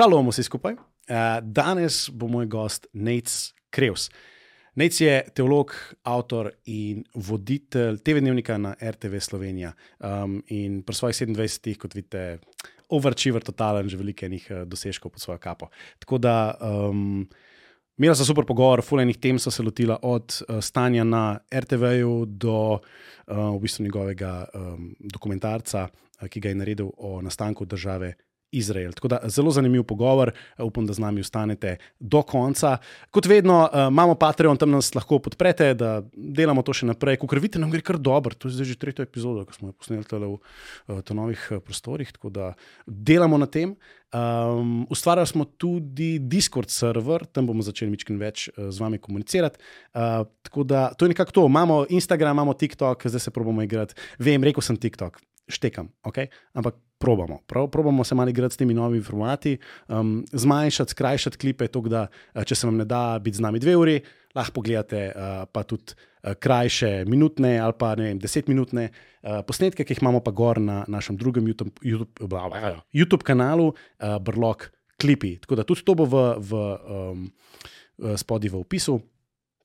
Šalom vsi skupaj. Uh, danes bo moj gost Nec Krevs. Nec je teolog, avtor in voditelj TV-dnevnika na RTV Slovenija. Um, in pri svojih 27, kot vidite, overachiever, totalen, že veliko enih uh, dosežkov pod svojo kapo. Tako da. Um, Imela sem super pogovor, fulejnih tem so se lotila od uh, stanja na RTV-ju do uh, v bistvu njegovega um, dokumentarca, uh, ki ga je naredil o nastanku države Izrael. Tako da zelo zanimiv pogovor, upam, da z nami ostanete do konca. Kot vedno, uh, imamo Patreon, tam nas lahko podprete, da delamo to še naprej. Ko krvite, nam gre kar dobro. To je zdaj že tretja epizoda, ki smo jo posneli v uh, novih prostorih. Tako da delamo na tem. Um, ustvarjali smo tudi Discord server, tam bomo začeli nekaj več z vami komunicirati. Uh, tako da to je nekako to. Imamo Instagram, imamo TikTok, zdaj se probujemo igrati. Vem, rekel sem TikTok, štekam, okay? ampak probamo. Prav, probamo se malo igrati s temi novimi formati, um, zmanjšati, skrajšati klipe, tako da uh, če se vam ne da biti z nami dve uri, lahko pogledate uh, pa tudi uh, krajše, minutne ali pa ne vem, desetminutne uh, posnetke, ki jih imamo pa gor na našem drugem YouTube, YouTube, bla, bla, bla, YouTube kanalu, uh, Brlog Klipi. Tako da tudi to bo v, v um, spodaj v opisu.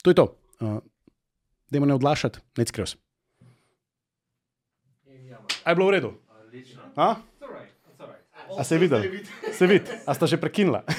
To je to. Uh, Dajmo ne odlašati, nec krivs. Aj bilo v redu. A? A se je videl? Se vidi, a sta že prekinila.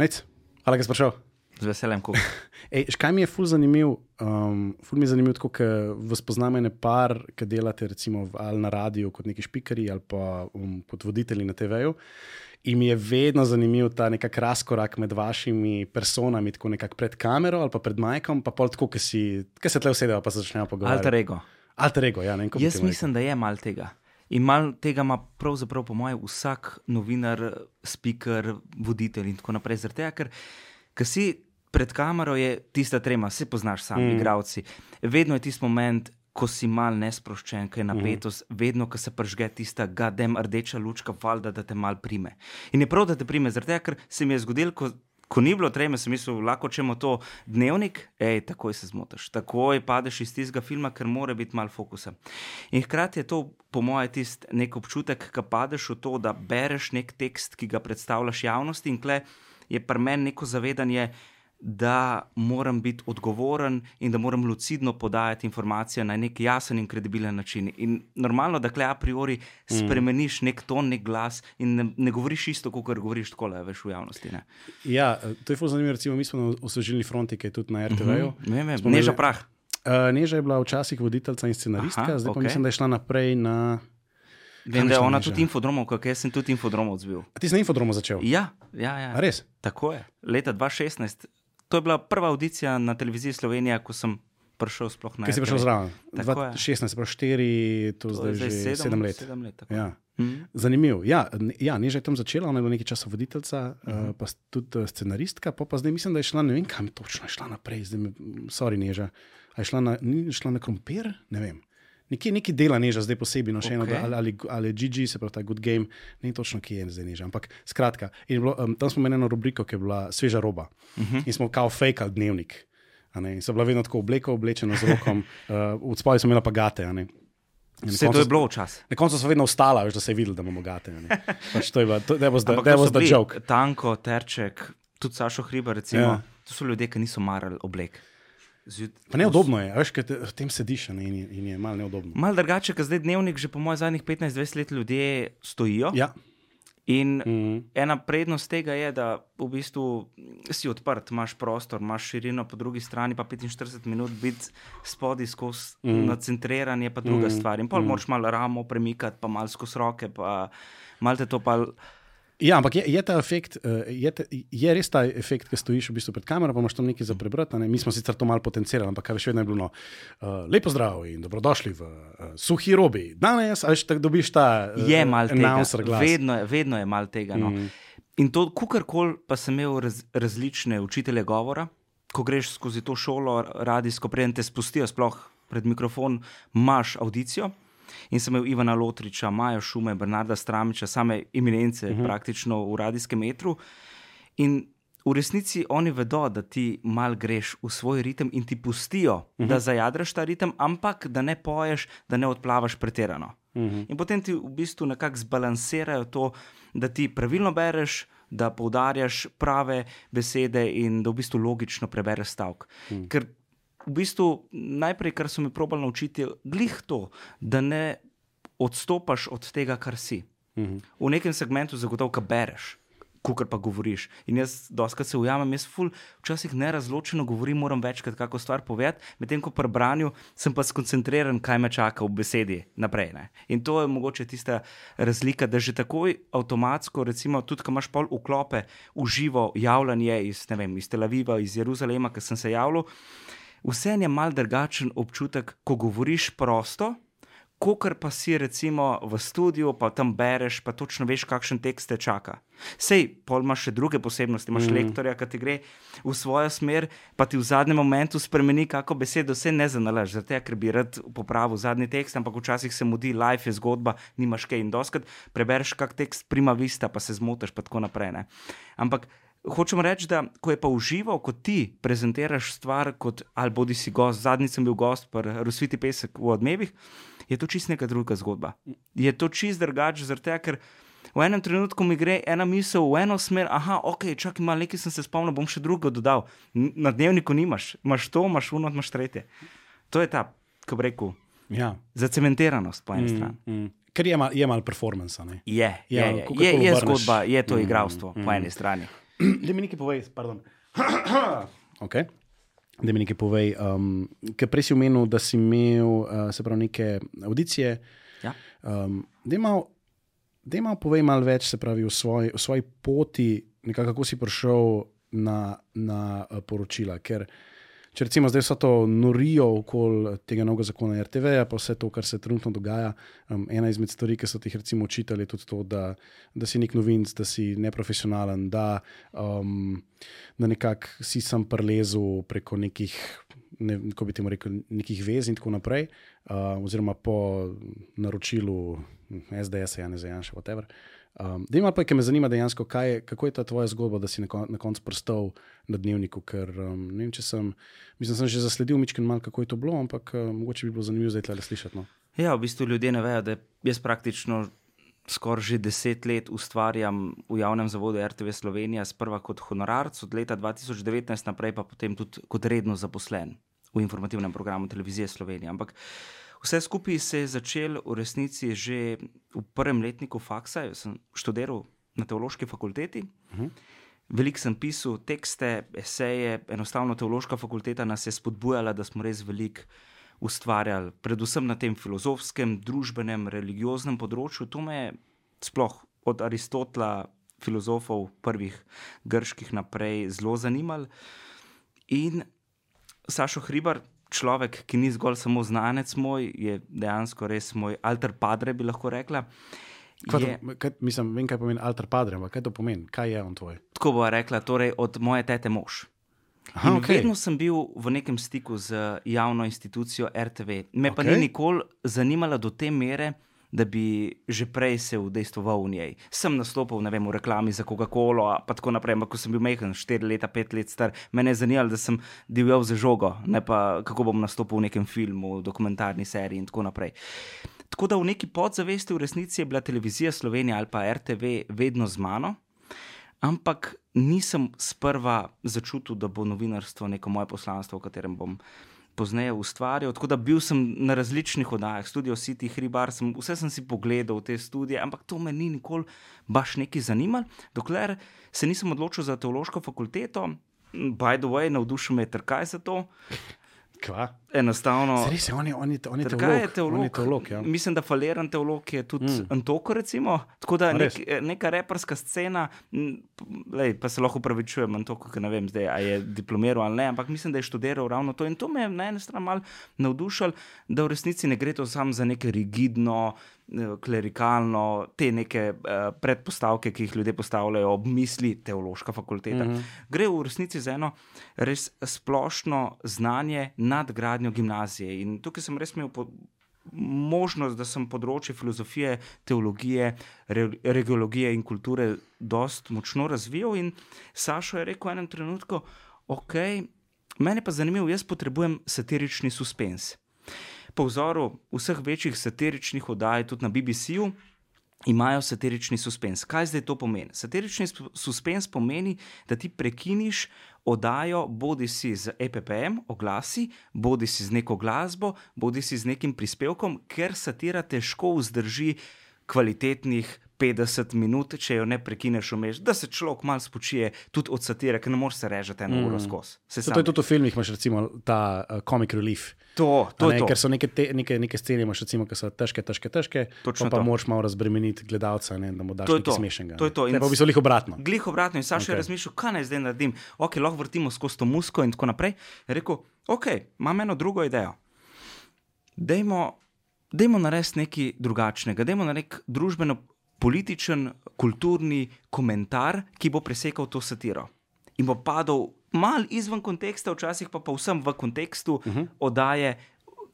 Nec, hvala, da si prišel. Z veseljem, kako. Kaj mi je ful zanimiv, um, ful mi je zanimiv, tako da vas poznam ene par, ki delate recimo ali na radiju kot neki špikari ali pa um, kot voditelji na TV-ju. In mi je vedno zanimiv ta nek razkorak med vašimi personami, tako nekako pred kamero ali pa pred majkom, pa pol tako, ki se tle usedejo, pa se začnejo pogovarjati. Alter ego. Alter ego, ja. Ne, Jaz mislim, da je mal tega. In mal tega ima pravzaprav, po mojem, vsak novinar, speaker, voditelj in tako naprej. Zaradi tega, ker si pred kamero je tista trema, se poznaš sami, mm. igravci. Vedno je tisti moment, ko si mal nesproščen, ki je napetost, mm. vedno, ko se pržge tista gadem rdeča lučka, valjda, da te mal prime. In je prav, da te prime, zaradi tega, ker se mi je zgodilo, ko, ko ni bilo treme, sem mislil, lahko če imamo to dnevnik, hej, takoj se zmotiš, takoj padeš iz tistega filma, ker mora biti mal fokusa. In hkrati je to, po mojem, tisti nek občutek, ki padeš v to, da bereš nek tekst, ki ga predstavljaš javnosti in kle je pri meni neko zavedanje da moram biti odgovoren in da moram lucidno podajati informacije na nek jasen in kredibilen način. In normalno, da kle a priori mm. spremeniš nek ton, nek glas in ne, ne govoriš isto, kot govoriš tako, le veš v javnosti. Ne. Ja, to je zelo zanimivo. Recimo, mi smo na osvežilni fronti, ki je tudi na RTV-ju. Mm -hmm. Neža prah. Uh, Neža je bila včasih voditeljica in scenaristka, Aha, zdaj pa okay. mislim, da je šla naprej na. Vem, da je ona tudi infodromov, kako jaz sem tudi infodromov zbil. A ti si na infodromu začel? Ja, ja, ja. A res. Tako je. Leta 2016 to je bila prva audicija na televiziji Slovenija, ko sem prišel sploh na. Kaj si prišel zraven? 2016, pa 4, to, to zdaj že 7 let. Sedem let ja. mm. Zanimivo. Ja, ja Neža je tam začela, ona je bila nekaj časa voditeljca, mm -hmm. uh, pa tudi scenaristka, pa, pa zdaj mislim, da je šla, ne vem, kam je točno šla naprej, zdaj mi, sorry, Neža. A je šla na, ni šla na krompir? Ne vem. Nekje neki dela neža, zdaj posebej, no, še okay. eno, ali, ali, GG, se pravi, ta good game, ne točno, ki je zdaj neža. Ampak skratka, bilo, um, tam smo imeli eno rubriko, ki je bila sveža roba uh mhm. -huh. in smo kao fake dnevnik. In so bila vedno tako obleka, oblečena z rokom, uh, od spodaj sem imela pa gate. Vse to je bilo včasih. Na koncu so vedno ostala, da se je videl, da imamo gate. Pač to je bilo, da bo zdaj joke. Tanko, terček, tudi Sašo Hriba, recimo, ja. to so ljudje, ki niso marali oblek. Pa neudobno je, veš, kaj v tem sediš in, in je malo neudobno. Mal drugače, ker zdaj dnevnik, že po mojih zadnjih 15-20 let ljudje stojijo. Ja. In mm -hmm. ena prednost tega je, da v bistvu si odprt, imaš prostor, imaš širino, po drugi strani pa 45 minut biti spodaj skozi mm -hmm. nacentriran, je pa druga mm -hmm. stvar. In pa mm -hmm. moraš malo ramo premikati, pa malo skozi roke, pa malo te to pa. Ja, ampak je, je ta efekt, eh, je, te, je res ta efekt, ki stojiš v bistvu pred kamero, pa imaš tam nekaj za prebrati. Ne? Mi smo sicer to malo potencirali, ampak še vedno je bilo no, uh, lepo zdrav in dobrodošli v uh, suhi robi. Danes, ali še tako dobiš ta uh, je announcer glas. Vedno, vedno je mal tega. No. Mm. In to, kakorkoli pa sem imel raz, različne učitelje govora, ko greš skozi to šolo, radijsko, preden te spustijo sploh pred mikrofon, imaš audicijo. In sem imel Ivana Lotriča, Maja Šume, Bernarda Stramiča, same eminence, uh mhm. -huh. praktično v radijskem metru. In v resnici oni vedo, da ti mal greš v svoj ritem in ti pustijo, uh -huh. da zajadraš ta ritem, ampak da ne poješ, da ne odplavaš pretirano. Uh -huh. In potem ti v bistvu nekako zbalansirajo to, da ti pravilno bereš. Da poudarjaš prave besede in da v bistvu logično prebereš stavek. Hmm. Ker v bistvu najprej, kar so me probali naučiti, je glih to, da ne odstopaš od tega, kar si. Hmm. V nekem segmentu zagotovo, kaj bereš kar pa govoriš. In jaz, doskrat se ujamem, jaz ful, včasih nerazločeno govorim, moram večkrat kako stvar povedati, medtem ko pri branju sem pa skoncentriran, kaj me čaka v besedi naprej. Ne? In to je mogoče tista razlika, da že takoj avtomatsko, recimo, tudi ko imaš pol uklope v živo javljanje iz, vem, iz Tel Aviva, iz Jeruzalema, ki sem se javljal. Vse je mal drugačen občutek, ko govoriš prosto, kot pa si recimo v studiu, pa tam bereš, pa točno veš, kakšen tekst te čaka. Sej, pol imaš še druge posebnosti, imaš mm. lektorja, ki ti gre v svojo smer, pa ti v zadnjem momentu spremeni kako besedo, vse ne zanalaš, zato ker bi rad popravil zadnji tekst, ampak včasih se mudi, life je zgodba, nimaš kaj in doskrat prebereš kak tekst prima vista, pa se zmotiš, pa tako naprej. Ne? Ampak Hočem reči, da ko je pa užival, ko ti prezentiraš stvar, kot ali bodi si gost, zadnjič sem bil gost, pa razsviti pesek v odmevih, je to čist neka druga zgodba. Je to čist drugače, zato ker v enem trenutku mi gre ena misel v eno smer, aha, ok, čakaj, malo nekaj sem se spomnil, bom še drugo dodal. Na dnevniku nimaš, imaš to, imaš uno, imaš tretje. To je ta, kako bi rekel, ja. zacementiranost po eni mm, strani. Mm. Ker je malo mal performance. Je, je, je, je, je, je zgodba, je to mm, igralstvo mm, po eni strani. Da mi nekaj povej, pardon. okay. Da mi nekaj povej. Um, ker prej si omenil, da si imel uh, pravi, neke audicije. Ja. Um, da imaš, povej malo več pravi, o, svoj, o svoji poti, nekako, kako si prišel na, na uh, poročila. Ker uh, če recimo zdaj so to norijo okoli tega novega zakona RTV, pa vse to, kar se trenutno dogaja. Um, ena izmed stvari, ki so ti recimo učitali, je tudi to, da, da si nek novinc, da si neprofesionalen, da, um, da nekako si sam prelezel preko nekih. Ne, ko bi temu rekel, nekih vez in tako naprej, uh, oziroma po naročilu SDS, ja ne znam, še whatever. Um, da ima pa, ki me zanima dejansko, je, kako je ta tvoja zgodba, da si na, kon, na koncu prstal na dnevniku. Ker um, ne vem, če sem, mislim, sem že zasledil mičken mal, kako je to bilo, ampak uh, mogoče bi bilo zanimivo zdaj le slišati. No. Ja, v bistvu ljudje ne vejo, da jaz praktično skoraj že deset let ustvarjam v javnem zavodu RTV Slovenija, sprva kot honorarc, od leta 2019 naprej pa potem tudi kot redno zaposlen v informativnem programu televizije Slovenija. Ampak vse skupaj se je začelo v resnici že v prvem letniku faksa, jaz sem študiral na teološki fakulteti. Uh mhm. -huh. Veliko sem pisal tekste, eseje, enostavno teološka fakulteta nas je spodbujala, da smo res veliko ustvarjali, predvsem na tem filozofskem, družbenem, religioznem področju. To me je sploh od Aristotela, filozofov, prvih grških naprej, zelo zanimalo. In Sašo Hribar, človek, ki ni zgolj samo znanec moj, je dejansko res moj alter padre, bi lahko rekla. Kaj je, kaj, mislim, vem, kaj pomeni alter padre, ampak kaj to pomeni, kaj je on tvoj? Tako bo rekla, torej od moje tete mož. Aha, okay. Vedno sem bil v nekem stiku z javno institucijo RTV. Me okay. pa ni nikoli zanimalo do te mere, da bi že prej se vdejstvoval v njej. Sem nastopil vem, v reklami za Coca-Colo, pa tako naprej. Ampak, ko sem bil majhen, 4 leta, 5 let star, me je zanimalo, da sem divjal za žogo, ne pa kako bom nastopil v nekem filmu, dokumentarni seriji in tako naprej. Tako da v neki podzavesti v resnici je bila televizija Slovenija ali pa RTV vedno z mano, ampak nisem sprva začutil, da bo novinarstvo neko moje poslanstvo, v katerem bom pozneje ustvarjal. Tako da bil sem na različnih oddajah, studio City, Hribar, sem, vse sem si pogledal te studije, ampak to me ni nikoli baš neki zanimalo, dokler se nisem odločil za teološko fakulteto. By the way, navdušil me je trkaj za to. Kva? Enostavno. Res je, on je, on je, on je teolog. Je teolog. On je teolog ja. Mislim, da faliran teolog je tudi mm. Antoko, recimo. Tako da nek, neka reperska scena, lej, pa se lahko upravičujem, Antoko, ki ne vem zdaj, ali je diplomiral ali ne, ampak mislim, da je študiral ravno to. In to me je na eni strani malo navdušalo, da v resnici ne gre to samo za neke rigidno. Eh, klerikalno, te neke uh, predpostavke, ki jih ljudje postavljajo ob misli teološka fakulteta. Mm -hmm. Gre v resnici za eno res splošno znanje nad gradnjo gimnazije. In tukaj sem res imel možnost, da sem področje filozofije, teologije, re, regiologije in kulture dost močno razvijal. In Sašo je rekel v enem trenutku, ok, meni pa zanimivo, jaz potrebujem satirični suspens. Po vzoru vseh večjih satiričnih oddaj, tudi na BBC-ju, imajo satirični suspens. Kaj zdaj to pomeni? Satirični suspens pomeni, da ti prekiniš oddajo, bodi si z EPPM, oglasi, bodi si z neko glasbo, bodi si z nekim prispevkom, ker satira težko vzdrži kvalitetnih 50 minut, če jo ne prekineš vmeš, da se človek malo spočije, tudi od satire, ker ne moreš se režati eno uro mm. skozi. To je tudi v filmih, imaš recimo ta uh, comic relief. To, to, ne, to. Ker so neke, te, neke, neke scene, imaš recimo, ki so težke, težke, težke. Točno pa to. moraš malo razbremeniti gledalca, ne, da mu daš To nekaj to. smešnega. To je to. Ne, In pa bi se lih obratno. Glih obratno in Saša okay. Ok. je razmišljal, kaj naj zdaj naredim. Ok, lahko vrtimo skozi to musko in tako naprej. Je rekel, ok, imam eno drugo idejo. Dajmo, dajmo narediti nekaj drugačnega, dajmo narediti družbeno. Političen, kulturni komentar, ki bo presekal to satiro in bo padal mal izven konteksta, včasih pa povsem v kontekstu uh -huh. oddaje,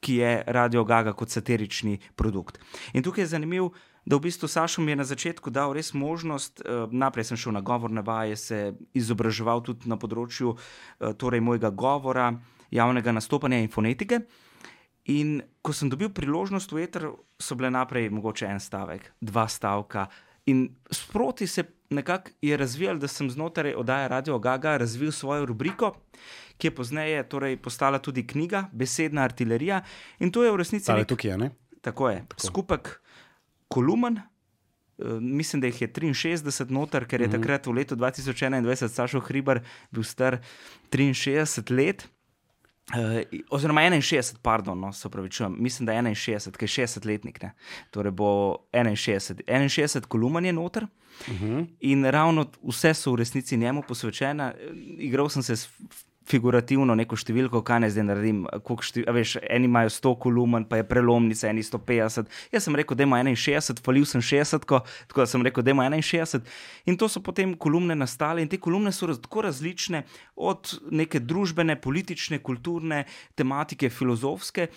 ki je Radio Gaga kot satirični produkt. In tukaj je zanimivo, da v bistvu Sašo mi je na začetku dal res možnost, eh, naprej sem šel na govorne vaje, se izobraževal tudi na področju eh, torej mojega govora, javnega nastopanja in fonetike. In ko sem dobil priložnost v eter, so bile naprej mogoče en stavek, dva stavka. In sproti se nekako je razvijal, da sem znotraj oddaje Radio Gaga razvil svojo rubriko, ki je pozneje torej postala tudi knjiga, besedna artilerija. In to je v resnici Tale nek- tukaj je, ne? Tako je. Tako. Skupek kolumn, eh, mislim, da jih je 63 noter, ker je mm -hmm. takrat v letu 2021 Sašo Hribar bil star 63 let. Uh, oziroma 61, pardon, no, se upravičujem, mislim, da je 61, ki je 60-letnik, ne. torej bo 61, 61 kolumn je noter uh -huh. in ravno vse so v resnici njemu posvečene. Igral sem se s figurativno neko številko, kaj naj zdaj naredim. Štev, veš, eni imajo 100 kolumn, pa je prelomnica, eni 150. Jaz sem rekel, da ima 61, falil sem 60, tako da sem rekel, da ima 61. In to so potem kolumne nastale in te kolumne so raz, tako različne od neke družbene, politične, kulturne tematike, filozofske.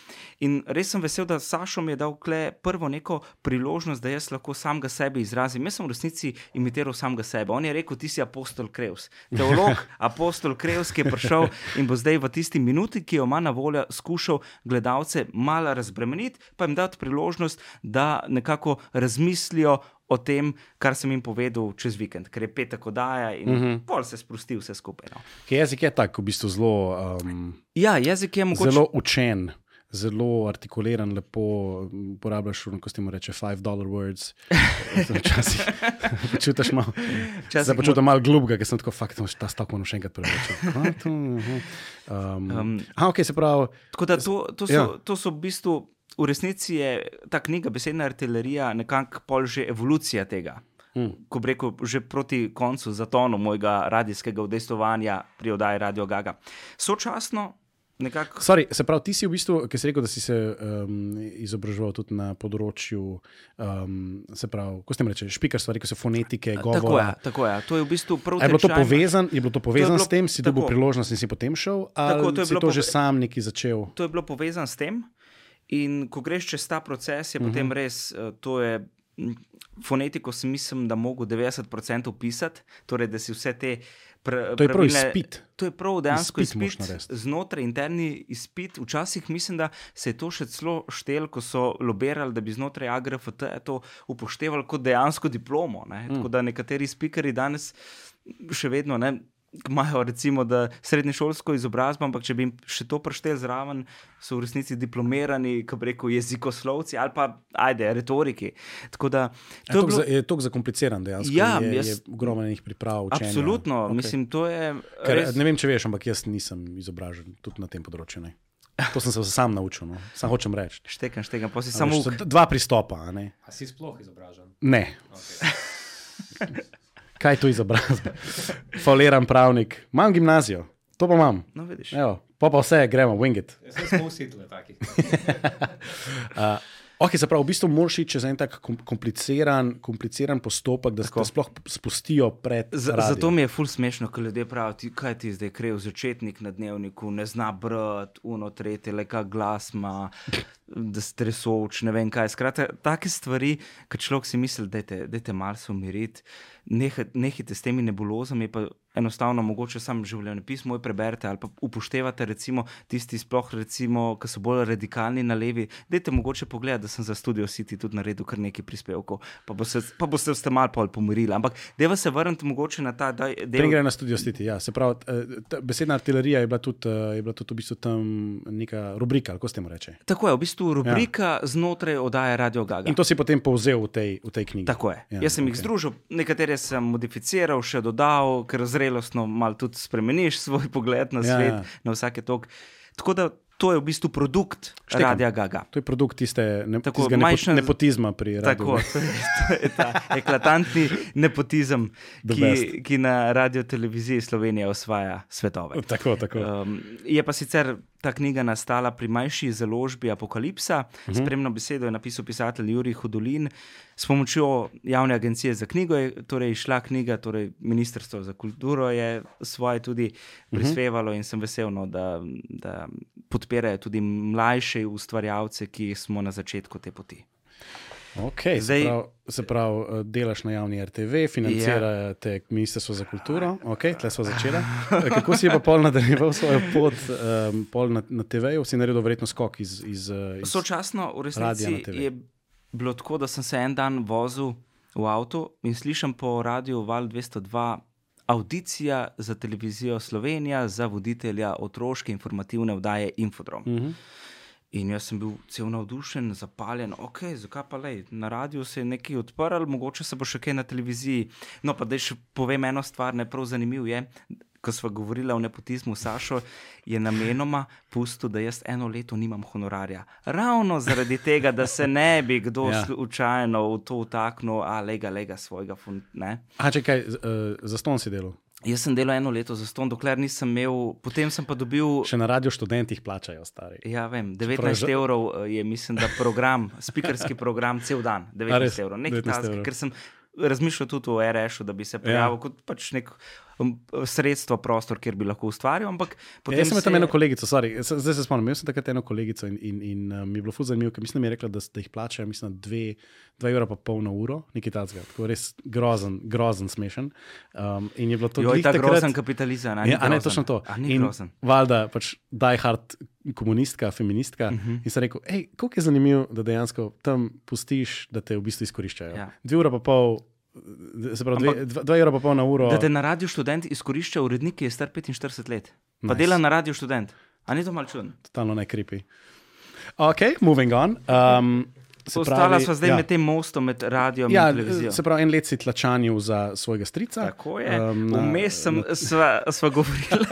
In res sem vesel, da Sašo mi je dal kle prvo neko priložnost, da jaz lahko samega sebe izrazim. Jaz sem v resnici imitiral samega sebe. On je rekel, ti si apostol Krevs, teolog, apostol Krevs, ki je prišel in bo zdaj v tisti minuti, ki jo ima na voljo, skušal gledalce malo razbremeniti, pa jim dati priložnost, da nekako razmislijo o tem, kar sem jim povedal čez vikend, ker je petek oddaja in uh -huh. pol se sprosti vse skupaj. No. Jezik je tak, v bistvu zelo, um, Ja, jezik je mogoče. zelo učen. Zelo artikuliran, lepo uporabljaš, ko ti mu reče, five dollar words. Včasih počutiš malo. Zdaj počutim malo globga, ker sem tako fakt, da ta stavek še enkrat preveč. Um, um, a, ok, se pravi. Tako da to, to, so, Ja. to so v bistvu, v resnici je ta knjiga, besedna artilerija, nekako pol že evolucija tega. Mm. Ko rekel, že proti koncu zatonu mojega radijskega udejstvovanja pri oddaji Radio Gaga. Sočasno, nekako. Sorry, se pravi, ti si v bistvu, ki si rekel, da si se um, izobraževal tudi na področju, um, se pravi, ko ste mi reče, špikarstva, rekel si fonetike, Tako je, govora. tako je. To je v bistvu prav Je bilo to povezano, je bilo to povezano bilo- s tem, si dobil priložnost in si potem šel, ali Tako, to je si to že sam neki začel? To je bilo povezano s tem. In ko greš čez ta proces, je uh -huh. potem res, eh, to je fonetiko, si mislim, da mogo 90% pisati, torej da si vse te. Pra, To je prav pravilne- izpit. To je prav dejansko Izpit izpit, znotraj interni izpit. Včasih mislim, da se je to še celo štel, ko so lobirali, da bi znotraj AGRFT to upoštevali kot dejansko diplomo. Ne? Mm. Tako da nekateri spikeri danes še vedno ne. Imajo recimo da srednješolsko izobrazbo, ampak če bi jim še to preštel zraven, so v resnici diplomirani, kako bi rekel, jezikoslovci ali pa ajde, retoriki. Tako da Je to je to bilo, je toliko zakompliciran dejansko. Ja, je, jaz- je ogromno enih priprav. Učenja. absolutno, okay. mislim, to je. Ker, res- ne vem, če veš, ampak jaz nisem izobražen tudi na tem področju. Ne. To sem se sam naučil, no. sam hočem reči. Štekam, štekam, pa si samo Dva pristopa. a Ne. A si sploh izobražen? ne. Okay. Kaj je to izobrazba? Foliran pravnik, imam gimnazijo, to pa imam. No, vidiš. Evo, pa pa vse, gremo, wing it. Jaz sem smo vsi tle taki. Ok, se pravi, v bistvu moraš iti čez en tak kom- kompliciran, kompliciran postopek, da se Tako. te sploh spustijo pred. Z, radio. zato mi je ful smešno, ko ljudje pravijo, ti, kaj ti zdaj krev začetnik na dnevniku, ne zna brati, uno, tretje, le kak glas ima, da se tresoč, ne vem kaj. Skratka, take stvari, ki človek si misli, da te malo se umiriti, nehite s temi nebulozami, pa enostavno mogoče sam življenjepis moj preberete ali pa upoštevate recimo tisti sploh recimo, ki so bolj radikalni na levi, dajte mogoče pogledati, da sem za Studio City tudi naredil kar nekaj prispevkov, pa boste, pa boste ste malo pol pomirili. Ampak deva se vrniti mogoče na ta, da Prej gre na studio City. Ja. Se pravi, eh, ta besedna artilerija je bila tudi, eh, je bila tudi v bistvu tam neka rubrika, kako se temu reče. Tako je, v bistvu rubrika ja. znotraj oddaje Radio Gaga. In to si potem povzel v tej, v tej knjigi. Tako je. Ja, Ja, Jaz sem okay. jih združil, nekatere sem modificiral, še dodal, ker zrelostno malo tudi spremeniš svoj pogled na Ja, svet, ja. na vsake tok. Tako da to je v bistvu produkt Štekam. Radia Gaga. To je produkt tiste ne, Tako, majšna- nepotizma pri Tako, radiu. to je, to je ta eklatantni nepotizem, The ki, best. ki na radio televiziji Slovenije osvaja svetove. Tako, tako. Um, je pa sicer ta knjiga nastala pri manjši založbi Apokalipsa, uh Mhm. -huh. spremno besedo je napisal pisatelj Juri Hudolin. S pomočjo javne agencije za knjigo je torej išla knjiga, torej Ministrstvo za kulturo je svoje tudi Mhm. prispevalo in sem vesel, no, da, da podpirajo tudi mlajše ustvarjalce, ki smo na začetku te poti. Okay, Zdaj- se pravi, se pravi, eh, delaš na javni RTV, financira te Ministrstvo za kulturo. Okay, tle smo začeli. Eh, Kako si je pa pol nadaljeval svojo pot um, pol na, na TV-ju? Si naredil verjetno skok iz. iz, eh, iz Sočasno v resnici je bilo tako, da sem se en dan vozil v avtu in slišim po radiju Val 202 audicija za televizijo Slovenija za voditelja otroške informativne vdaje Infodrom. uh -huh. In jaz sem bil cel navdušen, zapaljen, ok, zakaj pa le, na radiju se je nekaj odprl, mogoče se bo še kaj na televiziji. No, pa da še povem eno stvar, ne prav zanimiv je. Ko smo govorili o nepotizmu, Sašo je namenoma pustil, da jaz eno leto nimam honorarja. Ravno zaradi tega, da se ne bi kdo Ja. slučajno v to vtaknil, a lega, lega svojega fun. Ne? A če kaj, uh, za ston si delal? Jaz sem delal eno leto za ston, dokler nisem imel, potem sem pa dobil. Še na radio študentih plačajo, stari. Ja, vem, pravi, 19 že- evrov eh, je, mislim, da program, spikerski program, cel dan. 19 res? evrov, nekaj 19 tasga, evrov. ker sem razmišljal tudi o RS-u, da bi se prijavil ja. kot pač nek um, sredstvo, prostor, kjer bi lahko ustvarjal. Ampak Ja, jaz sem imel tam se- eno kolegico, sorry, zdaj se spomnim, imel sem takrat eno kolegico in, in, in uh, mi je bilo fuz zanimivo, ker mislim, da mi je rekla, da, da jih plačajo, mislim, dve, dva evra pa pol na uro, nekaj takega, tako res grozen, grozen smešen. Um, in je bilo to glih ta takrat- grozen kapitalizem. a ni Ja, a ne, grozen? točno to. A In grozen. Valjda, pač die hard komunistka, feministka. Uh Mhm. -huh. In sem rekel, hej, koliko je zanimivo, da dejansko tam pustiš, da te v bistvu izkoriščajo. Ja. Dve ura pa pol, se pravi, dve, dva, dva evra pa pol na uro. Da te na radiju študent izkorišča urednik, ki je star 45 let. Pa Nice. dela na radiju študent. A ni to mal čudno? Totalno ne kripi. Ok, moving on. Um, se Ostala pravi- sva zdaj ja. med tem mostom, med radijem Ja, in televizijo. se pravi, en let si tlačanil za svojega strica. Tako je. Um, Vmes sem, na- sva, sva govorila,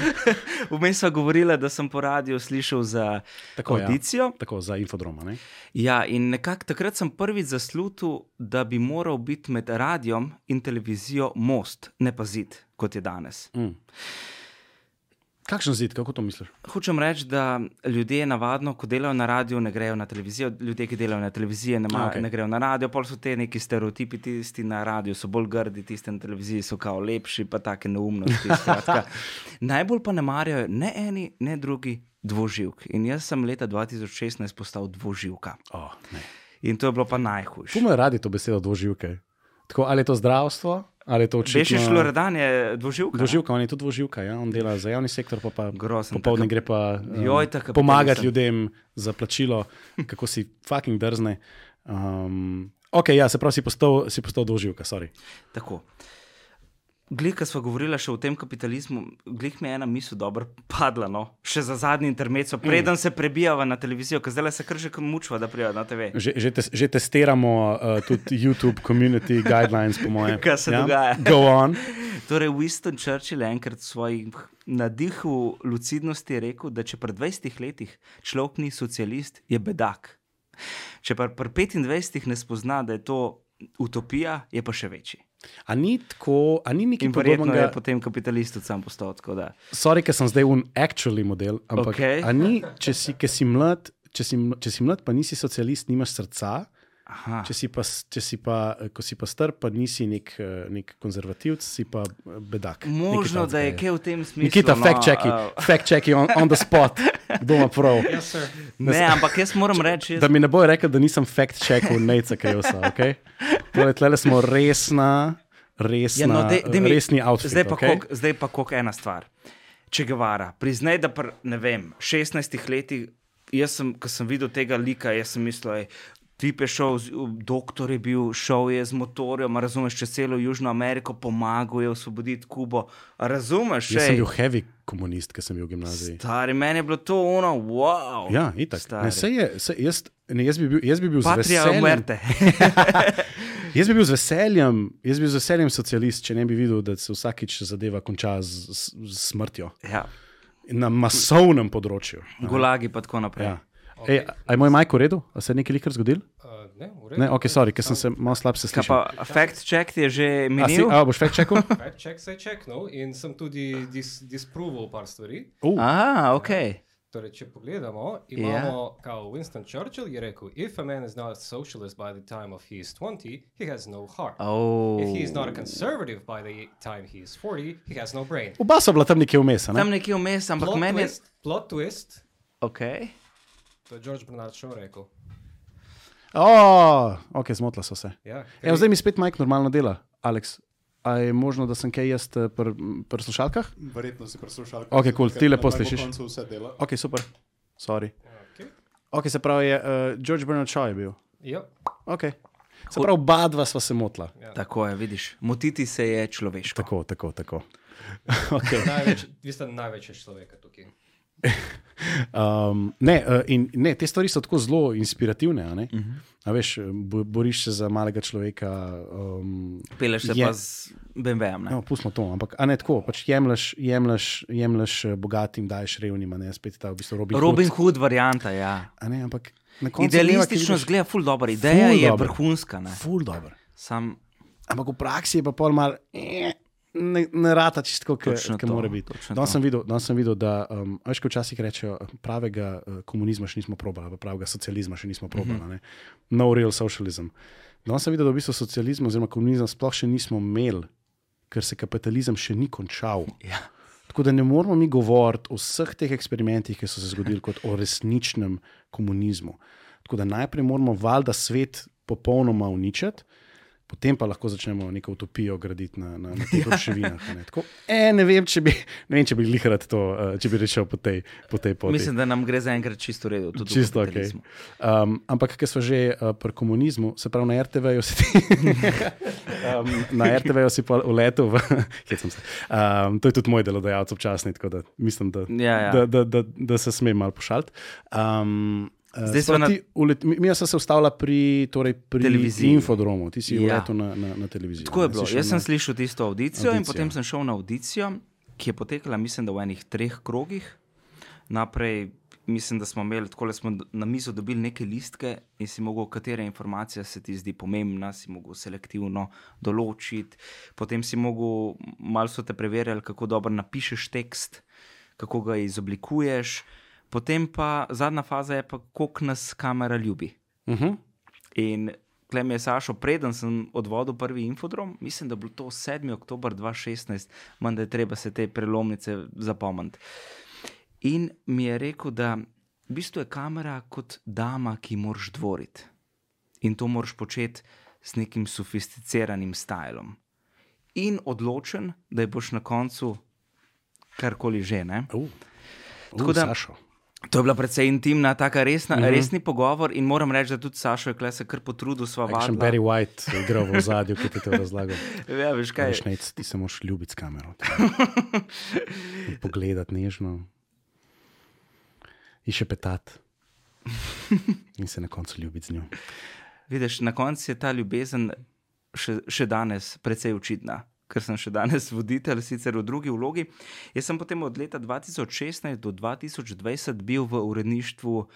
vmes sva govorila, da sem po radiju slišal za Tako, ja. audicijo. Tako za infodroma. Ne? Ja, in nekako takrat sem prvič zaslutil, da bi moral biti med radijem in televizijo most, ne pa zid, kot je danes. Mm. Kakšen zid, kako to misliš? Hočem reči, da ljudje navadno, ko delajo na radiju, ne grejo na televizijo, ljudje, ki delajo na televiziji, ne, okay. ne grejo na radio, pol so te neki stereotipi, tisti na radiju so bolj grdi, tisti na televiziji so kao lepši, pa take neumnosti. Najbolj pa ne marajo ne eni, ne drugi dvoživk. In jaz sem leta 2016 postal dvoživka. Oh, ne. In to je bilo pa najhujše. Pumo je radi to besedo dvoživke. Tako, ali je to zdravstvo, ali je to Veš, je očitno... Šloredan je dvoživka. ne? Dvoživka, on je tudi dvoživka, ja? on dela za javni sektor, pa, pa Grozen, popoldne taka- gre pa um, Joj, ta kapitalizem. pomagati ljudem za plačilo, kako si fucking drzne. Um, ok, ja, se pravi, si postal, si postal dvoživka, sorry. Tako. Glej, ko smo govorili še o tem kapitalizmu, glej mi je ena misel dobro padla, no? še za zadnji intermezzo, preden se prebijava na televizijo, ker zdaj se kar že mučva, da prijavi na TV. Že, že, te, že testiramo uh, tudi YouTube community guidelines, po mojem. Kaj se dogaja? Go on. Torej, Winston Churchill je enkrat v svojih nadihu lucidnosti rekel, da če pri 20 letih človek ni socialist, je bedak. Če pa pri 25 ne spozna, da je to utopija, je pa še večji. A ni tako, a ni nekaj verjetno je podobnega? potem kapitalist tudi sam postal. tako da- Sorry, ker sem zdaj un actually model, ampak okay. ni, če si, si mlad, če, si, če si mlad, pa nisi socialist, nimaš srca. Aha. Če si pa, če si pa, ko si pa star, pa nisi nek, nek konzervativc, si pa eh, bedak. Možno, da je kaj v tem smislu. Nikita, no, fact checki, a, fact checki on, on the spot, kdo ima prav. Yes, sir. Ne, ampak jaz moram reči, Da mi ne bojo rekli, da nisem fact checkal Neca Kajosa. Okay? Torej, tle smo resna, resna, Ja, no, dej- dej mi- resni outfit. Zdaj pa, okay? zdaj pa koliko ena stvar. Če Gevara, priznaj, da pri ne vem, 16 letih, jaz sem, ko sem videl tega lika, jaz sem mislil, ej, tip je šel, z- doktor je bil, šel je z motorjem, razumeš, čez celo Južno Ameriko, pomagal je osvoboditi Kubo. Razumeš, Jaz sem ej? bil heavy komunist, ko sem bil v gimnaziji. Stari, meni je bilo to ono, wow. Ja, itak. Stari. Ne, sej je, sej, jaz, ne, jaz bi bil, jaz bi bil z Patria veseljem. umerte. Jaz bi bil z veseljem, jaz bi bil z veseljem socialist, če ne bi videl, da se vsakič zadeva konča z, z, z smrtjo. ja, Na masovnem področju. gulagi pa tako naprej. Ja. Ej, a je moj majk v redu? A se je nekaj likar zgodil? Uh, ne, v redu. Ne, ok, sorry, ker sem se malo slab se Kaj slišal. pa fact check je že A, si, minil? a boš več čakal? Fact check se je checknul in sem tudi dis, disproval par stvari. Uh, Aha, ok. Torej, če pogledamo, imamo, kao Winston Churchill je rekel, if a man is not a socialist by the time of he is 20, he has no heart. Oh. If he is not a conservative by the time he is 40, he has no brain. Oba so bila tam nekje vmes. a Tam Ne? nekje vmes, ampak Plot meni je. twist, plot twist, Okay. To je George Bernard Shaw rekel. Oh, ok, zmotila so se. Ja, Evo, zdaj mi spet majk normalno dela, Aleks. A je možno, da sem kaj jaz eh, pri pr slušalkah? Verjetno si preslušal. Ok, cool, ti lepo slišiš. Na koncu vse dela. Ok, super. Sorry. Okay. Ok, se pravi, je, uh, George Bernard Shaw je bil. Ja, Ok. Se pravi, oba dva sva se motila. Tako je, vidiš. Motiti se je človeško. Tako, tako, tako. okay. največ, vi ste največji človek tukaj. Um, ne, uh, in, ne, te stvari so tako zelo inspirativne. Uh -huh. A veš, bo, boriš se za malega človeka. Um, Peleš se je- pa z BMW-jem. No, pustimo to, ampak ne tako, pač jemliš, jemliš, jemliš eh, bogatim, daješ revnim, ne spet ta v bistvu Robin, Robin Hood. Hood varianta, ja. A Ne, ampak na koncu Idealistično zgleda, ful dobro. Ideja Ful je dobro. vrhunska. Ne? Ful dobro. Sam Ampak v praksi je pa pol mal. eh, Ne, ne rata čisto, kot mora biti. Danes sem videl, danes sem videl da um, veš, ko včasih rečejo, pravega uh, komunizma še nismo probali, pravega socializma še nismo probali. Mm -hmm. No real socialism. Danes sem videl, da v bistvu socializem oziroma komunizem sploh še nismo imeli, ker se kapitalizem še ni končal. ja. Tako da ne moramo mi govoriti o vseh teh eksperimentih, ki so se zgodili, kot o resničnem komunizmu. Tako da najprej moramo valjda svet popolnoma uničiti, potem pa lahko začnemo neko utopijo graditi na, na, na teh ruševinah. a Ne, Tako, e, ne vem, če bi, ne vem, če bi lihrat to, eh, če bi rešil po tej, po tej poti. Mislim, da nam gre za enkrat čisto redo. Čisto ok. Um, ampak, ker smo že uh, pri komunizmu, se pravi na RTV-ju, si ti, um, na RTV-ju si pa uletel v. hecam se. Um, to je tudi moj delodajalec občasni, tako da mislim, da, Ja, ja. da, da, da, da se smem malo pošaliti. Um, Zdaj se sva pravi, na- ulet- mi- Mi smo se ustavili pri, torej, pri Televiziji. infodromu, ti si Ja. uletel na, na, na televizijo. Tako je bilo. Jaz sem na- slišal tisto audicijo, in Audicijo. potem sem šel na audicijo, ki je potekala, mislim, da v enih treh krogih. Naprej, mislim, da smo imeli tako, da smo na mizo dobili neke listke in si mogel, katera informacija se ti zdi pomembna, si mogel selektivno določiti. Potem si mogel, malo so te preverjali, kako dobro napišeš tekst, kako ga izoblikuješ. Potem pa zadnja faza je pa, koliko nas kamera ljubi. Uh -huh. In klem je Sašo, preden sem odvodil prvi infodrom, mislim, da je bilo to 7. oktober 2016, manj da je treba se te prelomnice zapomniti. In mi je rekel, da v bistvu je kamera kot dama, ki moraš dvoriti. In to moraš početi s nekim sofisticiranim stilom. In odločen, da boš na koncu karkoli že. Ne? uh. Tako Uh, da- Sašo. To je bila precej intimna, taka resna, uh -huh. resni pogovor in moram reči, da tudi Sašo je se kar potrudil, Še vadila. Barry White je igral v zadju, ki ti je to razlagal. Ja, veš kaj? Veš, nec, ti se moraš ljubiti s kamero. Pogledati nežno. In še petati. In se na koncu ljubiti z njo. Vidiš, na koncu je ta ljubezen še, še danes precej očitna. Ker sem še danes voditelj, sicer v drugi vlogi. Jaz sem potem od leta 2016 do 2020 bil v uredništvu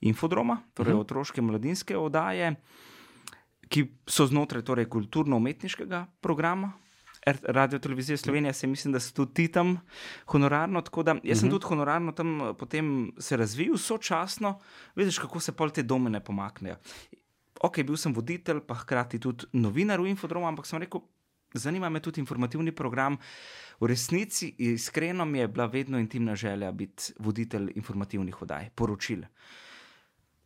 Infodroma, torej uh -huh. otroške in mladinske oddaje, ki so znotraj torej, kulturno-umetniškega programa Radio Televizije Slovenije, se mislim, da so tudi tam honorarno. Tako da jaz sem uh Mhm. -huh. tudi honorarno tam eh, potem se razvil, sočasno, vidiš, kako se pol te domene pomaknejo. Ok, bil sem voditelj, pa hkrati tudi novinar v Infodromu, ampak sem rekel, zanima me tudi informativni program. V resnici, iskreno mi je bila vedno intimna želja biti voditelj informativnih oddaj, poročil.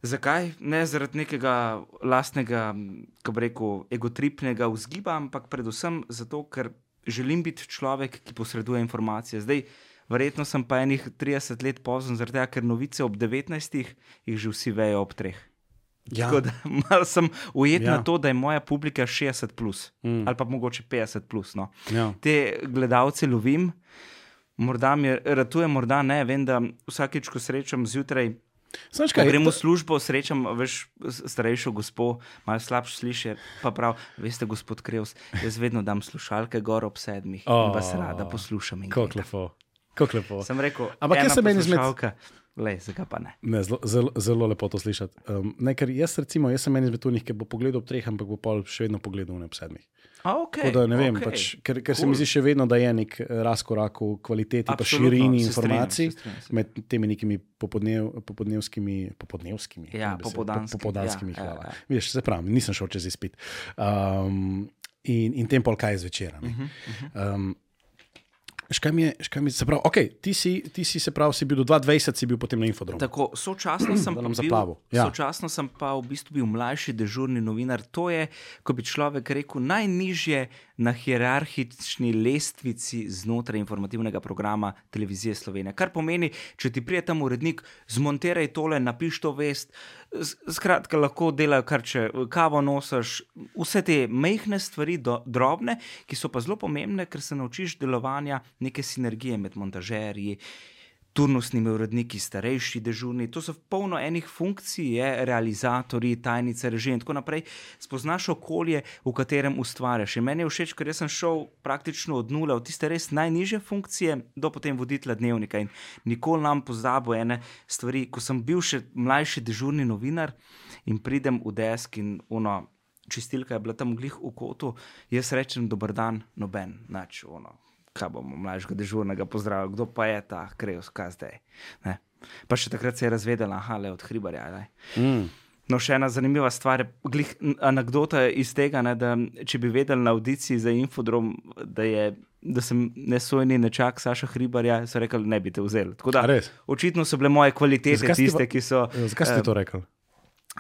Zakaj? Ne zaradi nekega lastnega, kako bi rekel, egotripnega vzgiba, ampak predvsem zato, ker želim biti človek, ki posreduje informacije. Zdaj, verjetno sem pa enih 30 let pozno, zaradi tega, ker novice ob 19. jih že vsi vejo ob 3. Ja. Tako da malo sem ujet ja. Na to, da je moja publika 60 plus Mm. ali pa mogoče 50 plus. No. Ja. Te gledalce lovim, morda mi ratuje, morda ne. Vem, da vsakeč, ko srečam zjutraj, Znaš kaj? grem v službo, srečam veš, starejšo gospo, malo slabše sliši, pa prav, veste, gospod Krevs, jaz vedno dam slušalke gor ob sedmih oh, in vas rada poslušam. Kako gledam." lepo. Kako lepo. Sem rekel, Ampak jaz ena sem en izmed- Lej, zakaj pa ne? Ne, zelo, zelo, zelo lepo to slišati. Um, ne, ker jaz, recimo, jaz sem en izmed tunih, ki bo pogledal ob treh, ampak bo pa še vedno pogledal v sedmih. A, okay, Tako da ne vem, okay. pač, ker, ker cool. se mi zdi še vedno, da je nek razkorak v kvaliteti in širini se strinjam, informacij se strinjam, se. med temi nekimi popodnev, popodnevskimi. popodnevskimi Ja, besed, popoldanskimi, popoldanskimi ja, ja, hvala. ja. Vidiš, se pravi, nisem šel čez izpit. Um, in, in tem pol kaj zvečer. Mhm, Um, Škaj mi je, škaj mi je, se pravi, okay, ti, si, ti si se pravi, si bil do 22, si bil potem na infodromu. Tako, sočasno sem, bil, zaplavil. Ja. sočasno sem pa v bistvu bil mlajši dežurni novinar. To je, ko bi človek rekel, najnižje na hierarhični lestvici znotraj informativnega programa televizije Slovenije. Kar pomeni, če ti prije tam urednik, zmonteraj tole, napiš to vest. s- Skratka, lahko delajo kar če kavo nosiš, vse te mehke stvari, do, drobne, ki so pa zelo pomembne, ker se naučiš delovanja neke sinergije med montažerji, turnusnimi uredniki, starejši dežurni. To so polno enih funkcij, je, realizatorji, tajnice, režim in tako naprej. Spoznaš okolje, v katerem ustvarjaš. In meni je všeč, ker sem šel praktično od nule, od tiste res najnižje funkcije do potem voditelja dnevnika. In nikoli nam pozabil ene stvari, ko sem bil še mlajši dežurni novinar in pridem v desk in uno. Čistilka je bila tam glih v kotu, jaz rečem, dober dan, noben, nač, ono, kaj bomo mlajšega dežurnega pozdravili, kdo pa je ta krevs, kaj zdaj. Ne? Pa še takrat se je razvedela, aha, le od hribarja. Ne? Mm. No, še ena zanimiva stvar, glih, anekdota iz tega, ne, da če bi vedeli na audiciji za infodrom, da, je, da sem nesojni nečak Saša Hribarja, so rekli, ne bi te vzeli. Da, očitno so bile moje kvalitete Zakaj tiste, pa- ki so. Zakaj si eh, to rekel?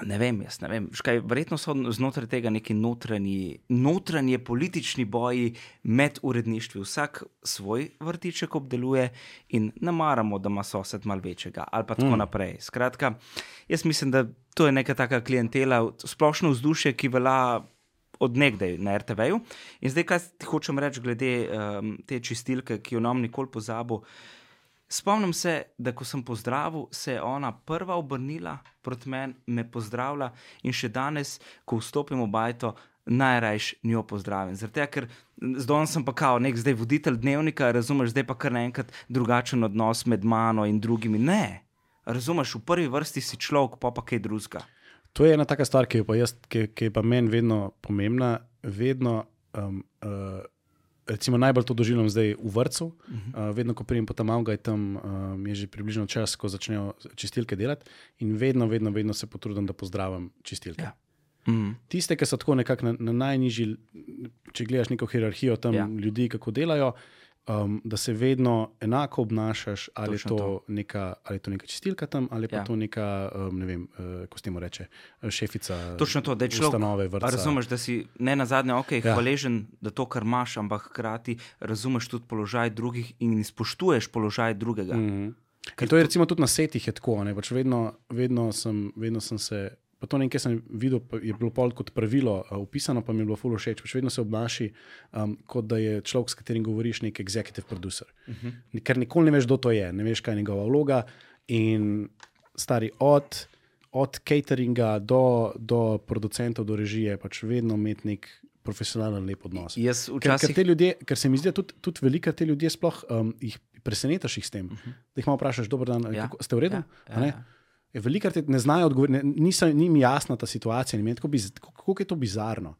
Ne vem, jaz ne vem. Škaj, verjetno so znotraj tega neki notranji, notranje politični boji med uredništvi. Vsak svoj vrtiček obdeluje in ne maramo, da ima sosed mal večjega ali pa tako mm. naprej. Skratka, jaz mislim, da to je neka taka klientela, splošno vzdušje, ki velja odnegdaj na RTV-ju. In zdaj, kaj ti hočem reči glede um, te čistilke, ki jo nam nikoli pozabo. Spomnim se, da ko sem pozdravil, se je ona prva obrnila proti meni, me pozdravila in še danes, ko vstopim v bajto, najrajš njo pozdravim. Zato, ker zdaj sem pa kao nek zdaj voditelj dnevnika, razumeš, zdaj pa kar naenkrat drugačen odnos med mano in drugimi. Ne, razumeš, v prvi vrsti si človek, pa pa kaj drugega. To je ena taka stvar, ki je pa, jaz, ki, ki je pa meni vedno pomembna. Vedno, um, uh, recimo, najbolj to doživljam zdaj v vrtu. Uh -huh. uh, vedno, ko pridem po tam avga, je tam um, je že približno čas, ko začnejo čistilke delati. In vedno, vedno, vedno se potrudim, da pozdravim čistilke. Ja. Mm. Tiste, ki so tako nekako na, na najnižji, če gledaš neko hierarhijo tam Ja. ljudi, kako delajo. Um, da se vedno enako obnašaš, ali je, Točno to to. neka, ali je to neka čistilka tam, ali pa Ja. ja. to neka, um, ne vem, uh, kako se temu reče, eh, šefica. Točno to, da je človek. ustanove, vrtca. a Razumeš, da si ne na zadnje, ok, ja. Hvaležen, da to, kar imaš, ampak hkrati razumeš tudi položaj drugih in spoštuješ položaj drugega. Mm. Mm. Ker to je recimo tudi na setih je tako. ne, Pač vedno, vedno, sem, vedno sem se. Pa to nekaj sem videl, je bilo pol kot pravilo uh, upisano, pa mi je bilo fulo všeč. Pač vedno se obnaši, um, kot da je človek, s katerim govoriš, nek executive producer. Uh -huh. Ker nikoli ne veš, kdo to je, ne veš, kaj je njegova vloga. In stari od, od cateringa do, do producentov, do režije, pač vedno imeti nek profesionalen, lep odnos. Jaz Ker, včasih. ker, te ljudje, ker se mi zdi, da tudi, tudi veliko te ljudi sploh um, jih presenetiš s tem. Uh -huh. Da jih malo vprašaš, dobro dan, Mhm. Ja. kako, ste v redu? Ja, ja, ja. Je Veliko krat ne znajo odgovoriti, niso- ni mi jasna ta situacija. Kako, biz, je to bizarno?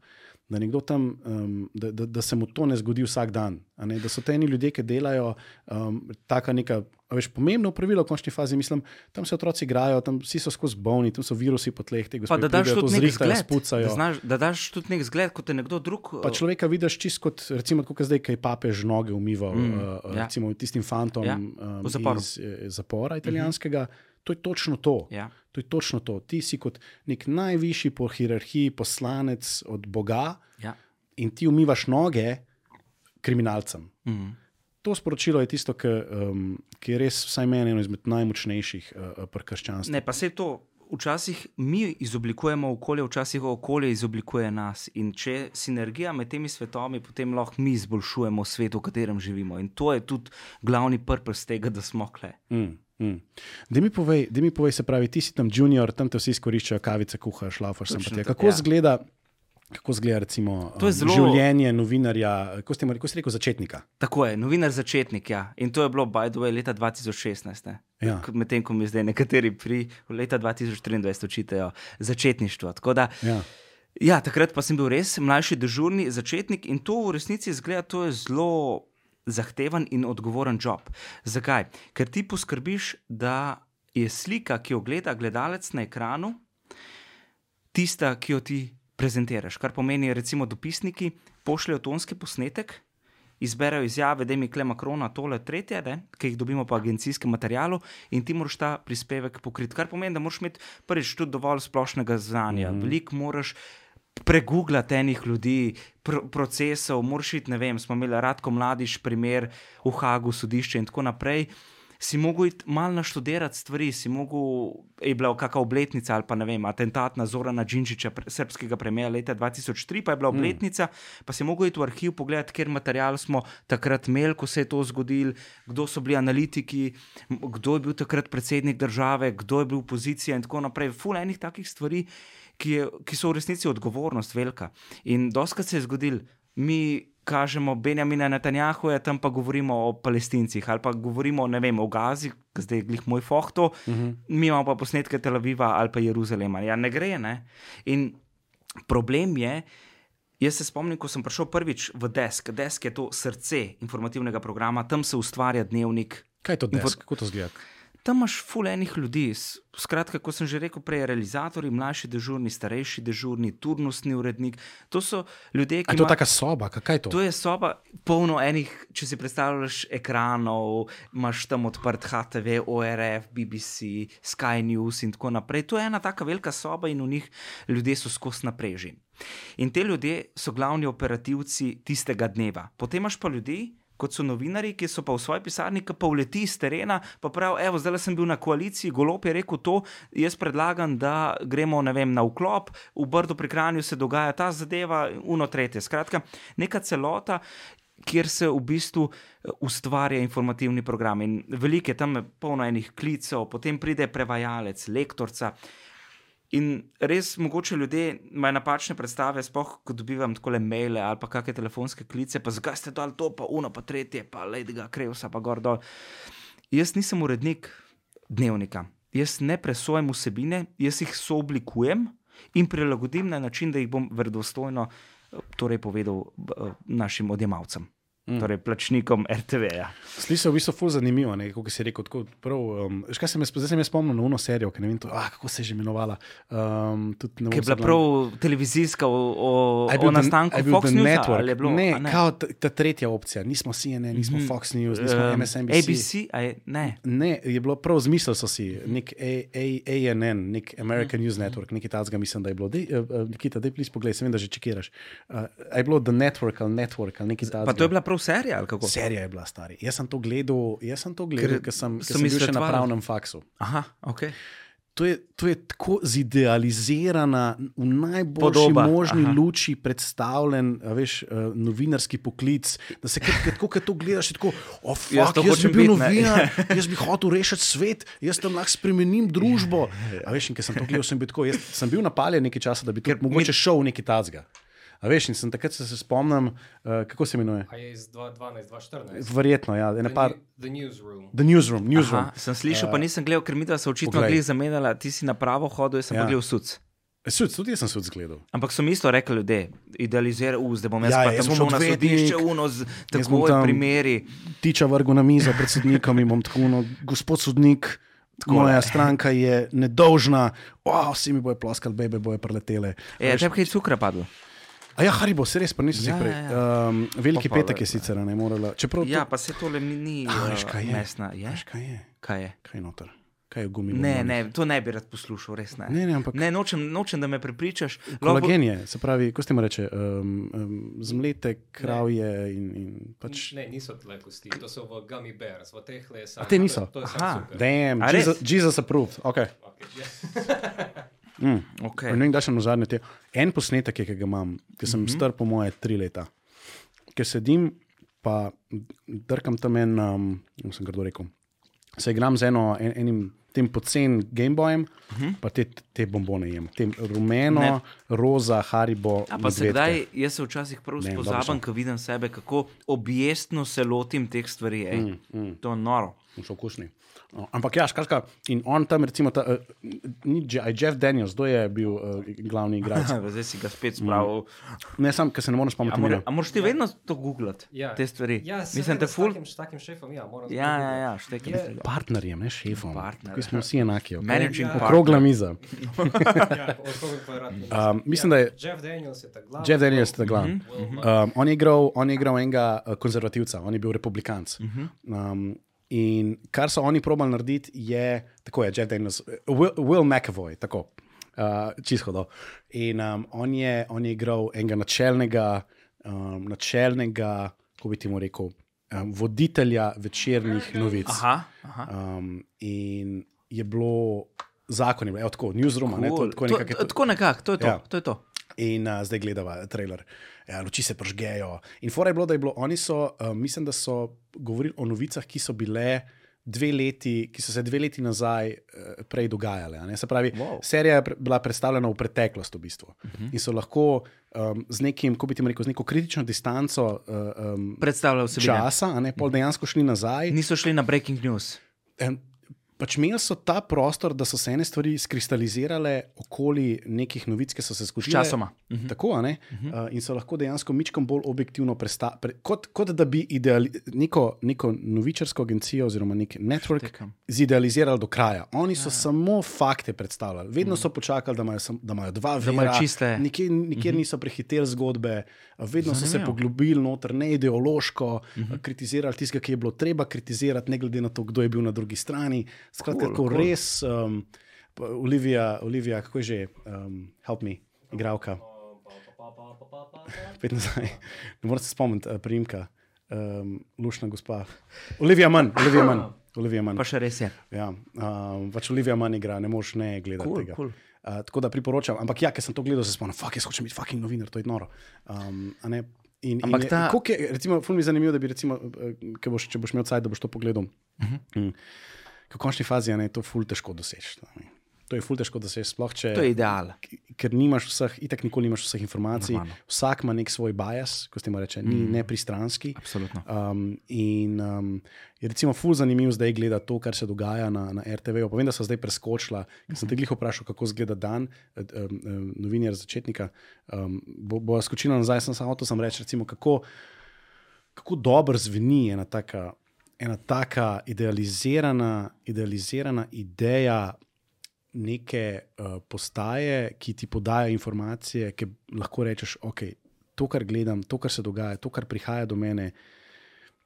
da, tam, um, da, da, da se mu to ne zgodi vsak dan. Ne, da so te eni ljudje, ki delajo um, taka neka. Veš, pomembno pravilo v končni fazi, mislim, tam se otroci igrajo, tam vsi so skozi bolni, tam so virusi po tleh, te Pa da daš tudi nek zgled. Da, spucajo. znaš, da daš tudi nek zgled, kot je nekdo drug. Pa človeka vidiš čist kot, recimo, kot zdaj, ki je papež noge umival, Mm, uh, ja. recimo tistim fantom Ja, um, iz eh, zapora italijanskega. Mm -hmm. To je točno to. Ja. To je točno to. Ti si kot nek najvišji po hierarhiji poslanec od Boga Ja. in ti umivaš noge kriminalcem. Mhm. To sporočilo je tisto, ki, um, ki je res, vsaj meni, eno izmed najmočnejših uh, pri krščanstvu. Ne, pa se to. Včasih mi izoblikujemo okolje, včasih okolje izoblikuje nas. In če je sinergija med temi svetovami, potem lahko mi izboljšujemo svet, v katerem živimo. In to je tudi glavni purpose tega, da smo kle. Mm, mm. Da mi, povej, da mi povej, se pravi, ti si tam junior, tam te vsi izkoriščajo, kavice kuhaš, laufaš sem pa tako, Kako ja. izgleda? Kako izgleda recimo, um, zelo- življenje novinarja, kako ste, ste rekel, začetnika? Tako je, novinar začetnik. Ja. In to je bilo, by the way, leta 2016. ne. Ja. Medtem ko mi zdaj nekateri pri leta 2023 učitajo začetništvo. Tako Da, Ja. ja, takrat pa sem bil res mlajši dežurni začetnik in to v resnici izgleda, to je zelo zahteven in odgovoren job. Zakaj? Ker ti poskrbiš, da je slika, ki jo gleda gledalec na ekranu, tista, ki jo ti prezentiraš. Kar pomeni, recimo, dopisniki pošljajo tonski posnetek, izberejo izjave, da mi kle Makrona, tole, tretje, ne, ki jih dobimo po agencijskem materialu, in ti moraš ta prispevek pokriti. Kar pomeni, da moraš imeti prvič tudi dovolj splošnega znanja. Mm -hmm. Veliko moraš. Pregooglati enih ljudi, pr procesov, moraš iti, ne vem, smo imeli radko mladiš, primer v Hagu, sodišče in tako naprej. Si mogel malo naštudirati stvari, si mogel, je bila kakšna obletnica ali pa ne vem, atentat na Zorana Džinčiča, pre, srpskega premija leta 2003, pa je bila obletnica, mm. pa si mogel iti v arhiv pogledati, ker material smo takrat imeli, ko se je to zgodilo, kdo so bili analitiki, kdo je bil takrat predsednik države, kdo je bil opozicija in tako naprej. Ful enih takih stvari, ki, je, ki so v resnici odgovornost velika. In doskrat se je zgodil, mi kažemo Benjamina Netanjahuja, tam pa govorimo o palestincih ali pa govorimo vem, o Gazi, ki zdaj je glih moj fohto, uh -huh. mi imamo pa posnetke Tel Aviva ali pa Jeruzalema. Ja, ne gre, ne. In problem je. Jaz se spomnim, ko sem prišel prvič v Desk. Desk je to srce informativnega programa, tam se ustvarja dnevnik, Kaj je to desk? Kako to zgleda? Tam imaš fulejnih ljudi. Skratka, kot sem že rekel, prej realizatori, mlajši dežurni, starejši dežurni, turnusni urednik. To so ljudje, ki je to ima- taka soba? Ka- Kaj je to? To je soba, polno enih, če si predstavljaš, ekranov, imaš tam odprt HTV, ORF, BBC, Sky News in tako naprej. To je ena taka velika soba in v njih ljudje so skozi napreži. In te ljudje so glavni operativci tistega dneva. Potem imaš pa ljudi. Kot so novinari, ki so pa v svoji pisarni, ki pa uleti iz terena, pa pravijo: Evo, zdaj sem bil na koaliciji, Golop je rekel to, jaz predlagam, da gremo vem, na vklop, v Brdu pri Kranju se dogaja ta zadeva, uno tretje. Skratka, neka celota, kjer se v bistvu eh, ustvarja informativni program. In veliko je tam polno enih klicev, potem pride prevajalec, lektorca. In res mogoče ljudje imajo napačne predstave, sploh ko dobivam tako le maile ali pa kakšne telefonske klice, pa zakaj ste dali to, pa uno, pa tretje, pa Lady Krevsa, pa gor dol. Jaz nisem urednik dnevnika, jaz ne presojam vsebine, jaz jih sooblikujem in prilagodim na način, da jih bom verodostojno eh, torej povedal eh, našim odjemalcem, mm. torej plačnikom RTV-ja. Sliši se v bistvu ful zanimivo, ne, kako si rekel. Tako, prav, um, veš, kaj sem jaz, zdaj sem spomnil na uno serijo, ki ne vem, to, ah, kako se je že imenovala. Um, tudi ne Ki je bila se prav televizijska o, o, A je The- nastanku a je bil Fox The News. Network? ali je Bilo, ne, a ne? kao ta, ta tretja opcija. Nismo CNN, nismo Mhm. Fox News, nismo Em, MSNBC. ABC, a je, ne. Ne, je bilo prav zmislil so si, nek A- A- ANN, nek American News Network, nekaj takega mislim, da je bilo. Dej, uh, uh, Nikita, daj plis pogled, sem vem, da že čekiraš. Uh, a je bilo The Network ali Network ali nekaj takega. Pa to je bila prav serija? Serija je bila stari. Jaz sem to gledal, jaz sem to gledal, Ker ker sem, ker sem mi bil še na pravnem faksu. Aha, ok. To je, to je tako zidealizirana, v najboljši Podoba, možni aha. luči predstavljen, a veš, uh, novinarski poklic. Da se tako, kot to gledaš, tako, oh, fuck, Jaz jaz, to bi bil biti, ne." novinar, jaz bi hotel rešiti svet, jaz tam lahko spremenim družbo. A veš, in ker sem to gledal, sem bil tako. Jaz sem bil napaljen nekaj časa, da bi tudi mogoče šel v neki tazga. A veš, in sem takrat se, se spomnim, uh, kako se imenuje. A je iz 2012, 2014. Verjetno, ja, ene The, par. the Newsroom. The newsroom, newsroom. Aha, sem slišal, pa nisem gledal, ker mi da se očitno glej zamenjala, ti si na pravo hodil, jaz sem Ja. pa gledal suc. Sud, tudi jaz sem se odzgledal. Ampak so mi isto rekli ljudje, idealiziraj uz, da bom jaz Ja, pa jaz tam šel na sodišče, uno z takoj tam- primeri. Tiča vrgo na mizo pred sodnikom in bom tako, no, gospod sodnik, moja stranka je nedolžna, wow, vsi mi bojo ploskali, bebe bojo preletele. E, tebi kaj cukra padlo? A ja, Haribo, se res, pa nisem Ja, prej. ja, ja. Um, veliki Pa pa, petek je sicer, a ne morala. Čeprav Ja, to, pa se tole mi ni A, veš, uh, kaj je? mesna. Je? Veš, kaj je? Kaj je? Kaj je noter? Kaj je gumi? Ne, ne, to ne bi rad poslušal, res ne. Ne, ne, ampak- ne nočem, nočem, da me prepričaš. Kolagen je, se pravi, ko ste mu reče, um, um, zmlete kravje in, in pač. Ne, niso tle kosti, to so v gummy bears, v teh le samo. A te niso? To je Aha. Damn? Jesus, Jesus approved. Okay. Okay, yeah. Okay. Ne vem, kdaj še na zadnje te. En posnetek je, ki ga imam, ki sem mm -hmm. star po moje tri leta. Ker sedim, pa drkam tam en, um, sem grdo rekel. Se igram z eno, en, enim tem pocen Gameboyem, uh -huh. pa te, te bombone jem. Te rumeno, Ne. roza, haribo. A pa se kdaj, jaz se včasih prav spozabam, ko vidim sebe, kako objestno se lotim teh stvari. Ej, mm, mm. To je noro. so okusni. No, ampak ja, skratka, in on tam, recimo, ta, uh, ni Je- je Jeff Daniels, kdo je bil uh, glavni igralec. Zdaj si ga spet spravil. Ne, sam, ker se ne morem spomniti. more, imena. a moraš ti vedno to googlati, Ja. te stvari? Ja, Mislim, s ful. s takim šefom, ja, moram Ja, ja, ja, štekam Je-. Partnerjem, ne šefom. Partner. Tukaj smo vsi enaki. Okay? Managing partner. Okrogla miza. Ja, Um, mislim, da je Jeff Daniels je ta glavni. Jeff Daniels ta glavni. Will Um, on, je igral, on je igral enega uh, konzervativca, on je bil republikanc. Um, in kar so oni probali narediti, je tako je Jeff Daniels, Will, Will McAvoy, tako. Uh, čisto do. In um, on, je, on je igral enega načelnega, um, načelnega, kako bi ti mu rekel, um, voditelja večernih novic. Aha, aha. Um, in je bilo zakon, je bilo, evo, tako, newsroom, cool. ne, to, tako nekako. Tako nekako, to je to. Ja. to, je to. In uh, zdaj gledava trailer, ja, luči se pržgejo. In fora je bilo, da je bilo, oni so, uh, mislim, da so govorili o novicah, ki so bile. Dve leti, ki so se dve leti nazaj uh, prej dogajale. Se pravi, Wow. serija je pre- bila predstavljena v preteklost, v bistvu. Uh Mhm. -huh. In so lahko um, z nekim, kako bi ti rekel, z neko kritično distanco uh, um, Predstavljal si časa, ne pol dejansko šli nazaj. Niso šli na breaking news. Em, Pač imeli so ta prostor, da so se ene stvari skristalizirale okoli nekih novic, ki so se zgodile. Sčasoma. Mhm. Tako, a ne? Uh, in so lahko dejansko mičkom bolj objektivno predstavili, pre, kot, kot da bi ideali, neko, neko novičarsko agencijo oziroma nek network Štekam. zidealizirali do kraja. Oni so ja. samo fakte predstavljali. Vedno so počakali, da imajo, sam, da imajo dva vira, čiste- nikjer, nikjer niso prehiteli zgodbe, vedno so se Zanimivo. poglobili noter, ne ideološko, kritizirali tistega, ki je bilo treba kritizirati, ne glede na to, kdo je bil na drugi strani. Skratka, Cool, cool, cool. res, um, Olivia, Olivia, kako je že, um, help me, igravka. Spet nazaj. Ne morete se spomniti uh, primka, um, lušna gospa. Olivia Mann, Olivia Mann. Olivia Mann. Pa še res je. Ja, um, pač Olivia Mann igra, ne moreš ne gledati Cool, tega. cool. Uh, tako da priporočam. Ampak ja, ker sem to gledal, se spomnim, fuck, jaz hočem biti fucking novinar, to je noro. Um, in, Ampak in, ta- ta... je, recimo, ful mi je zanimivo, da bi, recimo, eh, boš, če boš imel cajt, da boš to pogledal. Uh Mhm. -huh. mm. V končni fazi ne, je to ful težko doseči. ne. To je ful težko doseči, sploh če. To je ideal. Ker nimaš vseh, itak nikoli nimaš vseh informacij. Normalno. Vsak ima nek svoj bias, ko ste mu reče, ni mm. nepristranski. Absolutno. Um, in um, je recimo ful zanimivo zdaj gledati to, kar se dogaja na, na RTV. Povem, da so zdaj preskočila. Ker sem te glih vprašal, kako izgleda dan, um, um, novinar začetnika. Um, bo, bo skočila nazaj, sem samo to sem reči, recimo, kako, kako dobro zveni ena taka, ena taka idealizirana, idealizirana ideja neke uh, postaje, ki ti podajo informacije, ki lahko rečeš, ok, to, kar gledam, to, kar se dogaja, to, kar prihaja do mene,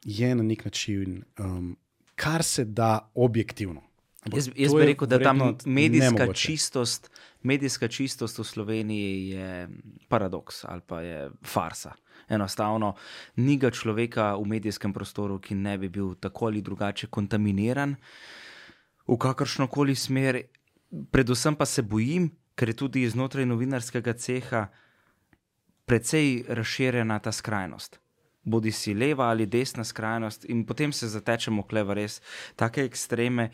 je na nek način, um, kar se da objektivno. Ampak Jaz, jaz bi rekel, da ta medijska nemogoče. čistost, medijska čistost v Sloveniji je paradoks ali pa je farsa. Enostavno, ni ga človeka v medijskem prostoru, ki ne bi bil tako ali drugače kontaminiran v kakršno koli smer. Predvsem pa se bojim, ker je tudi znotraj novinarskega ceha precej razširjena ta skrajnost. Bodi si leva ali desna skrajnost, in potem se zatečemo kleva res take ekstreme.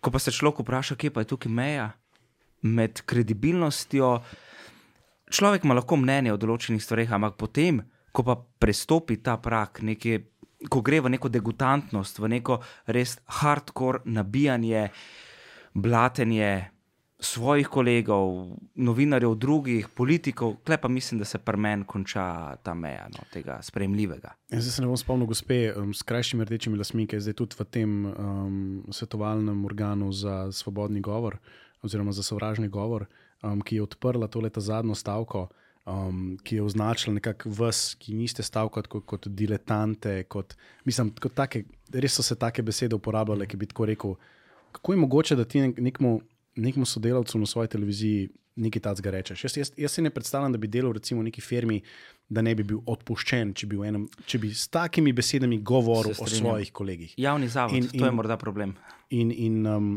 Ko pa se človek vpraša, kje pa je tukaj meja med kredibilnostjo. Človek ima lahko mnenje o določenih stvareh, ampak potem, ko pa prestopi ta prak, nekje, ko gre v neko degutantnost, v neko res hardcore nabijanje, blatenje, svojih kolegov, novinarjev, drugih, politikov, klej pa mislim, da se pri meni konča ta meja no, tega sprejemljivega. Jaz se ne bom spomnil, gospe um, s krajšimi rdečimi lasmi, ki je zdaj tudi v tem um, svetovalnem organu za svobodni govor oziroma za sovražni govor, um, ki je odprla tole zadnjo stavko. Um, ki je označila nekako vas, ki niste stavkali kot, kot diletante. Kot, mislim, kot take, res so se take besede uporabljale, ki bi tako rekel. Kako je mogoče, da ti nekmu nekemu sodelavcu na svoji televiziji nekaj takega rečeš. Jaz, jaz, jaz si ne predstavljam, da bi delal recimo v neki firmi, da ne bi bil odpuščen, če bi, enem, če bi s takimi besedami govoril o svojih kolegih. Javni zavod, in, in, to je morda problem. In, in um,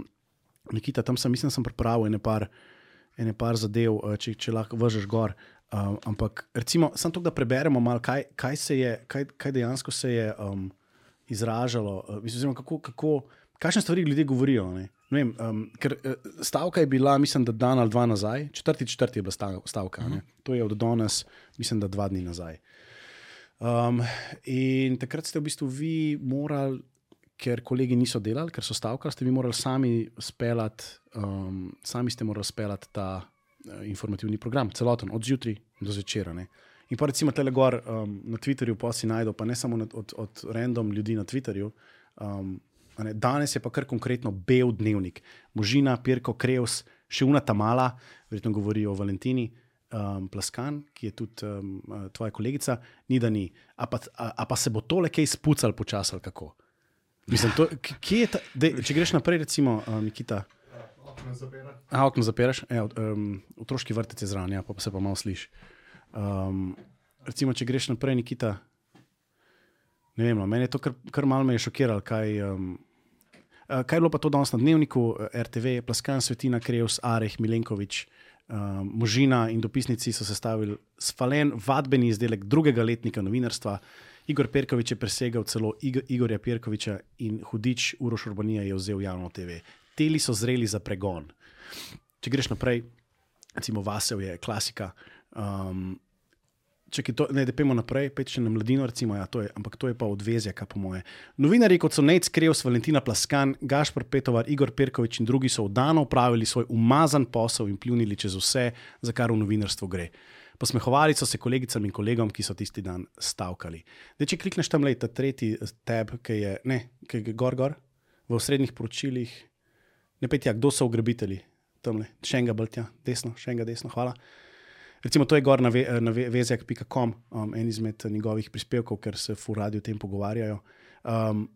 Nikita, tam sem, mislim, sem pripravil ene par, ene par zadev, uh, če, če lahko vržeš gor. Um, ampak, recimo, samo to, da preberemo malo, kaj, kaj, je, kaj, kaj dejansko se je um, izražalo, uh, oziroma kako, kako, kakšne stvari ljudje govorijo. Ne? Vem, um, ker uh, stavka je bila, mislim, da dan ali dva nazaj, četrti, četrti je bila stavka. Uh mhm. -huh. To je od danes, mislim, da dva dni nazaj. Um, in takrat ste v bistvu vi morali, ker kolegi niso delali, ker so stavkali, ste vi morali sami speljati, um, sami ste morali speljati ta uh, informativni program, celoten, od zjutraj do zvečera. Ne. In pa recimo telegor um, na Twitterju, pa si najdemo, pa ne samo od, od random ljudi na Twitterju. Um, Danes je pa kar konkretno bel dnevnik. Možina, Pirko, Krevs, še una ta mala, verjetno govorijo o Valentini, um, Plaskan, ki je tudi um, tvoja kolegica, ni da ni. A pa, a, a pa se bo tole kaj spucal počasi kako? Mislim, to, kje je ta, dej, če greš naprej, recimo, um, Nikita. A, okno zapiraš, e, um, otroški vrtec je zraven, ja, pa se pa malo sliši. Um, recimo, če greš naprej, Nikita. Ne vem, no, meni je to kar, kar malo me je šokiralo. Kaj, um, kaj je bilo pa to danes na dnevniku, RTV, Plaskan, Svetina, Krejus, Areh, Milenkovič, um, Možina in dopisnici so sestavili spalen vadbeni izdelek drugega letnika novinarstva. Igor Perkovič je presegal celo Igor, Igorja Perkoviča in hudič Uroš Urbanija je vzel javno TV. Teli so zreli za pregon. Če greš naprej, recimo Vasev je klasika. Um, če to, ne, da pojmo naprej, peče na mladino, recimo, ja, to je, ampak to je pa odvezja, kaj po moje. Novinari kot so Nec Krejus, Valentina Plaskan, Gašpor Petovar, Igor Perkovič in drugi so vdano upravili svoj umazan posel in pljunili čez vse, za kar v novinarstvu gre. Posmehovali so se kolegicam in kolegom, ki so tisti dan stavkali. Dej, če klikneš tam le ta tretji tab, ki je, ne, ki je gor, gor, v srednjih poročilih, ne peti, kdo so ugrabitelji, tam le, še enega bltja, desno, še enega desno, hvala. Recimo, to je gor na, ve, na vezek.com, um, en izmed njegovih prispevkov, ker se furadi o tem pogovarjajo. Um,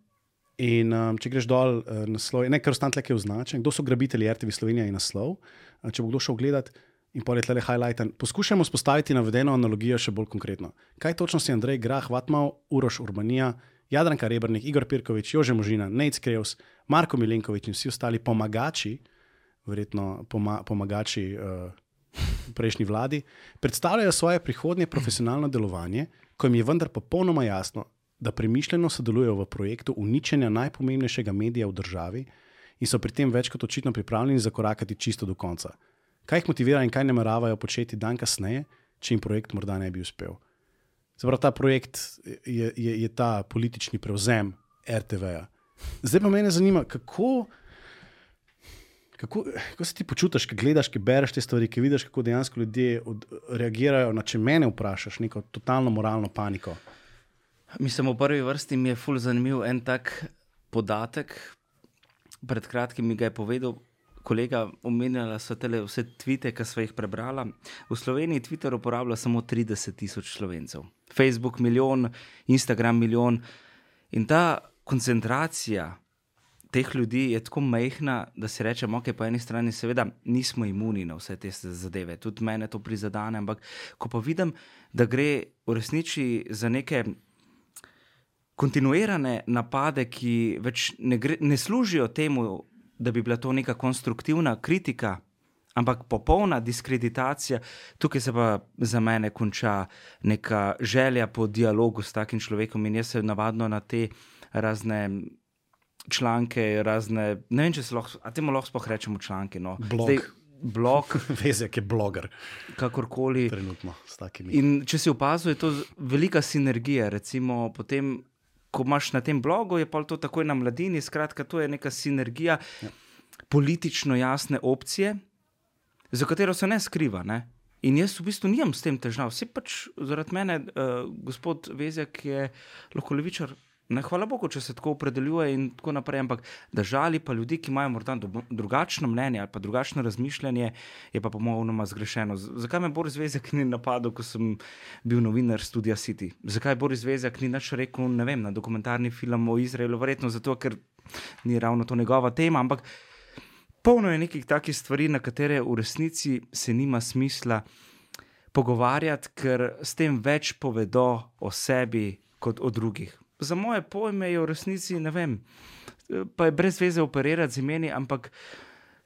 in um, če greš dol, uh, naslov, ne, ker ostane tle, ki je označen, kdo so grabitelji RTV Slovenije in naslov. Uh, če bo kdo šel gledat in povedati, le highlight. Poskušajmo spostaviti navedeno analogijo še bolj konkretno. Kaj točno si Andrej Grah, Vatmal, Uroš Urbanija, Jadranka Rebrnik, Igor Pirkovič, Jože Možina, Nec Krejus, Marko Milenkovič in vsi ostali pomagači, verjetno poma, pomagači. Uh, prejšnji vladi, predstavljajo svoje prihodnje profesionalno delovanje, ko jim je vendar popolnoma jasno, da premišljeno sodelujejo v projektu uničenja najpomembnejšega medija v državi in so pri tem več kot očitno pripravljeni zakorakati čisto do konca. Kaj jih motivira in kaj nameravajo početi dan kasneje, če jim projekt morda ne bi uspel? Zaprav ta projekt je, je, je ta politični prevzem RTV-ja. Zdaj pa me zanima, kako. Kako, kako se ti počutiš, ko gledaš, ko bereš te stvari, ko vidiš, kako dejansko ljudje od, reagirajo na če mene vprašaš, neko totalno moralno paniko? Mislim, v prvi vrsti mi je fully zanimiv en tak podatek. Pred kratkim mi ga je povedal kolega, omenjala so te vse tvite, ki so jih prebrala. V Sloveniji Twitter uporablja samo 30 tisoč slovencev, Facebook milijon, Instagram milijon. In ta koncentracija teh ljudi je tako majhna, da si rečemo, ok, po eni strani, seveda, nismo imuni na vse te zadeve, tudi mene to prizadene, ampak ko pa vidim, da gre v resnici za neke kontinuirane napade, ki več ne, gre, ne služijo temu, da bi bila to neka konstruktivna kritika. Ampak popolna diskreditacija, tukaj se pa za mene konča neka želja po dialogu s takim človekom, in jaz se navadno na te razne članke, razne. Ne vem, če se lahko, a temu lahko sploh rečemo članke. No. Blog. Zdaj, blog. Vezek je bloger. Kakorkoli. Trenutno s takimi. In če si opazil, je to velika sinergija. Recimo, potem, ko imaš na tem blogu, je pa to takoj na mladini. Skratka, to je neka sinergija ja. politično jasne opcije. za katero se ne skriva. Ne? In jaz v bistvu nimam s tem težav. Vse pač zaradi mene, uh, gospod Vezek je lahko levičar. Ne, hvala Bogu, če se tako opredeljuje in tako naprej, ampak da žali pa ljudi, ki imajo morda drugačno mnenje ali pa drugačno razmišljanje, je pa popolnoma zgrešeno. Zakaj me Boris Vezek ni napadel, ko sem bil novinar Studia City? Zakaj Boris Vezek ni nič rekel vem, na dokumentarni film o Izraelu? Verjetno zato, ker ni ravno to njegova tema, ampak polno je nekih takih stvari, na katere v resnici se nima smisla pogovarjati, ker s tem več povedo o sebi kot o drugih. Za moje pojme je v resnici ne vem, pa je brez veze operirati z imeni, ampak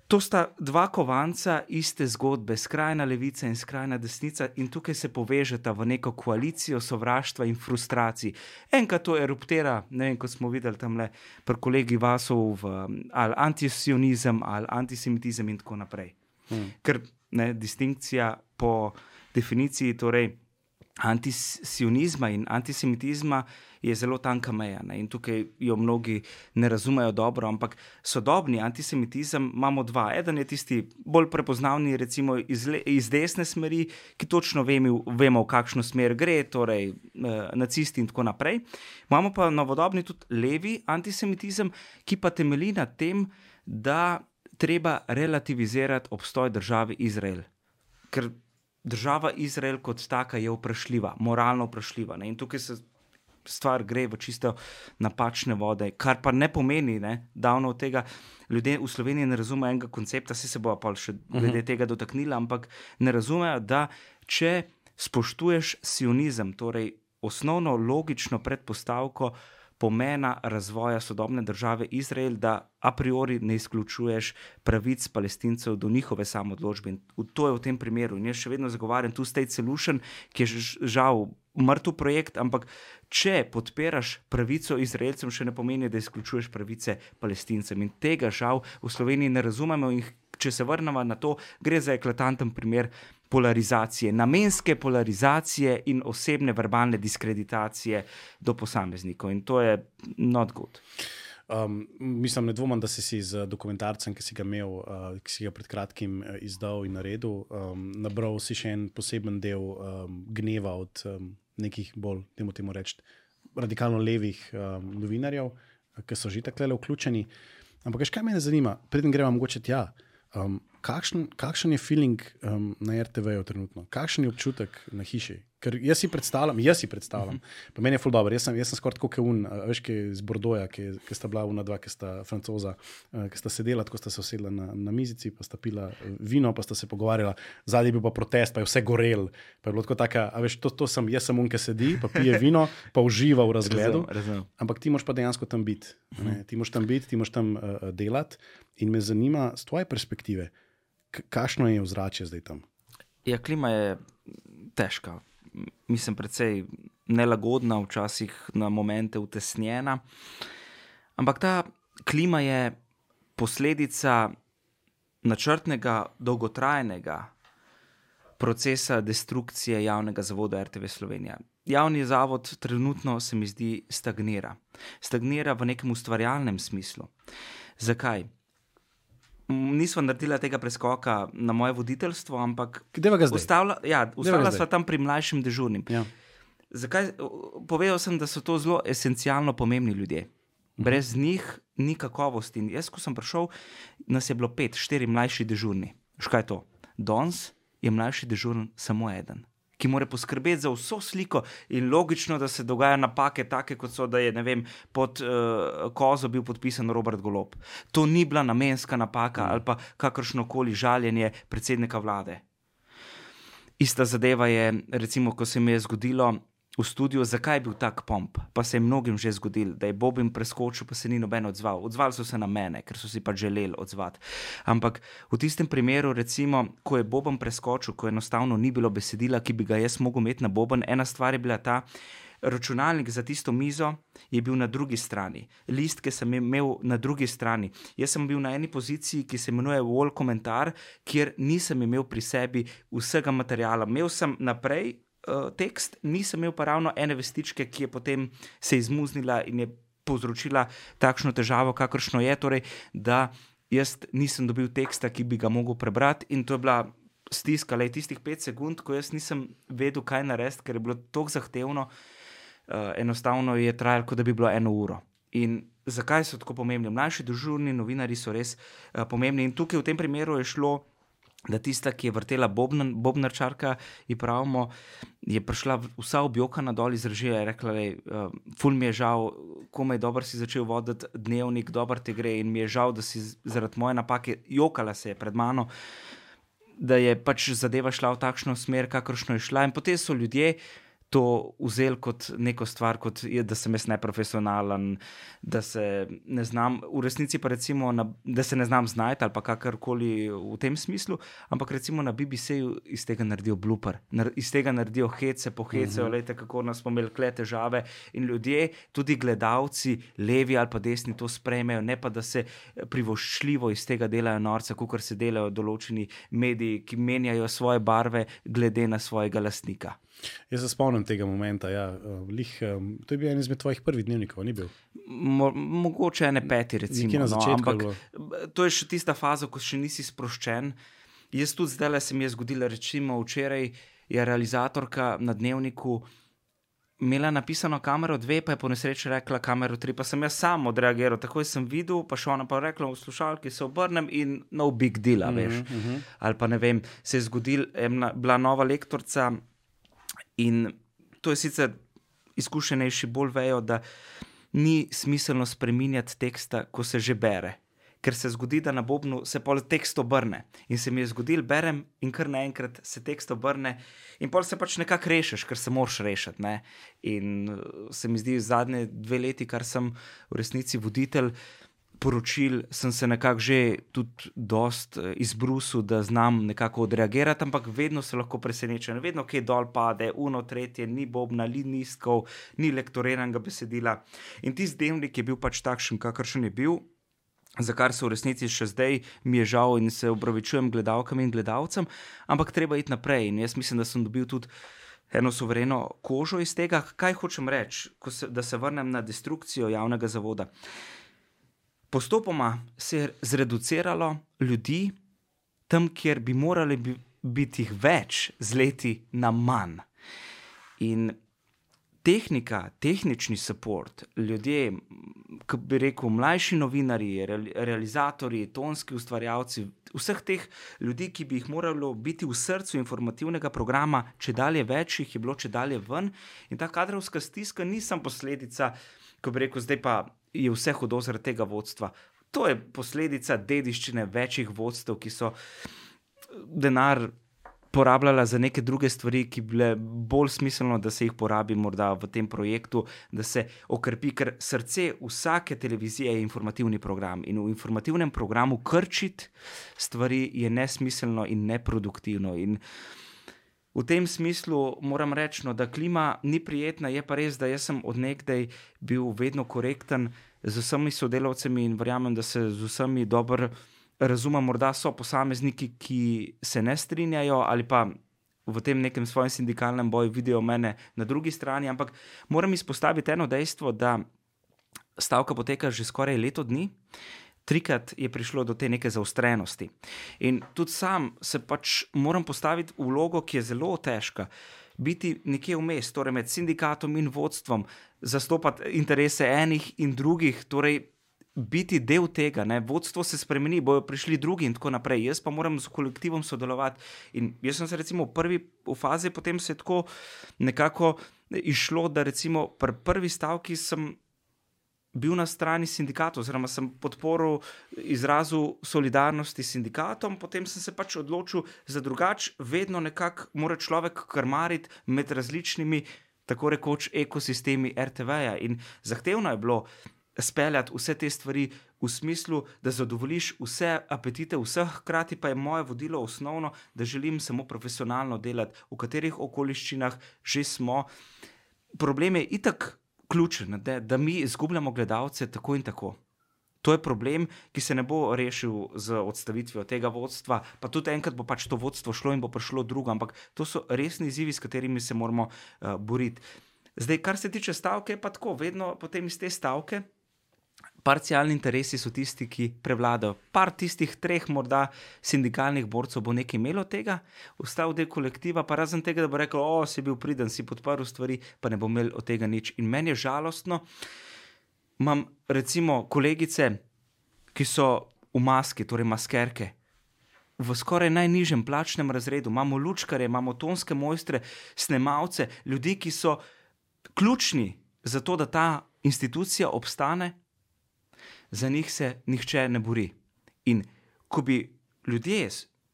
To sta dva kovanca iste zgodbe, skrajna levica in skrajna desnica, in tukaj se povežeta v neko koalicijo sovraštva in frustracij. Enkrat to eruptira, ne vem, kot smo videli tam le pri kolegi Vasov, v, ali antisionizem, ali antisemitizem in tako naprej. Hmm. Ker ne, distinkcija po definiciji, torej antisionizma in antisemitizma je zelo tanka meja. Ne? In tukaj jo mnogi ne razumejo dobro, ampak sodobni antisemitizem imamo dva. Eden je tisti bolj prepoznavni, recimo iz, le, iz desne smeri, ki točno vemo, vemo, v kakšno smer gre, torej eh, nacisti in tako naprej. Imamo pa novodobni tudi levi antisemitizem, ki pa temelji na tem, da treba relativizirati obstoj države Izrael. Ker država Izrael kot taka je vprašljiva, moralno vprašljiva. Ne? In tukaj se stvar gre v čisto napačne vode, kar pa ne pomeni, da davno od tega ljudje v Sloveniji ne razumejo enega koncepta, se, se bo pa še glede mhm. -huh. tega dotaknila, ampak ne razumejo, da če spoštuješ sionizem, torej osnovno logično predpostavko, pomena razvoja sodobne države Izrael, da a priori ne izključuješ pravic palestincev do njihove samodločbe. In to je v tem primeru. In jaz še vedno zagovarjam tu State Solution, ki je žal mrtev projekt, ampak če podpiraš pravico Izraelcem, še ne pomeni, da izključuješ pravice palestincem. In tega žal v Sloveniji ne razumemo. In če se vrnemo na to, gre za eklatanten primer polarizacije, namenske polarizacije in osebne verbalne diskreditacije do posameznikov. In to je not good. Um, mislim, ne dvomim, da si, si z dokumentarcem, ki si ga imel, uh, ki si ga pred kratkim uh, izdal in naredil, um, nabral si še en poseben del um, gneva od um, nekih bolj, temu temu reči, radikalno levih um, novinarjev, ki so že tako le vključeni. Ampak, kaj me zanima, preden gremo mogoče tja. Um, kakšen, kakšen je feeling um, na RTV-ju trenutno, kakšen je občutek na hiši? Ker jaz si predstavljam, jaz si predstavljam, uh -huh. pa meni je ful dobro. Jaz sem, jaz sem skoraj tako kot un, veš, ki iz Bordoja, ki, ki sta bila una dva, ki sta francoza, ki sta sedela, tako sta se usedla na, na mizici, pa sta pila vino, pa sta se pogovarjala. Zadnji je bil pa protest, pa je vse gorel. Pa je bilo tako taka, a veš, to, to sem, jaz sem un, ki sedi, pa pije vino, pa uživa v razgledu. Razum, razum. Ampak ti moš pa dejansko tam biti. Uh -huh. Ti moš tam biti, ti moš tam uh, delati. In me zanima, z tvoje perspektive, kakšno je ozračje zdaj tam? Ja, klima je težka mislim, precej nelagodna, včasih na momente utesnjena. Ampak ta klima je posledica načrtnega, dolgotrajnega procesa destrukcije javnega zavoda RTV Slovenija. Javni zavod trenutno se mi zdi stagnira. Stagnira v nekem ustvarjalnem smislu. Zakaj? Nismo naredili tega preskoka na moje voditeljstvo, ampak ustavila ja, sva tam pri mlajšem dežurnim. Ja. Zakaj? Povedal sem, da so to zelo esencialno pomembni ljudje. Mhm. Brez mhm. njih ni kakovosti. In jaz, ko sem prišel, nas je bilo pet, štiri mlajši dežurni. Škaj je to? Danes je mlajši dežurn samo eden ki mora poskrbeti za vso sliko, in logično, da se dogajajo napake, take kot so, da je vem, pod uh, kozo bil podpisan Robert Golop. To ni bila namenska napaka ali pa kakršno koli žaljenje predsednika vlade. Ista zadeva je, recimo, ko se mi je zgodilo, v studiu, zakaj je bil tak pomp. Pa se je mnogim že zgodil, da je Bobin preskočil, pa se ni noben odzval. Odzvali so se na mene, ker so si pa želeli odzvati. Ampak v tistem primeru, recimo, ko je Bobin preskočil, ko enostavno ni bilo besedila, ki bi ga jaz mogel imeti na Bobin, ena stvar je bila ta. Računalnik za tisto mizo je bil na drugi strani, list, ki sem imel na drugi strani. Jaz sem bil na eni poziciji, ki se imenuje Wall Komentar, kjer nisem imel pri sebi vsega materiala. Imel sem naprej uh, tekst, nisem imel pa ravno ene vestičke, ki je potem se izmuznila in je povzročila takšno težavo, kakršno je. Torej, da jaz nisem dobil teksta, ki bi ga mogel prebrati, in to je bila stiska, le tistih pet sekund, ko jaz nisem vedel, kaj narediti, ker je bilo tako zahtevno, uh, enostavno je trajalo, kot da bi bilo eno uro. In zakaj so tako pomembni? Mlajši državni novinari so res uh, pomembni. In tukaj v tem primeru je šlo da tista, ki je vrtela bobn, bobnarčarka, ji pravimo, je prišla vsa objokana dol iz režije in rekla: lej, uh, Ful mi je žal, komaj dobro si začel voditi dnevnik, dobro ti gre in mi je žal, da si zaradi moje napake jokala se je pred mano. Da je pač zadeva šla v takšno smer, kakršno je šla, in potem so ljudje, uh, to vzeli kot neko stvar, kot je, da sem jaz neprofesionalen, da se ne znam, v resnici pa recimo, na, da se ne znam znajti ali kakorkoli v tem smislu, ampak recimo na BBC-ju iz tega naredijo blooper, nar, iz tega naredijo hece, pohecejo, uh -huh. kako nas smo imeli kle težave in ljudje, tudi gledalci, levi ali pa desni, to sprejmejo, ne pa da se privoščljivo iz tega delajo norce, kot se delajo določeni mediji, ki menjajo svoje barve glede na svojega lastnika. Jaz se spomnim tega momenta. Ja. Lih, to je bil en izmed tvojih prvih dnevnikov, ni bil? Mo, mogoče ne peti, recimo. No, ampak to je še tista faza, ko še nisi sproščen. Jaz tudi zdaj le se mi je zgodilo, recimo včeraj je realizatorka na dnevniku. Imela napisano kamero dve, pa je po nesreči rekla kamero tri, pa sem jaz sam odreagiral. Takoj sem videl, pa še ona pa rekla v slušalki, se obrnem in no big deal, veš. Uh -huh. Ali pa ne vem, se je zgodil, bila nova lektorica, In to je sicer izkušenejši, bolj vejo, da ni smiselno spremenjati teksta, ko se že bere. Ker se zgodi, da na Bobnu se pol tekst obrne. In se mi je zgodil, berem in kar naenkrat se tekst obrne, in pol se pač nekako rešiš, ker se moraš rešiti. Ne? In uh, se mi zdi, zadnje dve leti, kar sem v resnici voditelj, poročil sem se nekako že tudi dost eh, izbrusil, da znam nekako odreagirati, ampak vedno se lahko presenečen, vedno kaj dol pade, uno, tretje, ni bobna, ni nizkov, ni lektoriranega besedila. In ti zdevnik je bil pač takšen, kakršen je bil. Za kar se v resnici še zdaj mi je žal in se upravičujem gledalkam in gledalcem, ampak treba iti naprej. In jaz mislim, da sem dobil tudi eno sovereno kožo iz tega. Kaj hočem reči, da se vrnem na destrukcijo javnega zavoda? Postopoma se je zreduciralo ljudi tam, kjer bi morali bi, biti več, z leti na manj. In tehnika, tehnični podpor, ljudje, ki bi rekel, mlajši novinari, realizatori, tonski ustvarjalci. Vseh teh ljudi, ki bi jih moralo biti v srcu informativnega programa, če dalje več jih je bilo, če dalje ven. In ta kadrovska stiska ni samo posledica, ko bi rekel, zdaj pa je vse hudo zaradi tega vodstva. To je posledica dediščine večjih vodstev, ki so denar porabljala za neke druge stvari, ki bi bile bolj smiselno, da se jih porabi morda v tem projektu, da se okrepi, ker srce vsake televizije je informativni program in v informativnem programu krčiti stvari je nesmiselno in neproduktivno. In V tem smislu moram reči, no, da klima ni prijetna, je pa res, da sem odnegdaj bil vedno korekten z vsemi sodelavci in verjamem, da se z vsemi dobro razumem. Morda so posamezniki, ki se ne strinjajo ali pa v tem nekem svojem sindikalnem boju vidijo mene na drugi strani, ampak moram izpostaviti eno dejstvo, da stavka poteka že skoraj leto dni trikrat je prišlo do te neke zaostrenosti. In tudi sam se pač moram postaviti v vlogo, ki je zelo težka. Biti nekje vmes, torej med sindikatom in vodstvom, zastopati interese enih in drugih, torej biti del tega. Ne? Vodstvo se spremeni, bojo prišli drugi in tako naprej. Jaz pa moram z kolektivom sodelovati. In jaz sem se recimo v prvi v fazi, potem se je tako nekako išlo, da recimo pri prvi stavki sem bil na strani sindikata, oziroma sem podporil izrazu solidarnosti s sindikatom, potem sem se pač odločil za drugače, vedno nekako mora človek krmariti med različnimi, tako rekoč, ekosistemi RTV-ja. In zahtevno je bilo speljati vse te stvari v smislu, da zadovoljiš vse apetite vseh, hkrati pa je moje vodilo osnovno, da želim samo profesionalno delati, v katerih okoliščinah že smo. Problem je itak ključen, da, da mi izgubljamo gledalce tako in tako. To je problem, ki se ne bo rešil z odstavitvijo tega vodstva, pa tudi enkrat bo pač to vodstvo šlo in bo prišlo drugo, ampak to so resni izzivi, s katerimi se moramo uh, boriti. Zdaj, kar se tiče stavke, pa tako, vedno potem iz te stavke Parcialni interesi so tisti, ki prevladajo. Par tistih treh, morda sindikalnih borcev bo nekaj imelo tega, ostal del kolektiva, pa razen tega, da bo rekel: O, si bil priden, si podprl stvari, pa ne bo imel od tega nič. In meni je žalostno. Imam recimo kolegice, ki so v maski, torej maskerke. V skoraj najnižjem plačnem razredu imamo lučkare, imamo tonske mojstre, snemalce, ljudi, ki so ključni za to, da ta institucija obstane, za njih se nihče ne bori. In ko bi ljudje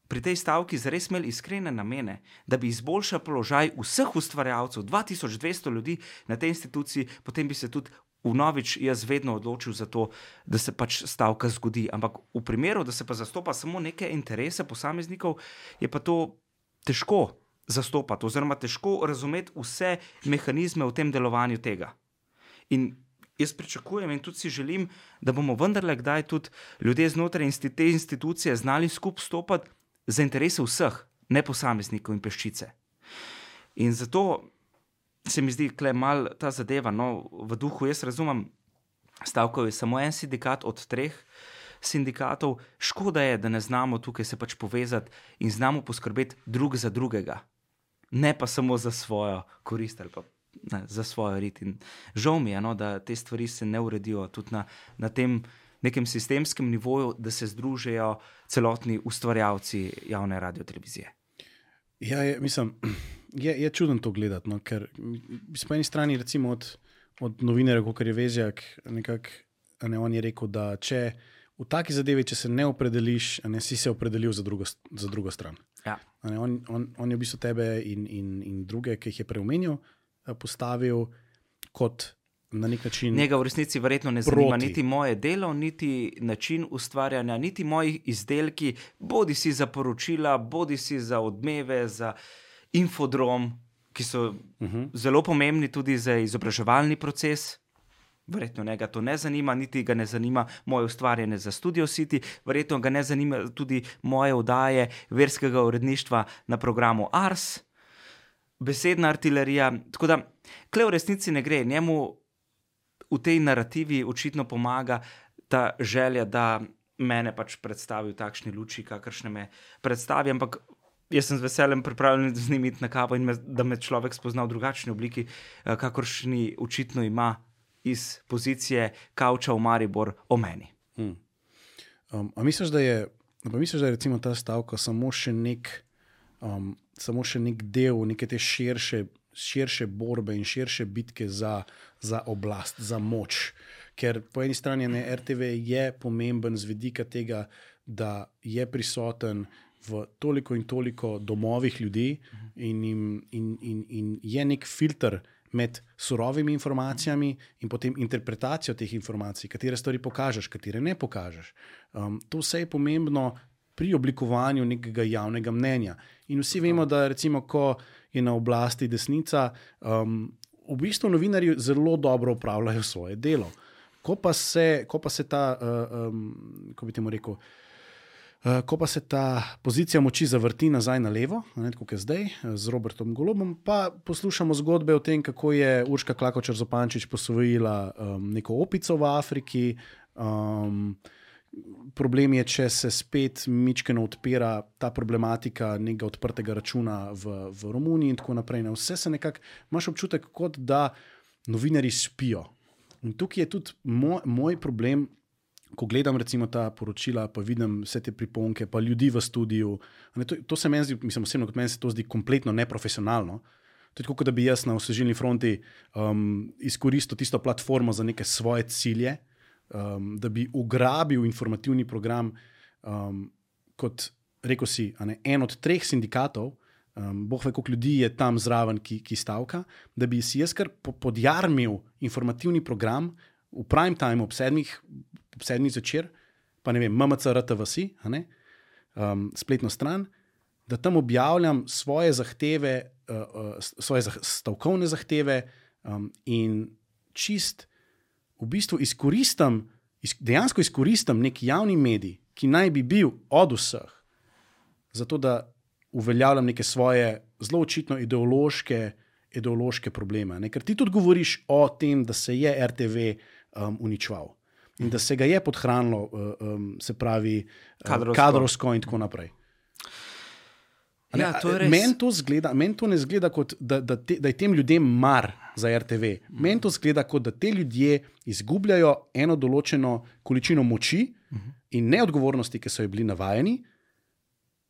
pri tej stavki zares imeli iskrene namene, da bi izboljšali položaj vseh ustvarjalcev, 2200 ljudi na tej instituciji, potem bi se tudi vnovič jaz vedno odločil za to, da se pač stavka zgodi. Ampak v primeru, da se pa zastopa samo neke interese posameznikov, je pa to težko zastopati, oziroma težko razumeti vse mehanizme v tem delovanju tega. In jaz pričakujem in tudi si želim, da bomo vendarle kdaj tudi ljudje znotraj te institucije znali skupaj stopiti za interese vseh, ne posameznikov in peščice. In zato se mi zdi, da je mal ta zadeva no, v duhu. Jaz razumem, stavko je samo en sindikat od treh. Sindikatov, škoda je, da ne znamo tukaj se pač povezati in znamo poskrbeti drug za drugega, ne pa samo za svojo korist ali pa ne, za svojo rit. In žal mi je, no, da te stvari se ne uredijo tudi na, na tem nekem sistemskem nivoju, da se združijo celotni ustvarjalci javne radio televizije. Ja, je, mislim, je, je čudno to gledati, no, ker po eni strani, recimo od, od novinarja, kot je Vezjak, nekak, ne, on je rekel, da če v taki zadevi, če se ne opredeliš, ne si se opredelil za drugo, za drugo stran. Ja. Ne, on, on, on je v bistvu tebe in, in, in druge, ki jih je preomenil, postavil kot na nek način. Njega v resnici verjetno ne zanima proti. niti moje delo, niti način ustvarjanja, niti moji izdelki, bodi si za poročila, bodi si za odmeve, za infodrom, ki so uh Mhm. -huh. zelo pomembni tudi za izobraževalni proces. Verjetno njega to ne zanima, niti ga ne zanima moje ustvarjanje za Studio City, verjetno ga ne zanima tudi moje oddaje verskega uredništva na programu Ars besedna artilerija. Tako da, kle v resnici ne gre, njemu v tej narativi očitno pomaga ta želja, da mene pač predstavi v takšni luči, kakršne me predstavi. Ampak jaz sem z veseljem pripravljen z njimi na kavo in me, da me človek spozna v drugačni obliki, eh, kakršni očitno ima iz pozicije Kauča v Maribor o meni. Hmm. Um, a misliš, da je, pa misliš, da je ta stavka samo še nek, um, samo še nek del neke te širše, širše borbe in širše bitke za, za oblast, za moč? Ker po eni strani ne, RTV je pomemben z vidika tega, da je prisoten v toliko in toliko domovih ljudi in, in, in, in, in je nek filter med surovimi informacijami in potem interpretacijo teh informacij, katere stvari pokažeš, katere ne pokažeš. Um, to vse je pomembno pri oblikovanju nekega javnega mnenja. In vsi vemo, da recimo, ko je na oblasti desnica, um, v bistvu novinarji zelo dobro upravljajo svoje delo. Ko pa se, ko pa se ta, uh, um, kako bi temu rekel, uh, ko pa se ta pozicija moči zavrti nazaj na levo, ne, kot je zdaj z Robertom Golobom, pa poslušamo zgodbe o tem, kako je Urška Klakočar Zopančič posvojila um, neko opico v Afriki. Um, problem je, če se spet mičkeno odpira ta problematika nekega odprtega računa v, v Romuniji in tako naprej. Ne. Vse se nekako, imaš občutek, kot da novinari spijo. In tukaj je tudi moj, moj problem. Ko gledam recimo ta poročila, pa vidim vse te priponke, pa ljudi v studiu. Ne, to, to se meni zdi, mislim, osebno, kot meni se to zdi kompletno neprofesionalno. To je kot da bi jaz na osvežilni fronti um, izkoristil tisto platformo za neke svoje cilje, um, da bi ugrabil informativni program, um, kot rekel si, ne, en od treh sindikatov, um, boh ve, koliko ljudi je tam zraven, ki, ki stavka, da bi si jaz kar podjarmil informativni program v prime time ob sedmih, ob sedmih zvečer, pa ne vem, MMC, RTVC, um, spletno stran. Da tam objavljam svoje zahteve, uh, uh, svoje zah stavkovne zahteve, um, in čist v bistvu izkoristim, iz, dejansko izkoristim neki javni medij, ki naj bi bil od vseh, zato da uveljavljam neke svoje zelo očitno ideološke, ideološke probleme. Ne? Ker ti tudi govoriš o tem, da se je RTV um, uničval. in da se ga je podhranilo, uh, um, se pravi, uh, Kadrovsko. kadrovsko in tako naprej. Ja. Meni to, zgleda- meni to ne zgleda kot da, da, te, da je tem ljudem mar za RTV. Meni to zgleda kot da te ljudje izgubljajo eno določeno količino moči in neodgovornosti, ki so jo bili navajeni,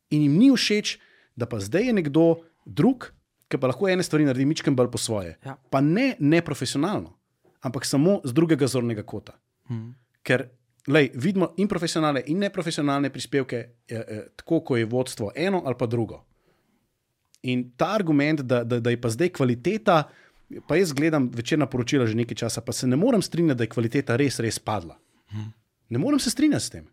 in jim ni všeč, da pa zdaj je nekdo drug, ki pa lahko ene stvari naredi mičkem bolj po svoje. Ja. Pa ne neprofesionalno, ampak samo z drugega zornega kota. Mhm. Ker lej, vidimo in profesionalne, in neprofesionalne prispevke, eh, eh, tako ko je vodstvo eno ali pa drugo. In ta argument, da, da, da je pa zdaj kvaliteta, pa jaz gledam večerna poročila že nekaj časa, pa se ne morem strinjati, da je kvaliteta res, res padla. Ne morem se strinjati s tem.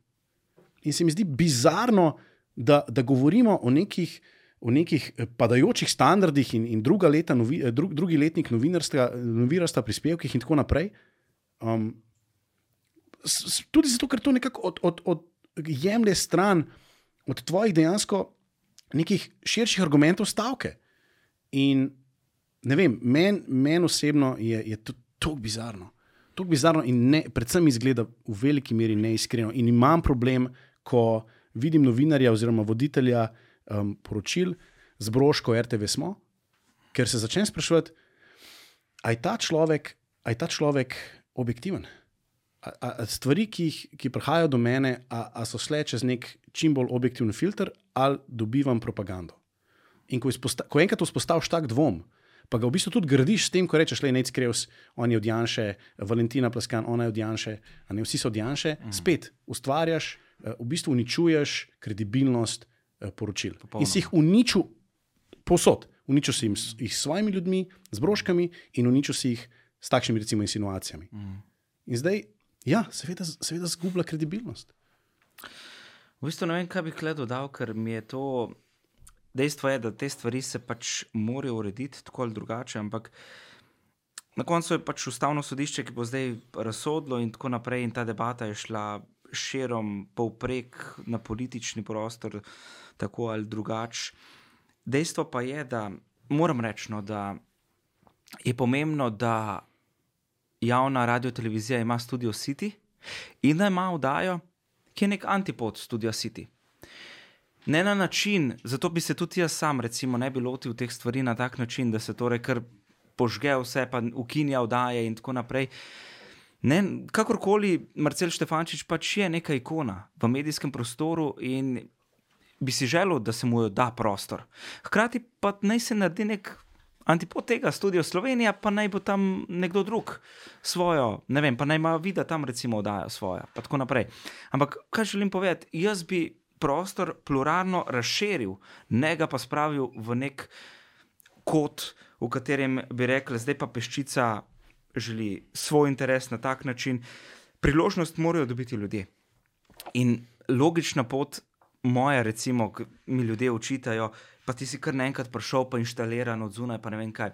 In se mi zdi bizarno, da, da govorimo o nekih, o nekih eh, padajočih standardih in, in druga leta, novi, eh, drug, drugi letnik novinarstva, novinarstva, prispevkih in tako naprej. Um, tudi zato, ker to nekako od, od, od jemlje stran od tvojih dejansko nekih širših argumentov stavke. In ne vem, meni men osebno je, je to tako bizarno. Tako bizarno in ne, predvsem izgleda v veliki meri neiskreno. In imam problem, ko vidim novinarja oziroma voditelja um, poročil z broško RTV smo, ker se začnem sprašovati, ali je ta človek, je ta človek objektiven. A, a, stvari, ki, jih, ki prihajajo do mene, a, a so šle čez nek čim bolj objektiven filter, ali dobivam propagando. In ko, izposta, ko enkrat vzpostaviš tak dvom, pa ga v bistvu tudi gradiš s tem, ko rečeš, le nec krevs, on je od Janša, Valentina Plaskan, ona je od Janša, a ne vsi so od Janša, mm. spet ustvarjaš, eh, v bistvu uničuješ kredibilnost eh, poročil. Popolno. In si jih uničil posod. Uničil si jih s svojimi ljudmi, z broškami in uničil si jih s takšnimi recimo insinuacijami. Mm. In zdaj, ja, seveda, seveda zgublja kredibilnost. V bistvu ne vem, kaj bi kle dodal, ker mi je to. Dejstvo je, da te stvari se pač morajo urediti tako ali drugače, ampak na koncu je pač ustavno sodišče, ki bo zdaj razsodilo in tako naprej, in ta debata je šla širom, povprek na politični prostor, tako ali drugače. Dejstvo pa je, da moram reči, no, da je pomembno, da javna radio-televizija ima studio City in da ima vdajo, ki je nek antipod studia City. Ne na način, zato bi se tudi jaz sam, recimo, ne bi lotil teh stvari na tak način, da se torej kar požge vse, pa ukinja vdaje in tako naprej. Ne, kakorkoli, Marcel Štefančič pač je neka ikona v medijskem prostoru in bi si želel, da se mu jo da prostor. Hkrati pa naj se naredi nek antipod tega, studio Slovenija, pa naj bo tam nekdo drug svojo, ne vem, pa naj ima vida tam recimo oddaja svoja, pa tako naprej. Ampak kaj želim povedati, jaz bi prostor pluralno razširil, ne ga pa spravil v nek kot, v katerem bi rekli, zdaj pa peščica želi svoj interes na tak način. Priložnost morajo dobiti ljudje. In logična pot, moja, recimo, mi ljudje učitajo, pa ti si kar naenkrat prišel, pa inštaliran od zunaj, pa ne vem kaj.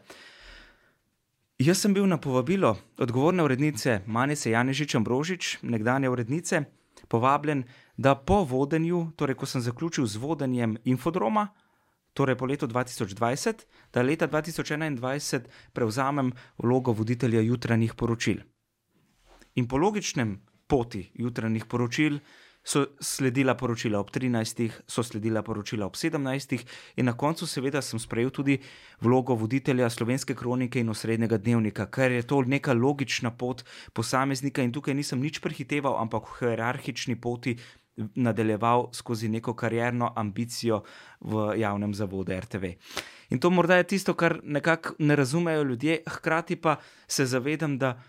Jaz sem bil na povabilo odgovorne urednice Manice Janežič Ambrožič, nekdanje urednice, povabljen, da po vodenju, torej ko sem zaključil z vodenjem infodroma, torej po letu 2020, da leta 2021 prevzamem vlogo voditelja jutranjih poročil. In po logičnem poti jutranjih poročil so sledila poročila ob 13, so sledila poročila ob 17, in na koncu, seveda, sem sprejel tudi vlogo voditelja slovenske kronike in osrednjega dnevnika, ker je to neka logična pot posameznika in tukaj nisem nič prehiteval, ampak v hierarhični poti nadaljeval skozi neko karjerno ambicijo v javnem zavodu RTV. In to morda je tisto, kar nekako ne razumejo ljudje, hkrati pa se zavedam, da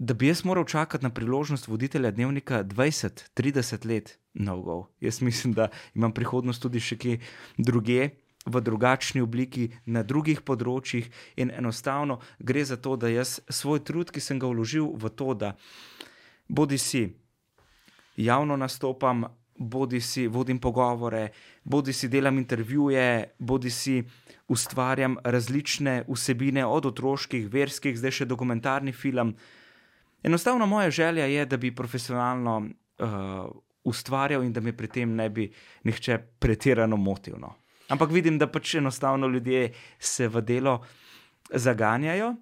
da bi jaz moral čakati na priložnost voditelja dnevnika 20-30 let, no go. Jaz mislim, da imam prihodnost tudi še kje drugje. V drugačni obliki, na drugih področjih, in enostavno gre za to, da jaz svoj trud, ki sem ga vložil v to, da bodi si javno nastopam, bodi si vodim pogovore, bodi si delam intervjuje, bodi si ustvarjam različne vsebine, od otroških, verskih, zdaj še dokumentarni film. Enostavno moja želja je, da bi profesionalno uh, ustvarjal in da me pri tem ne bi nihče pretirano motil. No. Ampak vidim, da pač enostavno ljudje se v delo zaganjajo.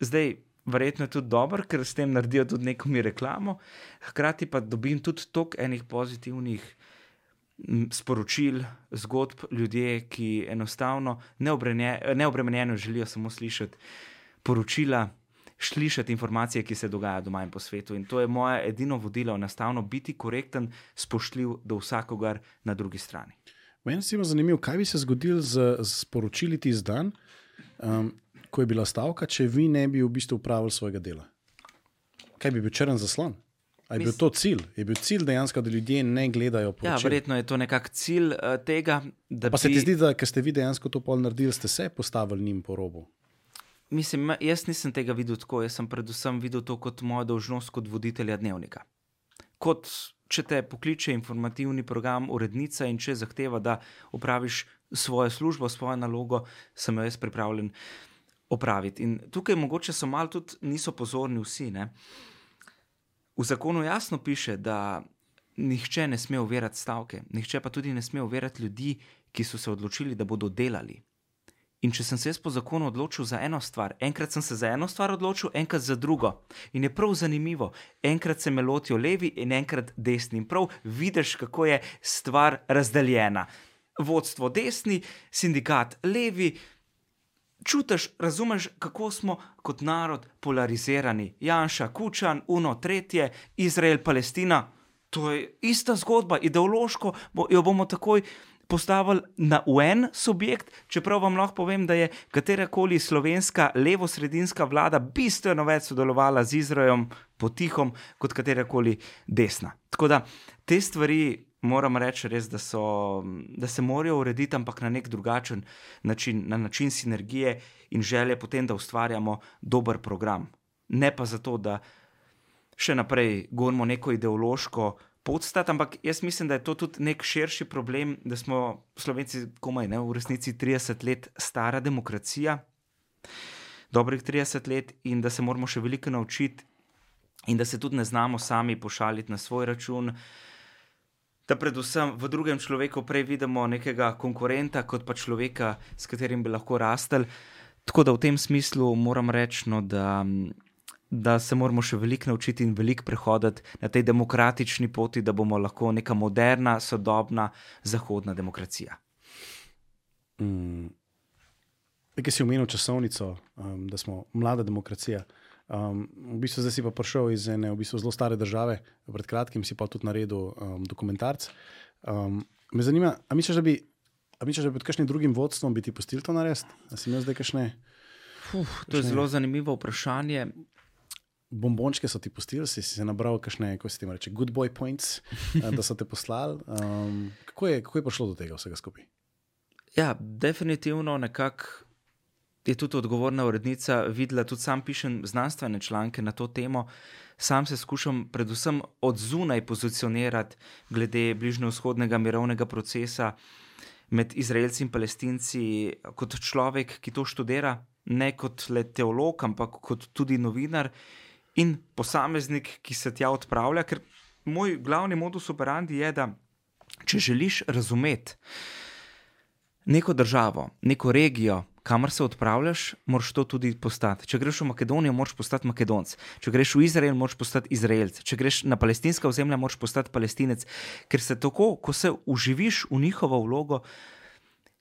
Zdaj, verjetno je tudi dobro, ker s tem naredijo tudi neko mi reklamo. Hkrati pa dobim tudi toliko enih pozitivnih sporočil, zgodb ljudi, ki enostavno neobremenjeno želijo samo slišati poročila. Slišati informacije, ki se dogajajo doma in po svetu. In to je moje edino vodilo, enostavno biti korekten, spoštljiv do vsakogar na drugi strani. Meni se je zanimivo, kaj bi se zgodilo z, z poročili tisti dan, um, ko je bila stavka, če vi ne bi v bistvu upravili svojega dela. Kaj bi bil črn zaslon? Ali je bil to cilj? Je bil cilj dejansko, da ljudje ne gledajo Ja, poročil? verjetno je to nekak cilj uh, tega, Pa se bi. ti zdi, da ste vi dejansko to pol naredili, ste se postavili njim po robu? Mislim, jaz nisem tega videl tako, jaz sem predvsem videl to kot mojo dolžnost kot voditelja dnevnika. Kot če te pokliče informativni program, urednica in če zahteva, da opraviš svojo službo, svojo nalogo, sem jo jaz pripravljen opraviti. In tukaj mogoče so malo tudi niso pozorni vsi. Ne? V zakonu jasno piše, da nihče ne sme uverjati stavke, nihče pa tudi ne sme uverjati ljudi, ki so se odločili, da bodo delali. In če sem se jaz po zakonu odločil za eno stvar, enkrat sem se za eno stvar odločil, enkrat za drugo. In je prav zanimivo, enkrat se me lotijo levi in enkrat desni. In prav vidiš, kako je stvar razdeljena. Vodstvo desni, sindikat levi. Čutiš, razumeš, kako smo kot narod polarizirani. Janša, Kučan, Uno, Tretje, Izrael, Palestina. To je ista zgodba, ideološko bo, jo bomo takoj postavili na en subjekt, čeprav vam lahko povem, da je katerakoli slovenska levo-sredinska vlada bistveno več sodelovala z Izraelom potihom kot katerakoli desna. Tako da te stvari moram reči res, da, so, da se morajo urediti, ampak na nek drugačen način, na način sinergije in želje potem, da ustvarjamo dober program. Ne pa zato, da še naprej gonimo neko ideološko podstat, ampak jaz mislim, da je to tudi nek širši problem, da smo Slovenci komaj ne v resnici 30 let stara demokracija, dobrih 30 let in da se moramo še veliko naučiti in da se tudi ne znamo sami pošaliti na svoj račun. Da predvsem v drugem človeku prej vidimo nekega konkurenta, kot pa človeka, s katerim bi lahko rastel. Tako da v tem smislu moram reči, no, da, da se moramo še veliko naučiti in veliko prehoditi na tej demokratični poti, da bomo lahko neka moderna, sodobna, zahodna demokracija. Mm. Nekaj si omenil časovnico, um, da smo mlada demokracija. Um, v bistvu zdaj si pa prišel iz ene v bistvu zelo stare države, pred kratkim si pa tudi naredil um, dokumentarc. Um, me zanima, a misliš, da bi, a misliš, da bi pod kakšnim drugim vodstvom bi ti pustili to narediti? A si imel zdaj kakšne Uf, to je zelo zanimivo vprašanje. Bombončke, so ti pustili, si, si se nabral kakšne, kako se ti reče, good boy points, eh, da so te poslali. Um, kako, je, kako je prišlo do tega vsega skupaj? Ja, definitivno nekako je tudi odgovorna urednica videla, tudi sam pišem znanstvene članke na to temo. Sam se skušam predvsem od zunaj pozicionirati glede bližnjevzhodnega mirovnega procesa med Izraelci in Palestinci, kot človek, ki to študira, ne kot le teolog, ampak kot tudi novinar in posameznik, ki se tja odpravlja. Ker moj glavni modus operandi je, da če želiš razumeti neko državo, neko regijo, kamor se odpravljaš, moraš to tudi postati. Če greš v Makedonijo, moraš postati Makedonc. Če greš v Izrael, moraš postati Izraelc. Če greš na palestinska ozemlja, moraš postati Palestinec. Ker se tako, ko se uživiš v njihovo vlogo,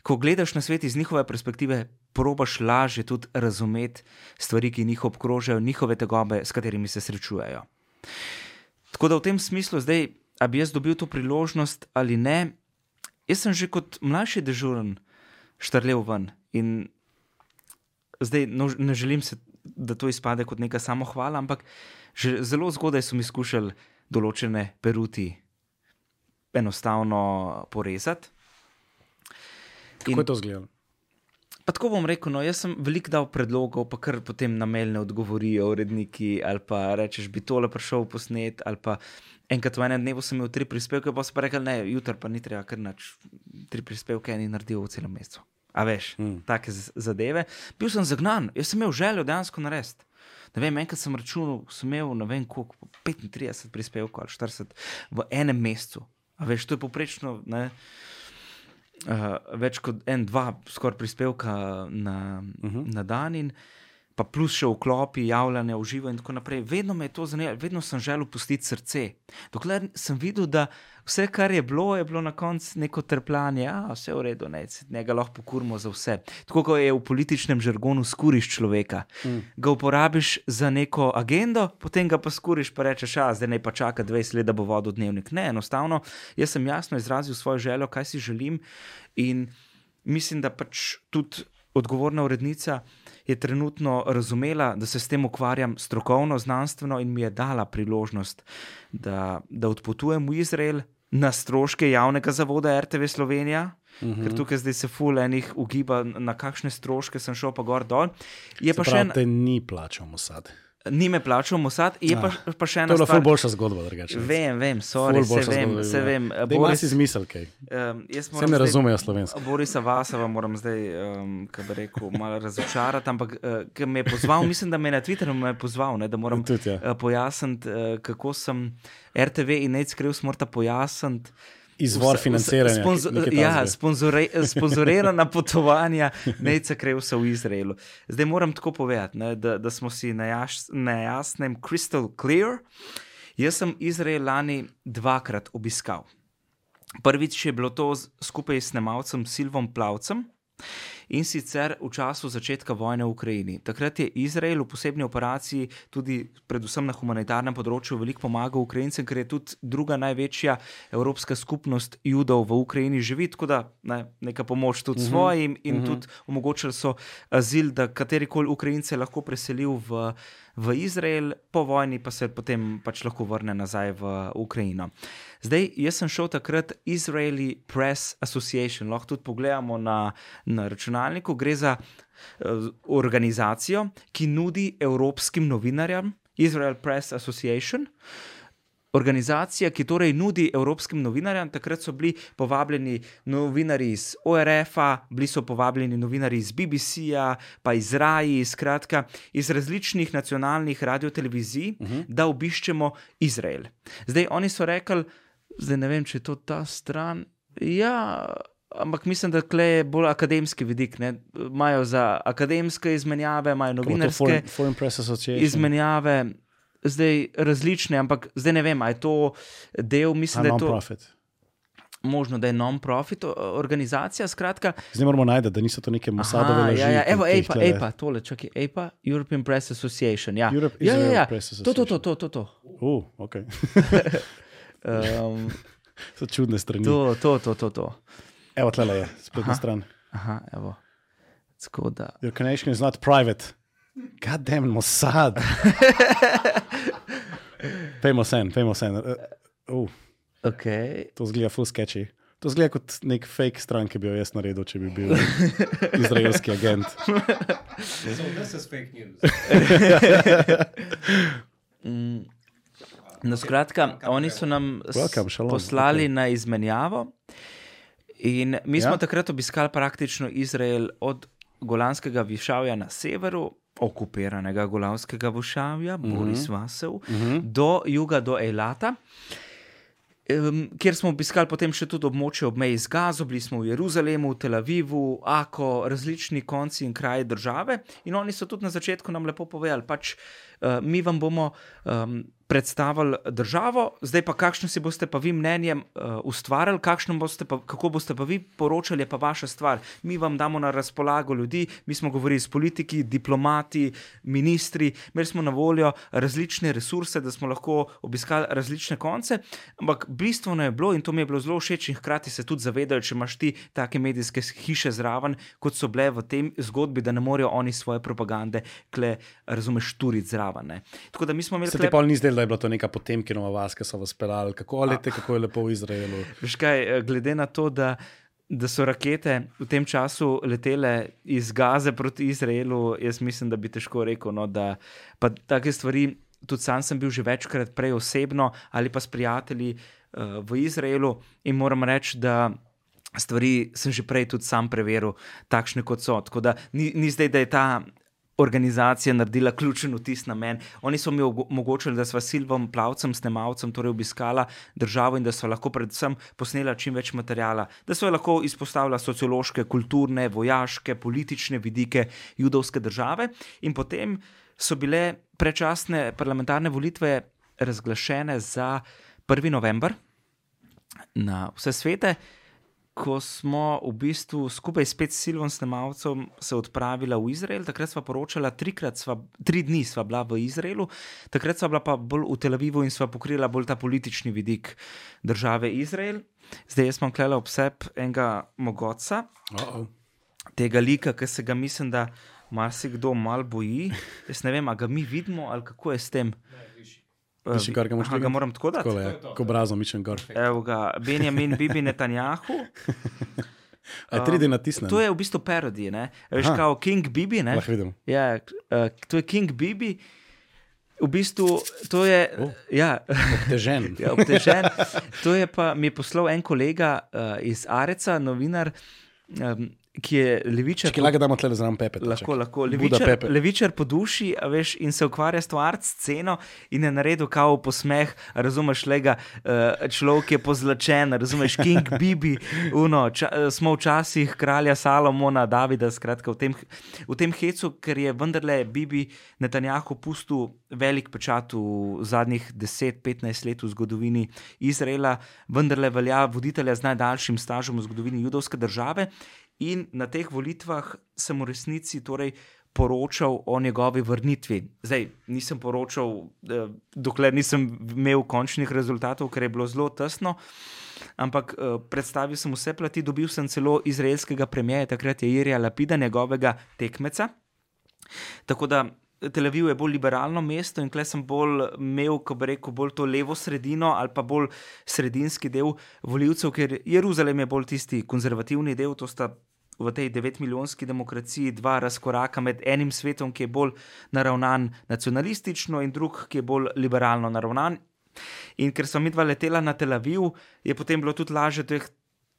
ko gledaš na svet iz njihove perspektive, probaš lažje tudi razumeti stvari, ki jih obkrožajo, njihove tegobe, s katerimi se srečujejo. Tako da v tem smislu, zdaj, a bi jaz dobil to priložnost ali ne, jaz sem že kot mlajši dežuren štrlev ven in zdaj no, ne želim se, da to izpade kot neka samohvala, ampak že zelo zgodaj so mi skušali določene peruti enostavno porezati. Kako je to izgledalo? Pa tako bom rekel, no, jaz sem veliko dal predlogov, pa kar potem na mail ne odgovorijo uredniki, ali pa rečeš, bi tole prišel posnet, ali pa enkrat v enem dnevu sem imel tri prispevke, pa so pa rekli, ne, jutri pa ni treba, ker nač tri prispevke eni naredijo v celem mesecu. A veš, Mm. take zadeve. Bil sem zagnan, jaz sem imel željo dejansko narediti. Ne vem, enkrat sem računal, sem imel ne vem koliko, 35 prispevkov ali 40 v enem mesecu. A veš, to je poprečno. Ne, Uh, več kot en, dva, skoraj prispevka na, uh Mhm. -huh. na dan. In pa plus še vklopi, javljanje v živo in tako naprej. Vedno me je to zanimalo, vedno sem želel pustiti srce. Dokler sem videl, da vse, kar je bilo, je bilo na koncu neko trpljanje, a vse je v redu, ne, njega lahko pokurimo za vse. Tako kot je v političnem žargonu skuriš človeka. Mm. Ga uporabiš za neko agendo, potem ga pa skuriš, pa rečeš, a zdaj ne pa čaka 20 let, da bo vodil dnevnik. Ne, enostavno, jaz sem jasno izrazil svojo željo, kaj si želim in mislim, da pač tudi odgovorna urednica je trenutno razumela, da se s tem ukvarjam strokovno, znanstveno in mi je dala priložnost, da, da odpotujem v Izrael na stroške javnega zavoda RTV Slovenija. Uh -huh. Ker tukaj zdaj se fulejnih ugiba, na kakšne stroške sem šel, pa gor dol. Je se pa pravi, še en. Te ni plačal, Mossad ni me plačal Mossad, je pa, ah, pa še ena. To je bila boljša zgodba, drugače. Vem, vem, sorry, se vem, zgodba, se vem. Boris si izmisel, kaj. Um, se ne razumejo slovensko. Borisa Vasava moram zdaj, um, kaj bi rekel, malo razočarati, ampak uh, me je pozval, mislim, da me je na Twitterju me je pozval, ne, da moram Tudi, ja. uh, pojasniti, uh, kako sem RTV in Nate Skrivs morata pojasniti izvor financiranja. Sponzo ja, sponzore sponzorirana potovanja Nejca Krevsa v Izraelu. Zdaj moram tako povedati, ne, da, da smo si na jasnem, crystal clear. Jaz sem Izrael lani dvakrat obiskal. Prvič je bilo to skupaj s snemalcem Silvom Plavcem in sicer v času začetka vojne v Ukrajini. Takrat je Izrael v posebni operaciji, tudi predvsem na humanitarnem področju, veliko pomagal Ukrajincem, ker je tudi druga največja evropska skupnost judov v Ukrajini živi, tako da ne, neka pomoč tudi uh mhm, -huh. svojim in uh mhm. -huh. tudi omogočili so azil, da katerikoli Ukrajince lahko preselil v v Izrael, po vojni pa se potem pač lahko vrne nazaj v Ukrajino. Zdaj, jaz sem šel takrat Israeli Press Association, lahko tudi pogledamo na, na računalniku. Gre za uh, organizacijo, ki nudi evropskim novinarjem, Israel Press Association. Uh, organizacija, ki torej nudi evropskim novinarjem. Takrat so bili povabljeni novinari iz ORF-a, bili so povabljeni novinari iz BBC-ja, pa iz RAI, skratka iz različnih nacionalnih radio-televizij, uh mhm. -huh. da obiščemo Izrael. Zdaj oni so rekli, zdaj ne vem, če je to ta stran. Ja, ampak mislim, da je bolj akademski vidik. Imajo za akademske izmenjave, imajo novinarske foreign, foreign izmenjave zdaj različne, ampak zdaj ne vem, ali je to del, mislim, da je to. Non-profit. Možno, da je non-profit organizacija. Skratka, zdaj moramo najti, da niso to neke Mossadove ljudi. Ja, ja, evo, EPA, EPA, tole, čakaj, EPA, European Press Association. Ja, Europe, ja, ja, ja. To, to, to, to, to. to. Uh, ok. um, so čudne strani. To, to, to, to. to. Evo, tle je, spletna stran. Aha, evo. Skoda. Your connection is not private. God damn, Mossad. Pejmo sen, pejmo sen. Uh, uh. Okay. To zgleda full sketchy. To zgleda kot nek fake stran, ki bi jo jaz naredil, če bi bil izraelski agent. so, fake news. mm. No, skratka, oni so nam Welcome, poslali okay. na izmenjavo. In mi smo ja. takrat obiskali praktično Izrael od Golanskega višavja na severu okupiranega Golavskega vošavja, mm -hmm. Boris Vasev, mm -hmm. do juga, do Elata. Um, kjer smo obiskali potem še tudi območje ob meji z Gazo, bili smo v Jeruzalemu, Tel Avivu, Ako, različni konci in kraji države. In oni so tudi na začetku nam lepo povedali, pač uh, mi vam bomo um, predstavili državo, zdaj pa kakšno si boste pa vi mnenje uh, ustvarjali, boste pa, kako boste pa vi poročali, pa vaša stvar. Mi vam damo na razpolago ljudi, mi smo govorili s politiki, diplomati, ministri, imeli smo na voljo različne resurse, da smo lahko obiskali različne konce. Ampak bistveno je bilo in to mi je bilo zelo všeč, in hkrati se tudi zavedali, če imaš ti take medijske hiše zraven, kot so bile v tem zgodbi, da ne morejo oni svoje propagande, kle, razumeš, turiti zraven. Ne. Tako da mi smo imeli. Se ti pa ni zdelo, da je bila to neka potemkinova vas, ki so vas pelali, kako lete, kako je lepo v Izraelu. Veš kaj, eh, glede na to, da, da so rakete v tem času letele iz Gaze proti Izraelu, jaz mislim, da bi težko rekel, no, da pa take stvari. Tudi sam sem bil že večkrat prej osebno ali pa s prijatelji uh, v Izraelu in moram reči, da stvari sem že prej tudi sam preveril, takšne kot so. Tako da ni, ni zdaj, da je ta organizacija naredila ključen vtis na meni. Oni so mi omogočili, da smo Silvom Plavcem, snemalcem, torej obiskala državo in da so lahko predvsem posnela čim več materijala, da so lahko izpostavila sociološke, kulturne, vojaške, politične vidike judovske države. In potem so bile prečasne parlamentarne volitve razglašene za 1. november na vse svete ko smo v bistvu skupaj s Silvom Snemalcem se odpravili v Izrael, takrat smo poročali, trikrat, sva, tri dni smo bila v Izraelu, takrat smo bila pa bolj v Tel Avivu in smo pokrila bolj ta politični vidik države Izrael. Zdaj jaz imam klela ob sebi enega mogoca, uh -oh. tega lika, ki se ga mislim, da marsikdo mal boji. Jaz ne vem, ali ga mi vidimo ali kako je s tem. Ne. Mišljen, kar ga moraš ga moram tako dati. Tako je, kot obrazom, mišljen, kar. Evo ga, Benjamin Bibi Netanjahu. A 3D natisnemo. To je v bistvu parodij, ne? Veš, kot King Bibi, ne? Lahko vidim. Ja, uh, to je King Bibi. V bistvu to je. Oh, ja. Obtežen. ja, obtežen. To je pa mi je poslal en kolega uh, iz Areca, novinar. Um, ki je levičar. Če lahko damo tle zraven pepe. Lahko, lahko. Levičar, levičar po duši veš, in se ukvarja s to art sceno in je naredil kao posmeh, razumeš, lega uh, človek je pozlačen, razumeš, King Bibi, uno, ča, smo včasih kralja Salomona, Davida, skratka v tem, v tem hecu, ker je vendarle Bibi Netanjahu pustil velik pečat v zadnjih 10-15 let v zgodovini Izraela, vendarle velja voditelja z najdaljšim stažom v zgodovini judovske države. In na teh volitvah sem v resnici torej poročal o njegovi vrnitvi. Zdaj nisem poročal, eh, dokler nisem imel končnih rezultatov, ker je bilo zelo tesno. Ampak eh, predstavil sem vse plati, dobil sem celo izraelskega premijeja, takrat je Irija Lapida, njegovega tekmeca. Tako da Tel Aviv je bolj liberalno mesto in klej sem bolj imel, ko bi rekel, bolj to levo sredino ali pa bolj sredinski del voljivcev, ker Jeruzalem je bolj tisti konzervativni del, to sta v tej 9-milijonski demokraciji dva razkoraka med enim svetom, ki je bolj naravnan nacionalistično in drug, ki je bolj liberalno naravnan. In ker sem midva letela na Tel Aviv, je potem bilo tudi lažje teh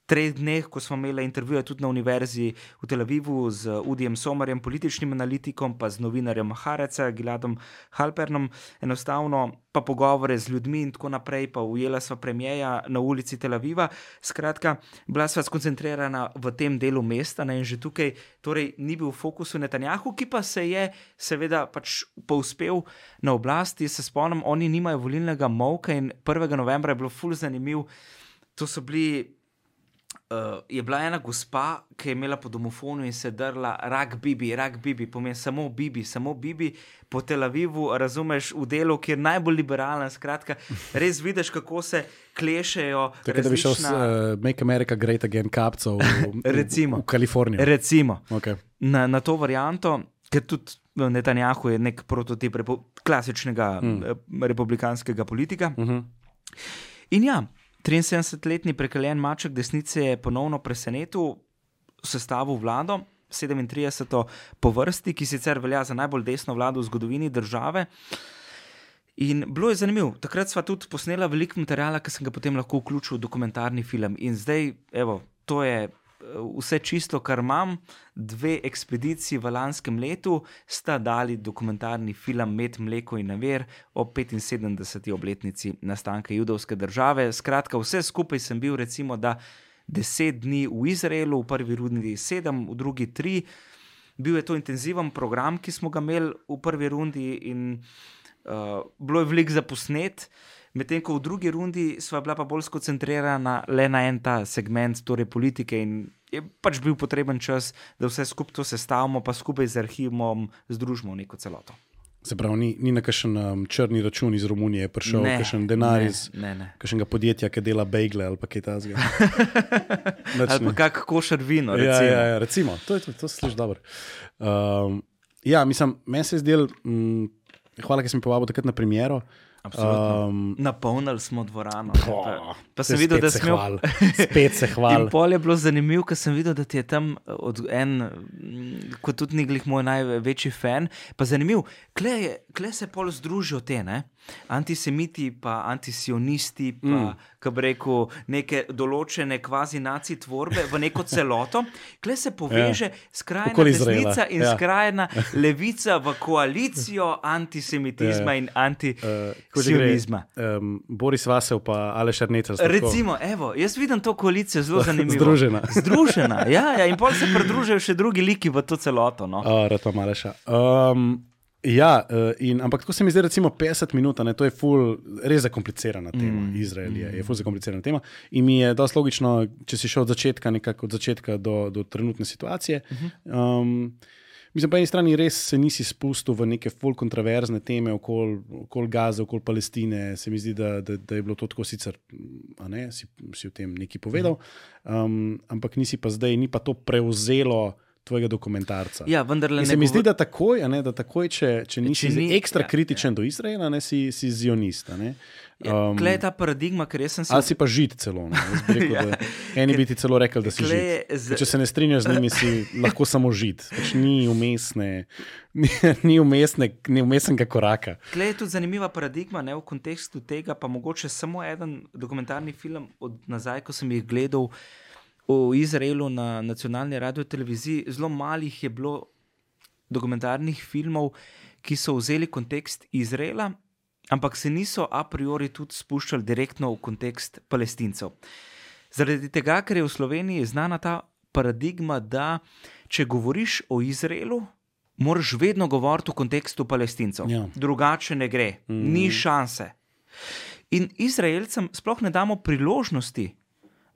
treh dneh, ko smo imeli intervjuje tudi na univerzi v Tel Avivu z Udijem Somarjem, političnim analitikom, pa z novinarjem Hareca, Giladom Halpernom, enostavno pa pogovore z ljudmi in tako naprej, pa ujela sva premijeja na ulici Tel Aviva. Skratka, bila sva skoncentrirana v tem delu mesta ne, in že tukaj torej, ni bil v fokusu Netanjahu, ki pa se je seveda pač povzpel na oblasti. Se spomnim, oni nimajo volilnega molka in 1. novembra je bilo ful zanimiv. To so bili uh, je bila ena gospa, ki je imela po domofonu in se drla, rak Bibi, rak Bibi, pomeni samo Bibi, samo Bibi po Tel Avivu, razumeš, v delu, ki je najbolj liberalen. Skratka, res vidiš, kako se klešejo. Tako da bi šel s uh, Make America Great Again kapcov v, recimo, v, v Kalifornijo. Recimo. Okay. Na, na to varianto, ker tudi. Netanjahu je nek prototip repu klasičnega mm. republikanskega politika. Mm -hmm. In ja, 73-letni prekaljen maček desnice je ponovno presenetil sestavo vlado, 37. po vrsti, ki sicer velja za najbolj desno vlado v zgodovini države. In bilo je zanimivo. Takrat smo tudi posneli veliko materiala, ki sem ga potem lahko vključil v dokumentarni film. In zdaj, evo, to je vse čisto, kar imam. Dve ekspediciji v lanskem letu sta dali dokumentarni film Med mleko in naver o 75. obletnici nastanka judovske države. Skratka, vse skupaj sem bil, recimo, da deset dni v Izraelu, v prvi rundi sedem, v drugi tri. Bil je to intenziven program, ki smo ga imeli v prvi rundi, in uh, bilo je veliko za posnet. Medtem ko v drugi rundi smo bila pa bolj skoncentrirana le na en ta segment, torej politike, in je pač bil potreben čas, da vse skupaj to sestavimo, pa skupaj z arhivom združimo v neko celoto. Se pravi, ni, ni na kakšen um, črni račun iz Romunije prišel, ne, kakšen denar ne, iz kakšnega podjetja, ki dela begle ali kaj takega. ali pa kak košar vino. Ja, ja, ja, recimo, to, to, to slišiš dobro. Um, ja, mislim, meni se je zdelo, mm, hvala, ker si mi povabil takrat na premiero. Um, Napolnili smo dvorano. Po, pa sem videl, da se hval. spet se hvali. Pol je bilo zanimivo, ker sem videl, da ti je tam en, kot tudi njegov moj največji fan. Pa zanimivo, kle se pol združijo te, ne? antisemiti, pa antisionisti, pa mm. Kako bi rekel, neke določene kvazi naci tvorbe v neko celoto, kle se poveže ja. skrajna Okoli Izraela, desnica in ja. skrajna levica v koalicijo antisemitizma Ja. in Uh, antisionizma. Um, Boris Vasel pa Aleš Arneca. Recimo, evo, jaz vidim to koalicijo zelo zanimivo. Združena. Združena, ja, ja, in pol se pridružijo še drugi liki v to celoto. No. Uh, Rad pa Maleša. Um, ja, uh, in, ampak tako se mi zdi, recimo 50 minut, ne, to je ful, res zakomplicirana tema. Mm. Izrael je, je ful zakomplicirana tema. In mi je dosti logično, če si šel od začetka, nekako od začetka do, do trenutne situacije. Um, Mislim, po eni strani res se nisi spustil v neke full kontroverzne teme okoli okol Gaze, okoli Palestine. Se mi zdi, da, da, da je bilo to tako sicer, a ne, si, si o tem nekaj povedal, um, ampak nisi pa zdaj, ni pa to prevzelo tvojega dokumentarca. Ja, vendar In ne se mi zdi, govor- da takoj, a ne, da takoj če, če nisi Če ni- ekstra ja, kritičen ja. do Izraela, ne, si, si zionist. a ne. Ja, Klej je ta paradigma, ker sem se Ali si pa žid celo. Rekel, Ja. Eni bi ti celo rekel, da si je žid. z- Če se ne strinjaš z njimi, si lahko samo žid. Pač ni umestne, ni, ni umestne, ni umestnega koraka. Klej je tudi zanimiva paradigma ne, v kontekstu tega, pa mogoče samo en dokumentarni film od nazaj, ko sem jih gledal v Izraelu na nacionalni radio televiziji. Zelo malih je bilo dokumentarnih filmov, ki so vzeli kontekst Izraela, ampak se niso a priori tudi spuščali direktno v kontekst palestincev. Zaradi tega, ker je v Sloveniji znana ta paradigma, da če govoriš o Izraelu, moraš vedno govoriti v kontekstu palestincev. Ja. Drugače ne gre, mm. ni šanse. In Izraelcem sploh ne damo priložnosti,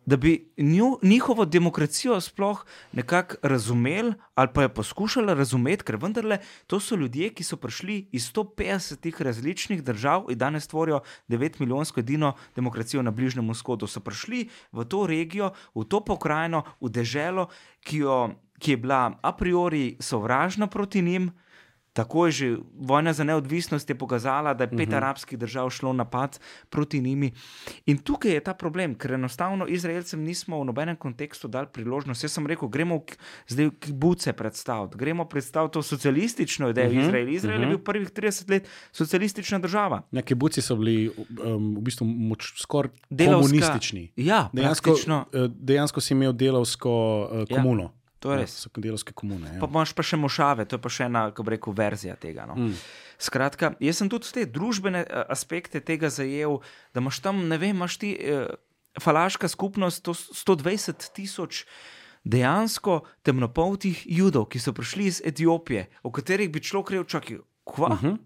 da bi nju, njihovo demokracijo sploh nekako razumeli ali pa jo poskušali razumeti, ker vendarle to so ljudje, ki so prišli iz 150 različnih držav in danes tvorijo 9 milijonsko edino demokracijo na Bližnjem vzhodu. So prišli v to regijo, v to pokrajino, v deželo, ki, jo, ki je bila a priori sovražna proti njim. Tako je že vojna za neodvisnost je pokazala, da je pet uh -huh. arabskih držav šlo napad proti njimi. In tukaj je ta problem, ker enostavno Izraelcem nismo v nobenem kontekstu dali priložnost. Jaz sem rekel, gremo zdaj kibuce predstaviti, gremo predstaviti to socialistično idejo uh -huh. Izraela. Izrael uh -huh. je bil prvih 30 let socialistična država. Ja, kibuci so bili um, v bistvu skoraj Delavska- komunistični. Ja, Dejansko, eh, dejansko si imel delovsko uh, Ja, komuno. To je Ja, res. so delovske komune. Ja. Pa imaš pa še mošave, to je pa še ena, kako rekel, verzija tega. No. Mm. Skratka, jaz sem tudi te družbene eh, aspekte tega zajel, da imaš tam, ne vem, imaš ti eh, falaška skupnost, to 120 tisoč dejansko temnopoltih judov, ki so prišli iz Etiopije, o katerih bi človek rekel, čakaj, kva? Uh -huh.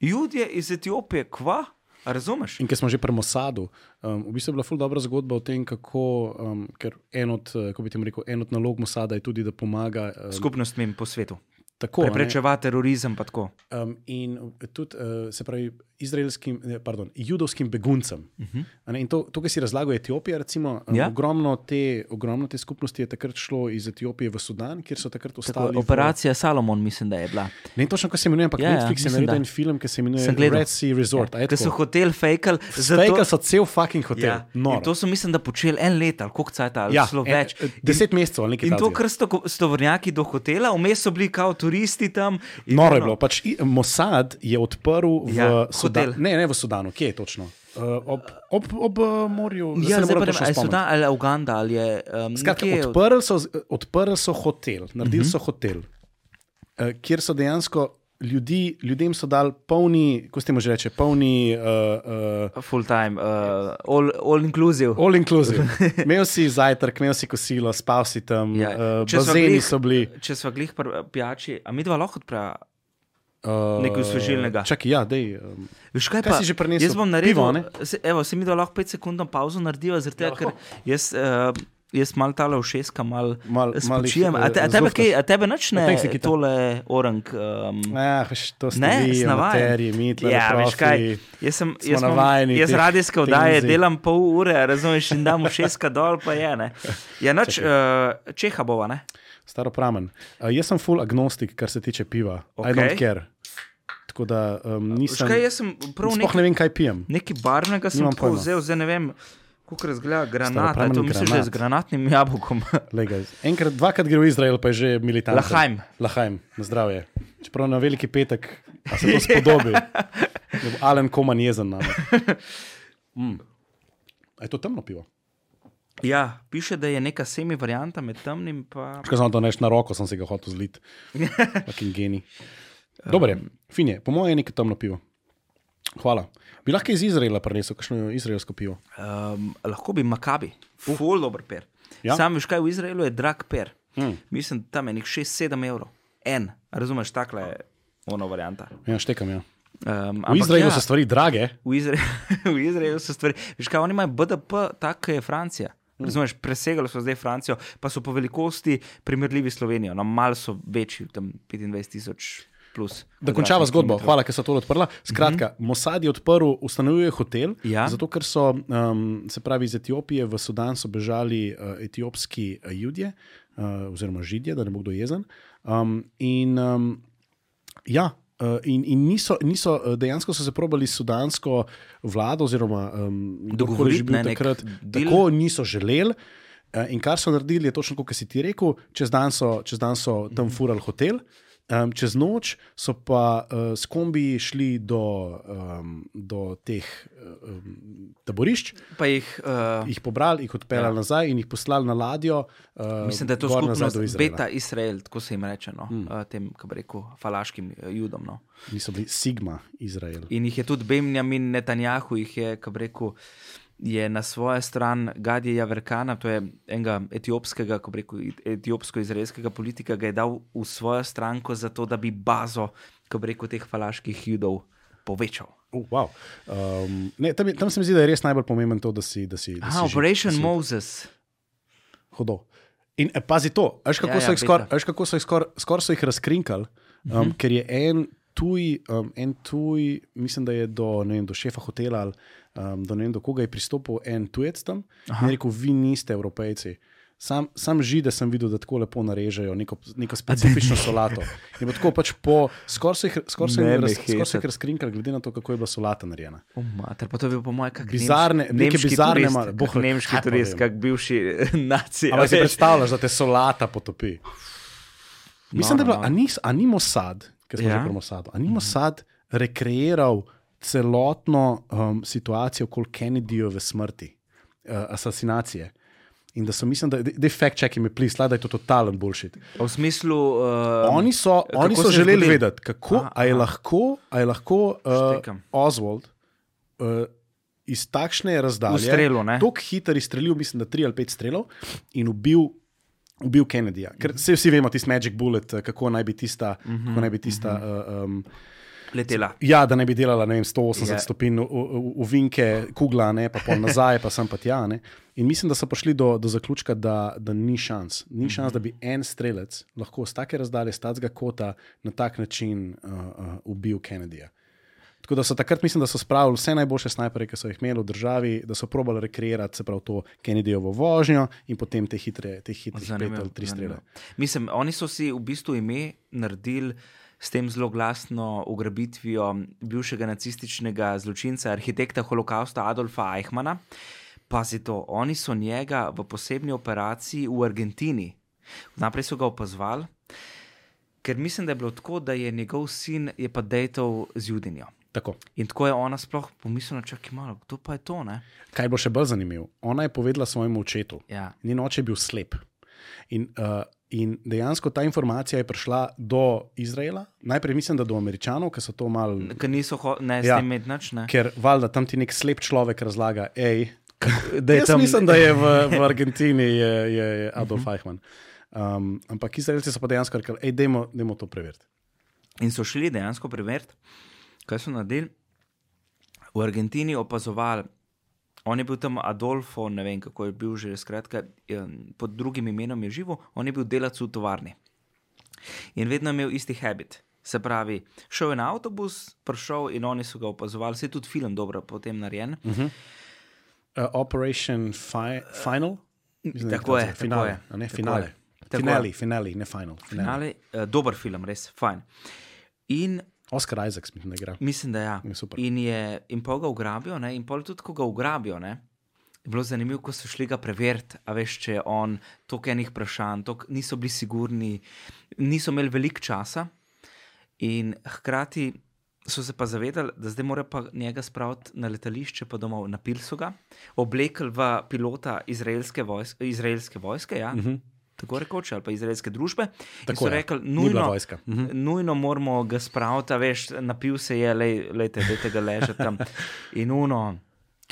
Judje iz Etiopije, kva? A razumeš? In ker smo že pri Mosadu, um, v bistvu je bila ful dobra zgodba o tem, kako, um, ker en od, eh, kako bi temu rekel, en od nalog Mosada je tudi, da pomaga um, Skupnostnim po svetu. Tako. a ne. Terorizem, tako. Um, in tudi, uh, se pravi, izraelskim, ne, pardon, judovskim beguncem. Uh -huh. In to, to, kar si razlagal, Etiopija, recimo, Ja. ogromno, te, ogromno te skupnosti je takrat šlo iz Etiopije v Sudan, kjer so takrat tako ostali. v- operacija Salomon, mislim, da je bila. Ne točno, kako se imenuje, ampak Ja, ja, ja, Netflix je naredil en film, ki se imenuje. Red Sea Resort. Ja, Ker so hotel fejkali. Fejka so cel fucking hotel. Ja, to so, mislim, da počeli en let ali koliko cajt ali ja, celo en- več. Deset mesecev ali nekaj In to, takega. kar so stovrnjaki do hotela, vmes so bili kao turisti tam. in Noro je bilo. Pač Mossad je odprl v Ja, hotel. Ne, ne v Sudanu, kje je točno? Uh, ob ob, ob uh, morju. Ja, zdaj pa ne vem, točno ali Uganda ali je. Um, Skratka, nekje- odprli so, odprli so hotel, naredili uh -huh. so hotel, uh, kjer so dejansko ljudi, ljudem so dali polni, kako se temu že reče, polni. Uh, uh, Full time, uh, all, all inclusive. All inclusive. Imel si zajtrk, imel si kosilo, spal si tam, Ja. ja. uh, bazeni glih- so bili. Če smo glih pijači, a mi dva lahko odpreva. Uh, Nekaj osvežilnega. Čakaj, ja, dej. Um, Veš kaj, Kaj pa, si že prinesel? Jaz bom naredil, Pivo, ne? se, evo, se mi da lahko 5 sekund pauzo narediva, zaradi tega, ker jaz, uh, jaz mal tale všeska, mal, Mal- mal mal spočijem. A, te, a eh, tebe, zluftaš. kaj, a tebe nič ne A Nikita. tole orang. Um, veš, to ste Ne, vi, mi tle Ja, veš kaj, jaz sem jaz, imam- navajeni jaz radijske tenzij. delam pol ure, razumeš, in dam šestka dol, pa je ne. Ja, noč, uh, čeha bova, ne? Staro pramen. Uh, jaz sem full agnostik, kar se tiče piva. Okay. I don't care. Tako da um, nisem. kaj, jaz sem prav Sploh nekaj, ne vem, kaj pijem. nekaj barvnega sem vzel, zdaj ne vem, kako razgleda granat, Staropramen a to mislim, že granat. z granatnim jabolkom. Lega, enkrat, dvakrat gre v Izrael, pa je že militarno. Lahajm. Lahajm, na zdravje. Čeprav na veliki petek se to spodobi. Da bo Alen Koman jezen na me. Mm. Je to temno pivo? Ja, piše, da je neka semi varianta med temnim in Škoda, samo to neš na roko, sem si ga hotel zliti. Fucking geni. Dober je, fin je, po mojem je neko temno pivo. Hvala. Bi lahko iz Izraela prinesel kakšno izraelsko pivo? Um, lahko bi Makabi, full dober per. Ja. Sam veš, kaj v Izraelu je drag per. Mm. Mislim, da tam je nek 6-7 evrov. En, razumeš, takle je ono varianta. Ja, štekam, ja. Um, V Izraelu ja. so stvari drage. V, Izra v Izraelu so stvari. Veš, kaj oni imajo BDP, tako je Francija. Razumeš, presegali so zdaj Francijo, pa so po velikosti primerljivi s Slovenijo. No, malo so večji, tam 25 tisoč plus. Da končava zgodbo, hvala, ker so to odprla. Skratka, uh -huh. Mossad je odprl, ustanovil je hotel, Ja. zato ker so, um, se pravi, iz Etiopije v Sudan so bežali uh, etiopski uh, ljudje, uh, oziroma židje, da ne bo kdo jezen. Um, in um, ja. Uh, in, in niso, niso, uh, dejansko so se probali sudansko vlado, oziroma um, kdorkoli Dogovoriti, že bil ne, takrat, deal. tako niso želeli. Uh, in kar so naredili, je točno kot si ti rekel, čez dan so, čez dan so tam furali hotel, um, čez noč so pa uh, s kombiji šli do, um, do teh um, taborišč, Pa jih, uh, jih pobrali, jih odpeljali Ja. nazaj in jih poslali na ladjo. Uh, mislim, da je to skupnost do Izraela. Beta Izrael, tako se jim reče, no, mm. uh, tem, kako bi rekel, falaškim uh, judom. No. Niso bili Sigma Izrael. In jih je tudi Benjamin Netanjahu, jih je, kako bi rekel, je na svojo stran Gadija Verkana, to je enega etiopskega, kako bi rekel, etiopsko-izraelskega politika, ga je dal v svojo stranko, zato da bi bazo, kako bi rekel, teh falaških judov povečal. Uh, wow. um, ne, tam, je- tam se mi zdi, da je res najbolj pomemben to, da si. Da si, da Aha, si Operation si Moses. Hodo. In eh, pazi to, veš kako Ja, so ja, jih skoraj beta. skor, skor, skor so jih razkrinkali, um, uh -huh. ker je en tuj, um, en tuj, mislim, da je do, vem, do šefa hotela ali um, do vem, do koga je pristopil en tujec tam in je rekel, vi niste evropejci. Sam, sam žide sem videl, da tako lepo narežejo neko, neko specifično solato. In tako pač po, skoraj jih, skor so Ne raz, skor so jih hecati. razkrinkali, glede na to, kako je bila solata narejena. Oh, mater, pa to je bil po mojem, kako Bizarne- neke bizarne ma- boh, nemški turist, kak bivši nacija. Ampak si predstavljaš, da te solata potopi. Mislim, da je no, bilo, a ni, a ni Mossad, ki smo Ja. že pri Mossadu, a ni Mossad rekreiral celotno um, situacijo okoli Kennedyjeve smrti, uh, asasinacije. In da so, mislim, da je fact check please, slaj, da je to totalen bullshit. V smislu. Uh, Oni so, oni so je želeli zgodilo? vedeti, kako Aha, a je aha. lahko, a je lahko uh, Štekam. Oswald uh, iz takšne razdalje, tako hitro izstrelil, mislim, da tri ali pet strelov in ubil. Ubil Kennedyja, ker vse vsi vemo, tisti Magic Bullet, eh, kako naj bi tista, mm -hmm, naj bi tista uh, um, letela. ja, da ne bi delala ne vem, 180 Ja. yeah. stopinj v, v, v vinke, kugla, ne, pa pol nazaj, pa sem pa tja. Ne. In mislim, da so prišli do, do zaključka, da, da ni šans. Ni šans, da bi en strelec lahko z take razdalje, z takega kota, na tak način uh, uh, ubil Kennedyja. Tako da so takrat, mislim, da so spravili vse najboljše snajperje, ki so jih imeli v državi, da so probali rekreirati se pravi to Kennedyjevo vožnjo in potem te hitre, te hitre pet Zanimivo, ali tri strele. Mislim, oni so si v bistvu ime naredili s tem zelo glasno ugrabitvijo bivšega nacističnega zločinca, arhitekta holokausta Adolfa Eichmana. Pazi to, oni so njega v posebni operaciji v Argentini. Najprej so ga opazovali, ker mislim, da je bilo tako, da je njegov sin je pa dejtal z Judinjo. Tako. In tako je ona sploh pomislila, čakaj malo, kdo pa je to, ne? Kaj bo še bolj zanimivo? Ona je povedala svojemu očetu, Ja. Njen oče je bil slep. In, uh, in dejansko ta informacija je prišla do Izraela, najprej mislim, da do Američanov, ki so to malo. Ker niso ho- ne s Ja. tem imeti nič, ne? Ker valjda tam ti nek slep človek razlaga, hej, Da je jaz tam- mislim, da je v, v Argentini je, je, je Adolf Eichmann. Um, ampak Izraelci so pa dejansko rekli, hej, dajmo, dajmo to preveriti. In so šli dejansko preveriti, kaj so naredili. V Argentini opazovali, on je bil tam Adolfo, ne vem kako je bil že, skratka, pod drugim imenom je živel, on je bil delavec v tovarni. In vedno je imel isti habit. Se pravi, šel je na avtobus, prišel in oni so ga opazovali, se je tudi film dobro potem narejen. Uh -huh. Uh, Operation fi Final? Mislim, Tako je, tako tako finale, je, Ne, tako finale. je. Finale, finale, ne final. finale. Finale, uh, dober film, res, fajn. In Oscar Isaacs, mislim, da igra. Mislim, da ja. Je super. In, je, in pol ga ugrabijo, ne? in pol tudi, ko ga ugrabijo. Ne? Je bilo zanimivo, ko so šli ga preveriti, a veš, če je on toliko enih vprašanj, toliko niso bili sigurni, niso imeli veliko časa. In hkrati so se pa zavedali, da zdaj mora pa njega spraviti na letališče, pa domov na Pilsuga, oblekli v pilota izraelske vojske, izraelske vojske ja. uh -huh. Tako rekoč, ali pa izraelske družbe. Mhm. Tako in so je. rekli, nujno, vojska. Mhm. nujno moramo ga spraviti, veš, napil se je, lej, lejte, dajte ga ležati tam. In uno.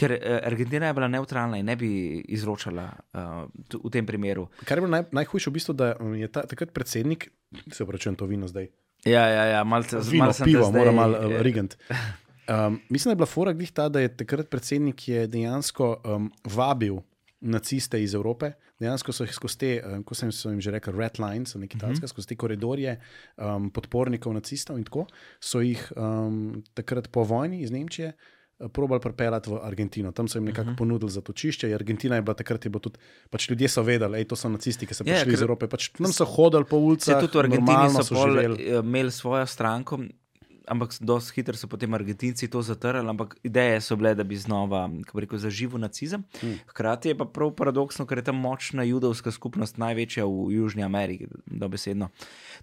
Ker eh, Argentina je bila neutralna in ne bi izročala uh, v tem primeru. Kar je bilo naj, najhujše v bistvu, da um, je ta, takrat predsednik, se pravi, to vino zdaj, Ja, ja, ja malce te pivo, zdaj, mora malo uh, rigant. Um, mislim, da je bila fora glih ta, da je takrat predsednik je dejansko um, vabil naciste iz Evrope. Dejansko so jih skozi te, um, kot sem so jim že rekel, red lines, Mhm. talske, uh -huh. skozi te koridorje um, podpornikov nacistov in tako, so jih um, takrat po vojni iz Nemčije. eh, Probali pripeljati v Argentino, tam so jim Mhm. nekako uh -huh. ponudili zatočišče. in Argentina je bila takrat, je bilo tudi, pač ljudje so vedeli, da to so nacisti, ki so Ja, prišli iz ker- Evrope. Pač nam so hodili po ulicah, tudi v Argentini so, pol, živeli. eh, imeli svojo stranko, ampak dosti hitro so potem Argentinci to zatrli. Ampak ideje so bile, da bi znova rekel, zaživel nacizem. Hmm. Hkrati je pa prav paradoksno, ker je tam močna judovska skupnost največja v Južni Ameriki, dobesedno.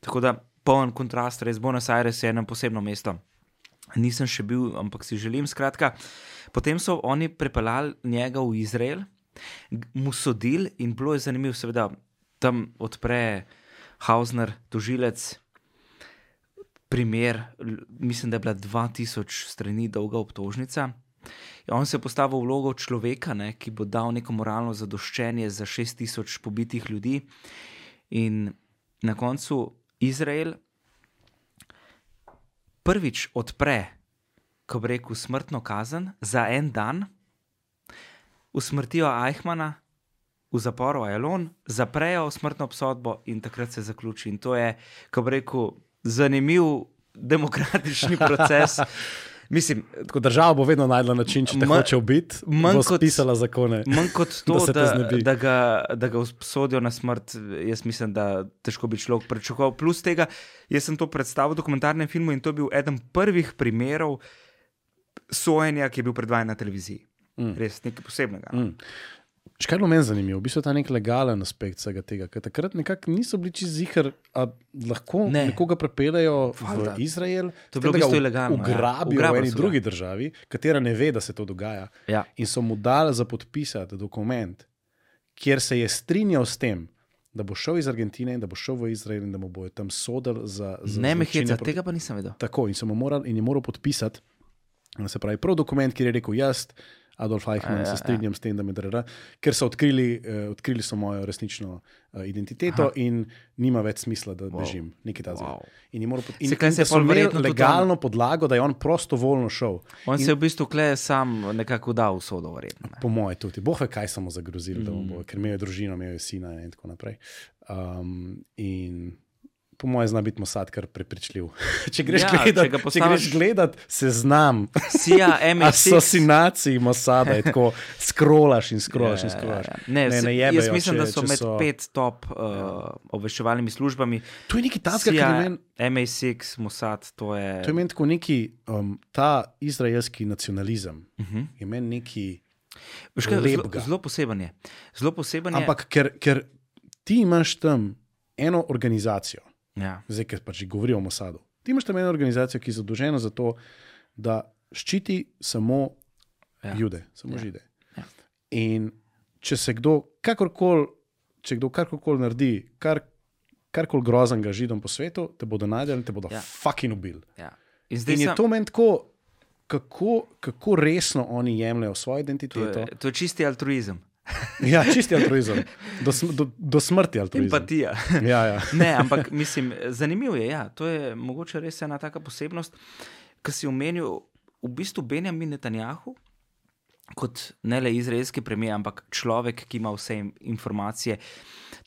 Tako da poln kontrast, res Buenos Aires je eno posebno mesto. Nisem še bil, ampak si želim. Skratka, potem so oni prepeljali njega v Izrael, mu sodili in bilo je zanimivo, seveda, tam odpre Hausner, tožilec, primer, mislim, da je bila 2000 strani dolga obtožnica. In On se je postavil v vlogo človeka, ne, ki bo dal neko moralno zadoščenje za 6000 pobitih ljudi. In na koncu Izrael prvič odpre, ko bi rekel, smrtno kazen za en dan, usmrtijo Eichmana v zaporu Ajalon, zaprejo smrtno obsodbo in takrat se zaključi. In to je, ko bi rekel, zanimiv demokratični proces. Mislim, Tako država bo vedno najdla način, če te Ma- hoče ubiti, manj kot- spisala zakone. Manj kot Da to, da, znebi. da, ga, da ga obsodijo na smrt, jaz mislim, da težko bi človek pričakoval. Plus tega, jaz sem to predstavil v dokumentarnem filmu in to je bil eden prvih primerov sojenja, ki je bil predvajan na televiziji. Mm. Res nekaj posebnega. Mm. Še kaj je meni zanimivo, v bistvu ta nek legalen aspekt vsega tega, ker takrat nekako niso bili čez zihar, a lahko Ne. ne. nekoga prepeljejo v Izrael, To je bilo da v bistvu ilegalno, ja. Ugrabijo Ugrabili v eni ga. drugi državi, katera ne ve, da se to dogaja. Ja. In so mu dali za podpisati dokument, kjer se je strinjal s tem, da bo šel iz Argentine in da bo šel v Izrael in da mu bojo tam sodili za. za Ne me zločine heca, proti- tega pa nisem vedel. Tako in, so mu moral, in je moral podpisati, se pravi, prav dokument, kjer je rekel: Jaz, Adolf Eichmann, Ja, se ja, strinjam s tem, da me drži, ker so odkrili, uh, odkrili so mojo resnično uh, identiteto Aha. In nima več smisla, da Wow. bežim. Nekaj ta Wow. In, pod- in, Se in se so imeli legalno podlago, da je on prostovoljno šel. On In- se je v bistvu kle sam nekako dal v sodo, verjetno. Po moje tudi. Boh ve, kaj so mu zagrozili, mm. bo, ker imel je družino, imel je sina in tako naprej. Um, in po moje zna biti Mossad kar prepričljiv. če greš Ja, ja, če gledat, če postaviš- greš gledat, se znam. Sija, MSX. Asocinaciji Mossada je tako, skrolaš in skrolaš in skrolaš. Ja, ja, ja. Ne, Ne, ne jaz jebejo, mislim, če- da so če med so- pet top uh, obveščevalnimi službami. To je nekaj takega, kar je CIA, meni. MA6, Mossad, to je. To je meni tako neki, um, ta izraelski nacionalizem Uh -huh. je meni neki. Kaj, zelo, zelo poseben je. Zelo poseben je. Ampak ker, ker ti imaš tam eno organizacijo, Ja. zdaj, ker pač govorimo o Mosadu. Ti imaš tam eno organizacijo, ki je zadolžena za to, da ščiti samo Ja. jude, samo Ja. žide. Ja. In če se kdo kakorkoli, če kdo karkoli naredi, kar, karkoli groznega židom po svetu, te bodo najdeli in te bodo Ja. fucking ubili. Ja. In In je sem, to meni tako, kako, kako resno oni jemljajo svojo to, identiteto. je, to je čisti altruizem, Ja, čisti altruizem, do, sm- do, do smrti altruizem. empatija. Ja, ja. Ne, ampak mislim, zanimivo je. Ja. To je mogoče res ena taka posebnost, ki si omenil v bistvu Benjamin Netanjahu. Kot ne le izraelski premijer, ampak človek, ki ima vse in- informacije.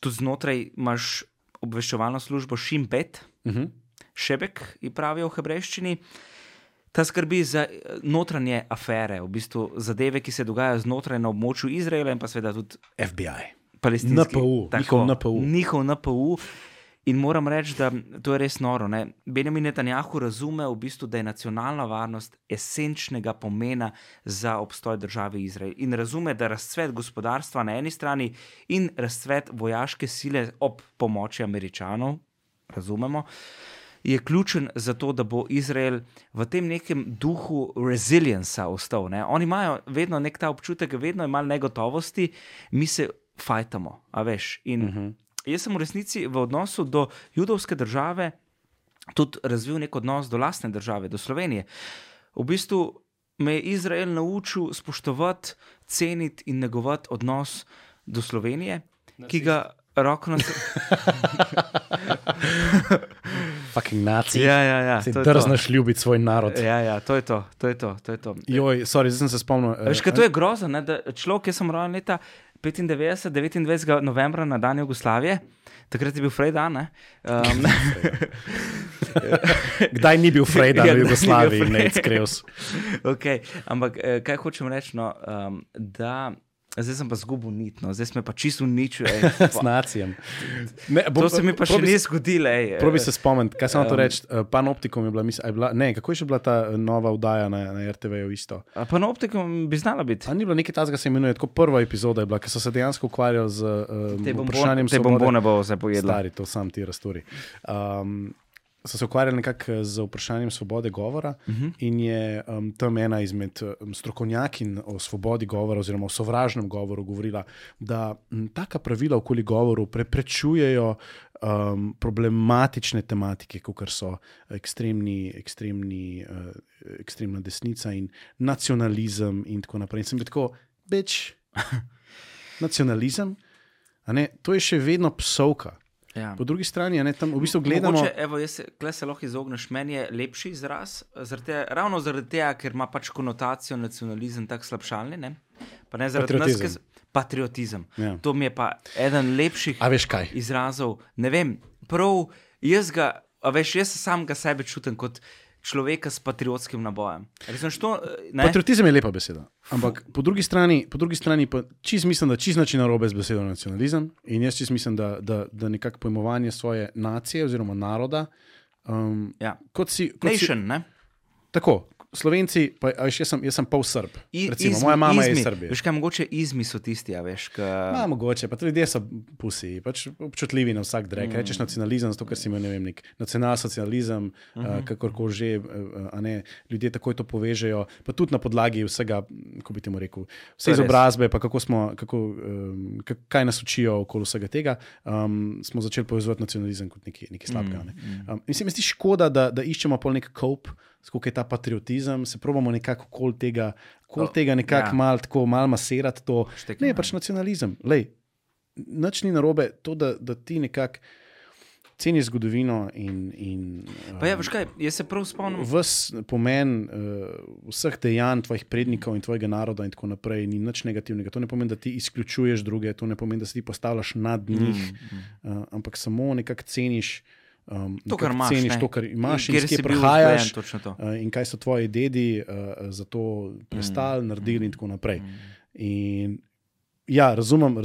Tudi znotraj imaš obveščevalno službo Šimbet, Uh -huh. Šebek, ji pravijo v hebrejščini. Ta skrbi za eh, notranje afere, v bistvu zadeve, ki se dogajajo znotraj na območju Izraela in pa seveda tudi FBI. NPU, njihov NPU. Njihov NPU. In moram reči, da to je res noro. Ne? Benjamin Netanjahu razume, v bistvu, da je nacionalna varnost esenčnega pomena za obstoj države Izrael. In razume, da razcvet gospodarstva na eni strani in razcvet vojaške sile ob pomoči Američanov, razumemo, je ključen za to, da bo Izrael v tem nekem duhu resilienca ostal. Ne? Oni imajo vedno nek ta občutek, vedno je malo negotovosti, mi se fajtamo, a veš. In uh -huh. jaz sem v resnici v odnosu do judovske države tudi razvil nek odnos do lastne države, do Slovenije. V bistvu me je Izrael naučil spoštovati, ceniti in negovati odnos do Slovenije, Nacist. ki ga roko na srce. Fucking naci. Ja, ja, ja. Drznaš ljubiti svoj narod. Ja, ja, to je to. to, je to, to, je to. Joj, sorry, sem se spomnil. Veš, kaj to je grozno, da človek, ki sem rojen leta 95, 29. novembra na dan Jugoslavije, takrat je bil Frejdan. Um, Kdaj ni bil Frejdan ja, v Jugoslaviji, ne Skrevs? okay, ampak eh, kaj hočem reči? No, um, da. Zdaj sem pa zgubil nit, no. zdaj smo pa čisto uničili. S nacijem. To se mi pa še ni zgodilo. Probi se spomniti, kaj sem um, to reči. Uh, Panoptikom je bila, mis, je bila, ne, kako je že bila ta eh, nova vdaja na, na RTV-ju isto? Panoptikom bi znala biti. A ni bilo nekaj tazga, se imenuje, tako prva epizoda je bila, ker so se dejansko ukvarjali z um, te vprašanjem. Te bombone bo se pojedlo. Stari, to sam ti rasturi. Um, so se ukvarjali nekako eh, z vprašanjem svobode govora, uh mhm. -huh. in je um, tam ena izmed um, strokovnjakin o svobodi govora, oziroma o sovražnem govoru, govorila, da m, taka pravila okoli govoru preprečujejo um, problematične tematike, kot so ekstremni, ekstremni, uh, ekstremna desnica in nacionalizem, in tako naprej. In sem bil tako, več nacionalizem, to je še vedno psovka. Ja. Po drugi strani, ne, tam v bistvu gledamo. Mogoče, evo, se, se lahko izogneš, meni je lepši izraz, zaradi, ravno zaradi tega, ker ima pač konotacijo nacionalizem tako slabšalni. Ne? Ne patriotizem. Nas, patriotizem. Ja. To mi je pa eden lepših izrazov. Ne vem, prav jaz ga, veš, jaz sam ga sebe čutim kot človeka s patriotskim nabojem. To, eh, Patriotizem je lepa beseda. Ampak po drugi strani, po drugi strani pa čist mislim, da čist način narobe z besedo nacionalizem. In jaz čist mislim, da, da, da nekako pojmovanje svoje nacije oziroma naroda. Um, ja. Kot si. Kot Nation, si, ne? Tako, Slovenci, pa, veš, jaz, sem, jaz sem pol srb. Recimo, izmi, moja mama izmi. je iz Srbije. Veš, kaj mogoče izmi so tisti, ja, veš. Ka... Ma, mogoče, pa tudi ljudje so pusi, pač občutljivi na vsak drek. Mm. Rečeš nacionalizem, zato ker si imel, ne vem, nek nacionalsocializem, mm -hmm. uh, kakorkoli že, uh, ne, ljudje takoj to povežejo, pa tudi na podlagi vsega, kako bi temu rekel, vse izobrazbe, pa kako smo, kako, um, kaj nas učijo okoli vsega tega, um, smo začeli povezovati nacionalizem kot nekaj, nekaj slabega. Ne. Mm. Um, in se mi zdi škoda, da, da iščemo pol nek kop kako je ta patriotizem, se pravimo nekako okoli tega, kol tega nekako ja. malo mal masirati. To. Štekno, ne, pač nacionalizem. Lej, nič ni narobe to, da, da ti nekako. Ceni zgodovino in. in um, ja, kaj, jaz se prav spomnim. Ves pomen uh, vseh dejanj tvojih prednikov in tvojega naroda, in tako naprej, ni nič negativnega. To ne pomeni, da ti izključuješ druge, to ne pomeni, da se ti postavljaš nad njih, mm, mm. Uh, ampak samo nekako ceniš Um, to, kar imaš, ceniš, to, kar imaš, in kje prihajaš, uh, in kaj so tvoji dedi uh, za to prestali, mm. naredili, in tako naprej. Mm. In, ja, razumem,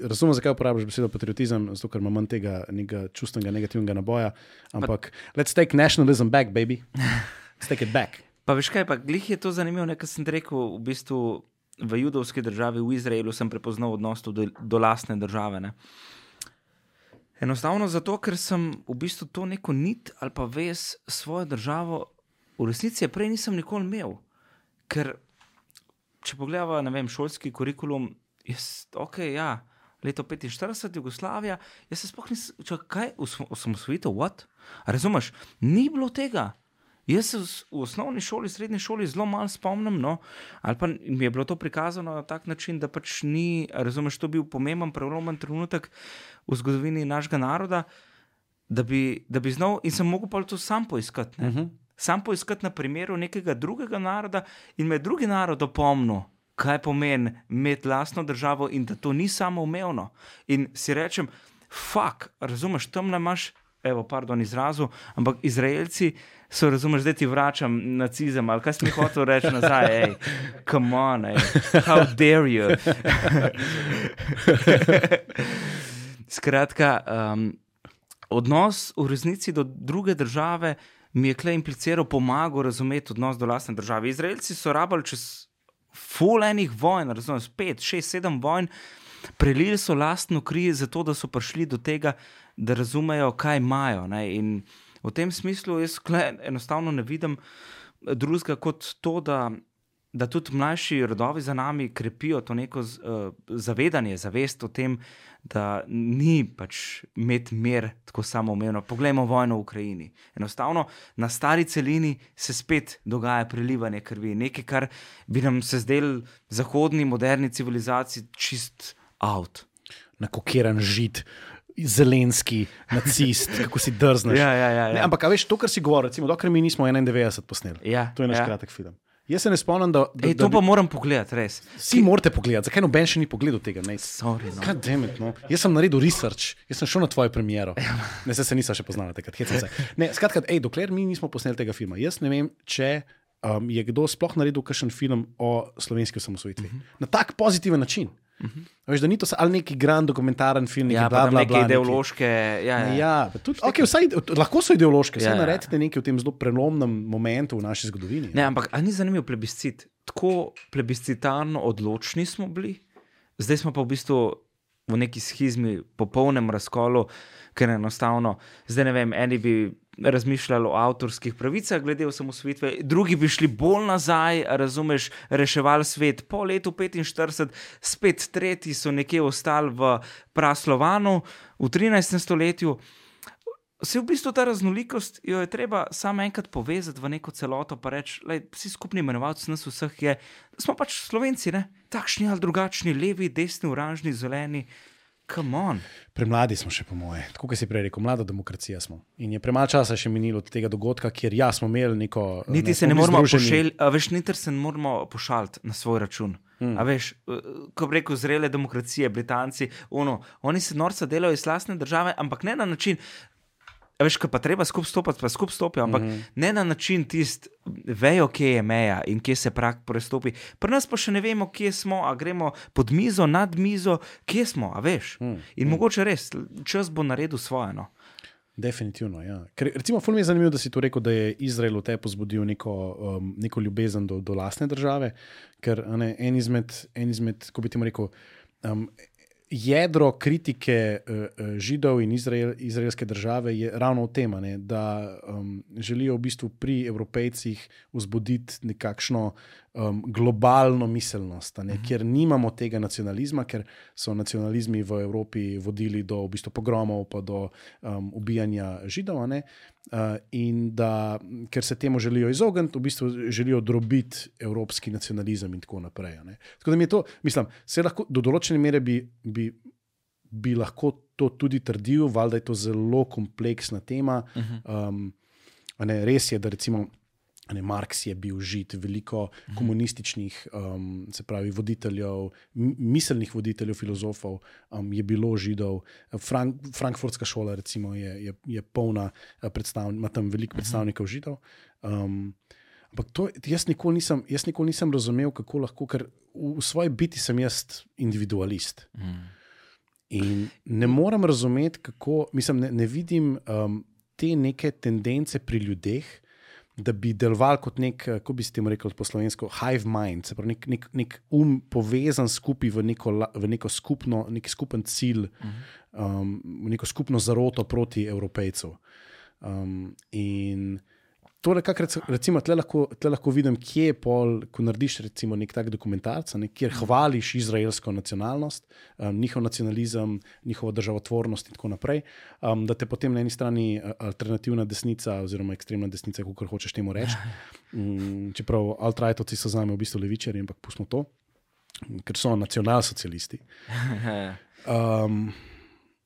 razumem, zakaj uporabljaš besedo patriotizem, zato ker imam tega čustvenega, negativnega naboja. Ampak, pa, let's take nationalism back, baby. Let's take it back. Pa veš kaj, pa glih je to zanimivo, nekaj sem rekel, v bistvu v judovski državi, v Izraelu sem prepoznal odnos do, do lastne države. Ne? Enostavno zato, ker sem v bistvu to neko nit ali pa vez svojo državo, v resnici prej nisem nikoli imel. Ker, če pogledamo, ne vem, šolski kurikulum, je ok, ja, leto 45, Jugoslavija, jaz se spomnim, kaj je osamosvojitev, what? Razumeš, ni bilo tega. Jaz se v osnovni šoli, srednji šoli zelo malo spomnim, no, ali pa mi je bilo to prikazano na tak način, da pač ni, razumeš, to bil pomemben, prelomen trenutek v zgodovini našega naroda, da bi, da bi znal in sem mogel pa to sam poiskati. Uh mhm. -huh. Sam poiskati na primeru nekega drugega naroda in me drugi narod opomnil, kaj pomeni imeti lastno državo in da to ni samo umevno. In si rečem, fuk, razumeš, tam ne imaš, evo, pardon, izrazu, ampak Izraelci so, razumeš, zdaj ti vračam nacizem, ali kaj si hotel reči nazaj, hej, come on, ej, how dare you. Skratka, um, odnos v resnici do druge države mi je klej impliciral, pomagal razumeti odnos do lastne države. Izraelci so rabili čez fulejnih vojn, razumeš, pet, šest, sedem vojn, prelili so lastno kri, zato da so prišli do tega, da razumejo, kaj imajo. Ne? In V tem smislu jaz enostavno ne vidim drugega kot to, da, da tudi mlajši rodovi za nami krepijo to neko z, uh, zavedanje, zavest o tem, da ni pač imeti mir tako samoumevno. Poglejmo vojno v Ukrajini. Enostavno na stari celini se spet dogaja prelivanje krvi, nekaj, kar bi nam se zdel zahodni, moderni civilizaciji čist out. Nakokiran žid. Zelenski, nacist, kako si drzneš. Ja, ja, ja, ja. Ne, ampak, veš, to, kar si govoril, recimo, dokler mi nismo 91 posneli. Ja, to je naš ja. kratek film. Jaz se ne spomnim, da, da, Ej, da to pa moram pogledati, res. vsi morate pogledati. Zakaj noben še ni pogledal tega? Ne? Sorry, no. God damn it, no. Jaz sem naredil research, jaz sem šel na tvojo premiero. Ja. Ne, se, se nisem še poznal takrat, hecam se. Ne, skratka, ej, dokler mi nismo posneli tega filma, jaz ne vem, če um, je kdo sploh naredil kakšen film o slovenski osamosvojitvi. Uh -huh. Na tak pozitiven način. Uh -huh. Veš, da ni to ali neki grand dokumentaren film, neki Ja, bla, pa bla, neke bla, neki- ideološke. Ja, ja. Ja, pa tudi, okay, vsaj, lahko so ideološke, Ja, ja, ja. naredite nekaj v tem zelo prelomnem momentu v naši zgodovini. Ne, ampak ali ni zanimiv plebiscit? Tako plebiscitarno odločni smo bili, zdaj smo pa v bistvu v neki schizmi, popolnem razkolu, ker enostavno, zdaj ne vem, eni bi razmišljali o avtorskih pravicah glede osamosvojitve, drugi bi šli bolj nazaj, razumeš, reševali svet po letu 45, spet tretji so nekje ostali v Praslovanu v 13. stoletju. Se v bistvu ta raznolikost jo je treba samo enkrat povezati v neko celoto, pa reči, da vsi skupni imenovalci nas vseh je, smo pač slovenci, ne? takšni ali drugačni, levi, desni, oranžni, zeleni. On. Premladi smo še, po moje. Tako kot si prej rekel, mlada demokracija smo. In je premalo časa še minilo od tega dogodka, kjer ja, smo imeli neko. Niti ne, se ne moramo a veš, niti se ne moramo pošaliti na svoj račun. Hmm. A veš, eh, ko rekel, zrele demokracije, Britanci, ono, oni se norca delajo iz lastne države, ampak ne na način. A veš, ko pa treba skupaj stopiti, pa skupaj stopijo, ampak mm -hmm. ne na način tist, vejo, kje je meja in kje se prak prestopi. Pri nas pa še ne vemo, kje smo, a gremo pod mizo, nad mizo, kje smo, a veš. Mm -hmm. In mogoče res, čas bo naredil svoje. No. Definitivno. Ja. Ker, recimo, ful mi je zanimivo, da si to rekel, da je Izrael v tebi pozbudil neko, um, neko ljubezen do, do lastne države. Ker ne, en izmed, en izmed kako bi ti rekel. Um, Jedro kritike uh, uh, židov in Izrael, izraelske države je ravno v tem, ne, da um, želijo v bistvu pri evropejcih vzbuditi nekakšno um, globalno miselnost, ne, kjer nimamo tega nacionalizma, ker so nacionalizmi v Evropi vodili do v bistvu, pogromov, pa do um, ubijanja židov. ne, Uh, in da, ker se temu želijo izogniti, v bistvu želijo drobiti evropski nacionalizem in tako naprej. ne. Tako da mi je to, mislim, se lahko do določene mere bi, bi, bi lahko to tudi trdil, valjda je to zelo kompleksna tema. Uh -huh. um, ne, res je, da recimo. Ne, Marks je bil žid, veliko komunističnih, um, se pravi, voditeljev, miselnih voditeljev, filozofov um, je bilo židov. Frank, Frankfurtska šola, recimo, je, je, je polna, eh, predstav, ima tam veliko predstavnikov židov. Um, ampak to, jaz, nikoli nisem, jaz nikoli nisem razumel, kako lahko, ker v, v svoji biti sem jaz individualist. Mm. In ne morem razumeti, kako, mislim, ne, ne vidim um, te neke tendence pri ljudeh, da bi deloval kot nek, eh, kako bi se temu rekel po slovensko, hive mind, se pravi nek, nek, nek um povezan skupaj v neko, v neko skupno, nek skupen cilj, um, v neko skupno zaroto proti evropejcev. Um, in to, recimo, tle lahko, tle lahko vidim, kje je pol, ko narediš recimo, nek tak dokumentarc, ne, kjer hvališ izraelsko nacionalnost, um, njihov nacionalizem, njihovo državotvornost in tako naprej, um, da te potem na eni strani alternativna desnica oziroma ekstremna desnica, kako hočeš temu reči. Um, čeprav alt-rightovci so za me v bistvu levičari, ampak pustimo to, ker so nacionalsocialisti. Um,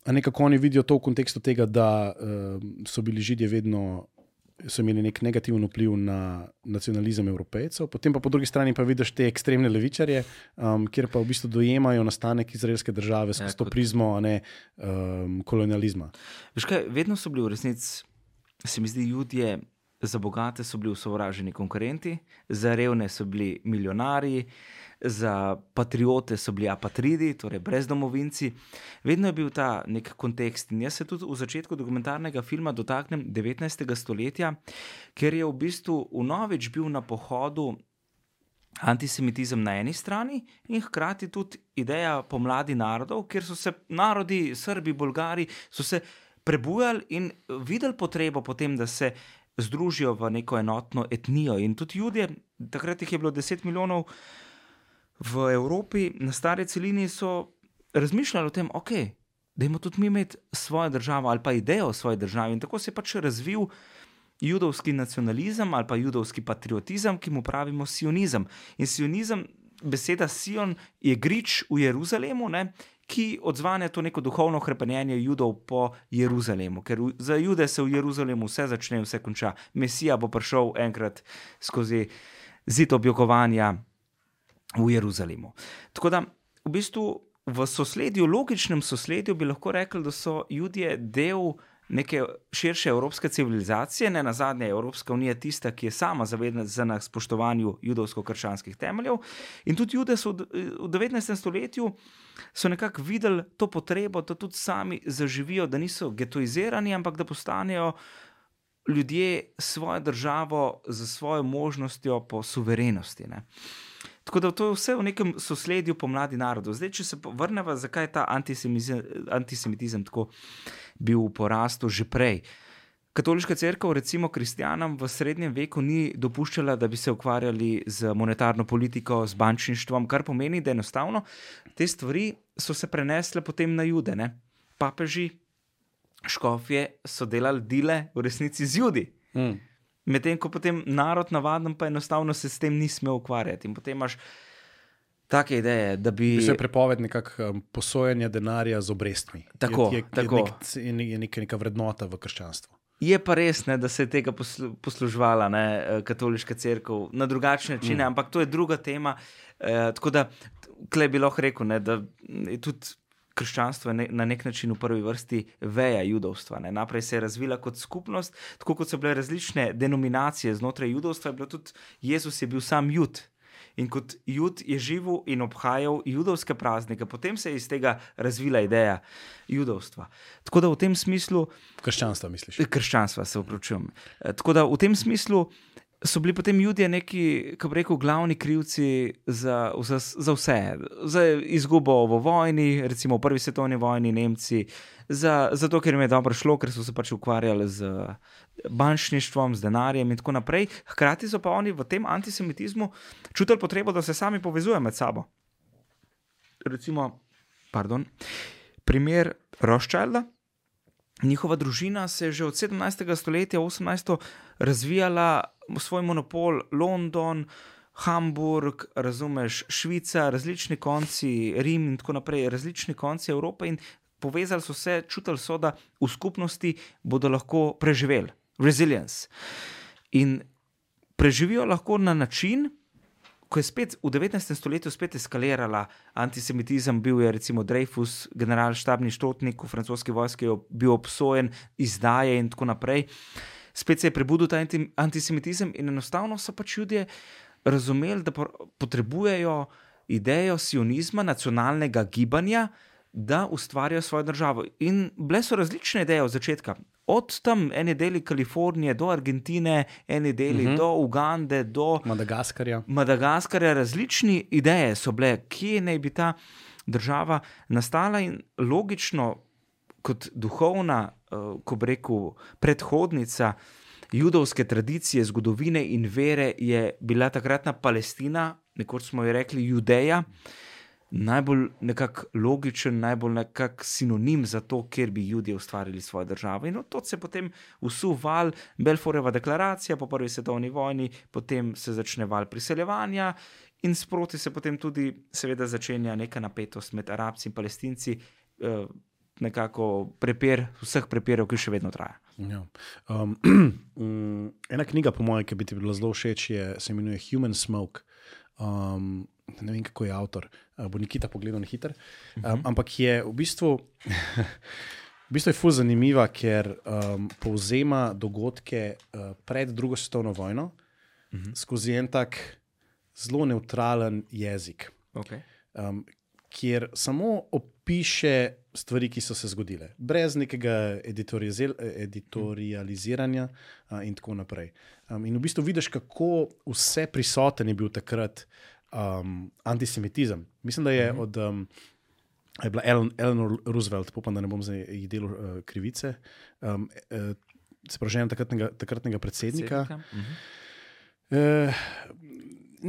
nekako oni vidijo to v kontekstu tega, da um, so bili židje vedno. So imeli nek negativen vpliv na nacionalizem evropejcev, potem pa po drugi strani pa vidiš te ekstremne levičarje, um, kjer pa v bistvu dojemajo nastanek izraelske države skozi Ja, to kot- prizmo ne um, kolonializma. Veš kaj, vedno so bili v resnici, se mi zdi, ljudje za bogate so bili sovraženi konkurenti, za revne so bili milijonarji, za patriote so bili apatridi, torej brezdomovinci. Vedno je bil ta nek kontekst. In jaz se tudi v začetku dokumentarnega filma dotaknem 19. stoletja, ker je v bistvu vnovič bil na pohodu antisemitizem na eni strani in hkrati tudi ideja pomladi narodov, kjer so se narodi, Srbi, Bolgari, so se prebujali in videli potrebo potem, da se združijo v neko enotno etnijo. In tudi ljudje, takrat jih je bilo 10 milijonov v Evropi, na stari celini so razmišljali o tem, ok. Da imamo tudi mi imeti svojo državo ali pa idejo o svoji državi. In tako se je pač razvil judovski nacionalizem ali pa judovski patriotizem, ki mu pravimo sionizem. In sionizem, beseda Sion, je grič v Jeruzalemu, ne, ki odzvane to neko duhovno krepenje judov po Jeruzalemu. Ker za jude se v Jeruzalemu vse začne in vse konča. Mesija bo prišel enkrat skozi zid objokovanja v Jeruzalemu. Tako da v bistvu v sosledju, logičnem sosledju bi lahko rekli, da so ljudje del neke širše evropske civilizacije, ne na zadnje Evropska unija tista, ki je sama zavezana k spoštovanju judovsko-krščanskih temeljev. In tudi ljudje so v 19. stoletju nekako videli to potrebo, da tudi sami zaživijo, da niso getoizirani, ampak da postanejo ljudje svojo državo z svojo možnostjo po suverenosti. Ne. Tako da to je vse v nekem sosledju pomladi narodov. Zdaj, če se vrnemo, zakaj je ta antisemitizem, antisemitizem tako bil v porastu že prej. Katoliška crkva, recimo kristijanom v srednjem veku, ni dopuščala, da bi se ukvarjali z monetarno politiko, z bančništvom, kar pomeni, da enostavno te stvari so se prenesle potem na jude. Ne? Papeži, škofje so delali dele v resnici z ljudmi. Mm. Medtem ko potem narod, navaden, pa enostavno se s tem ni smel ukvarjati. In potem imaš take ideje, da bi. Se prepoved nekakšnega um, posojanja denarja z obrestmi. Tako je, je, tako. je, nek, je nek, neka vrednota v krščanstvu. Je pa res, ne, da se je tega poslužvala ne, eh, katoliška crkva na drugačne načine, mm. ampak to je druga tema. Eh, tako da, klej bi lahko rekel, ne, da je tudi krščanstvo je na nek način v prvi vrsti veja judovstva. Ne. Naprej se je razvila kot skupnost, tako kot so bile različne denominacije znotraj judovstva, je bilo tudi Jezus je bil sam jud. In kot jud je živel in obhajal judovske praznike, potem se je iz tega razvila ideja judovstva. Tako da v tem smislu. Krščanstva, misliš? Krščanstva, se upravičujem. Tako da v tem smislu so bili potem ljudje neki, kako reko, glavni krivci za, za, za vse. Za izgubo v vojni, recimo v prvi svetovni vojni, Nemci, za, zato ker jim je dobro šlo, ker so se pač ukvarjali z bančništvom, z denarjem in tako naprej. Hkrati so pa oni v tem antisemitizmu čutili potrebo, da se sami povezujejo med sabo. Recimo, pardon, primer Rothschilda. Njihova družina se je že od 17. stoletja, 18. razvijala svoj monopol, London, Hamburg, razumeš, Švica, različni konci, Rim in tako naprej, različni konci Evrope in povezali so se, čutili so, da v skupnosti bodo lahko preživeli, resilience. In preživijo lahko na način, ko je spet v 19. stoletju spet eskalirala antisemitizem, bil je recimo Dreyfus, generalštabni štotnik v francoski vojski, bil obsojen, izdaje in tako naprej. Spet se je prebudil ta antisemitizem in enostavno so pač ljudje razumeli, da potrebujejo idejo sionizma, nacionalnega gibanja, da ustvarjajo svojo državo. In bile so različne ideje od začetka. Od tam ene deli Kalifornije do Argentine, ene deli uh mhm. -huh. do Ugande, do Madagaskarja. Madagaskarja, različne ideje so bile, kje naj bi ta država nastala, in logično, kot duhovna, uh, ko bi rekel, predhodnica judovske tradicije, zgodovine in vere, je bila takratna Palestina, nekoč smo jo rekli Judeja. Najbolj logičen, najbolj sinonim za to, kjer bi ljudje ustvarili svojo državo. In to se potem usuval, Belforeva deklaracija po prvi svetovni vojni, potem se začne val priseljevanja. In sproti se potem tudi, seveda, začenja neka napetost med Arabci in Palestinci, eh, nekako prepir, vseh prepirov, ki še vedno traja. Ja. Um, ena knjiga, po mojem, ki bi ti bila zelo všeč, je, se imenuje Human Smoke. Um, ne vem, kako je avtor, bo Nikita pogledal na hiter. Um, uh -huh. Ampak je v bistvu, v bistvu je fuz zanimiva, ker um, povzema dogodke uh, pred drugo svetovno vojno uh -huh. skozi en tak zelo neutralen jezik. Okay. Um, kjer samo opiše stvari, ki so se zgodile, brez nekega editorializiranja uh, in tako naprej. Um, in v bistvu vidiš, kako vse prisoten je bil takrat uh, um, antisemitizem. Mislim, da je mm -hmm. od um, je bila Ellen, Eleanor Roosevelt, upam, da ne bom zdaj ji delal uh, krivice, um, uh, se pravi, žena takratnega, takratnega predsednika. Mhm. Uh,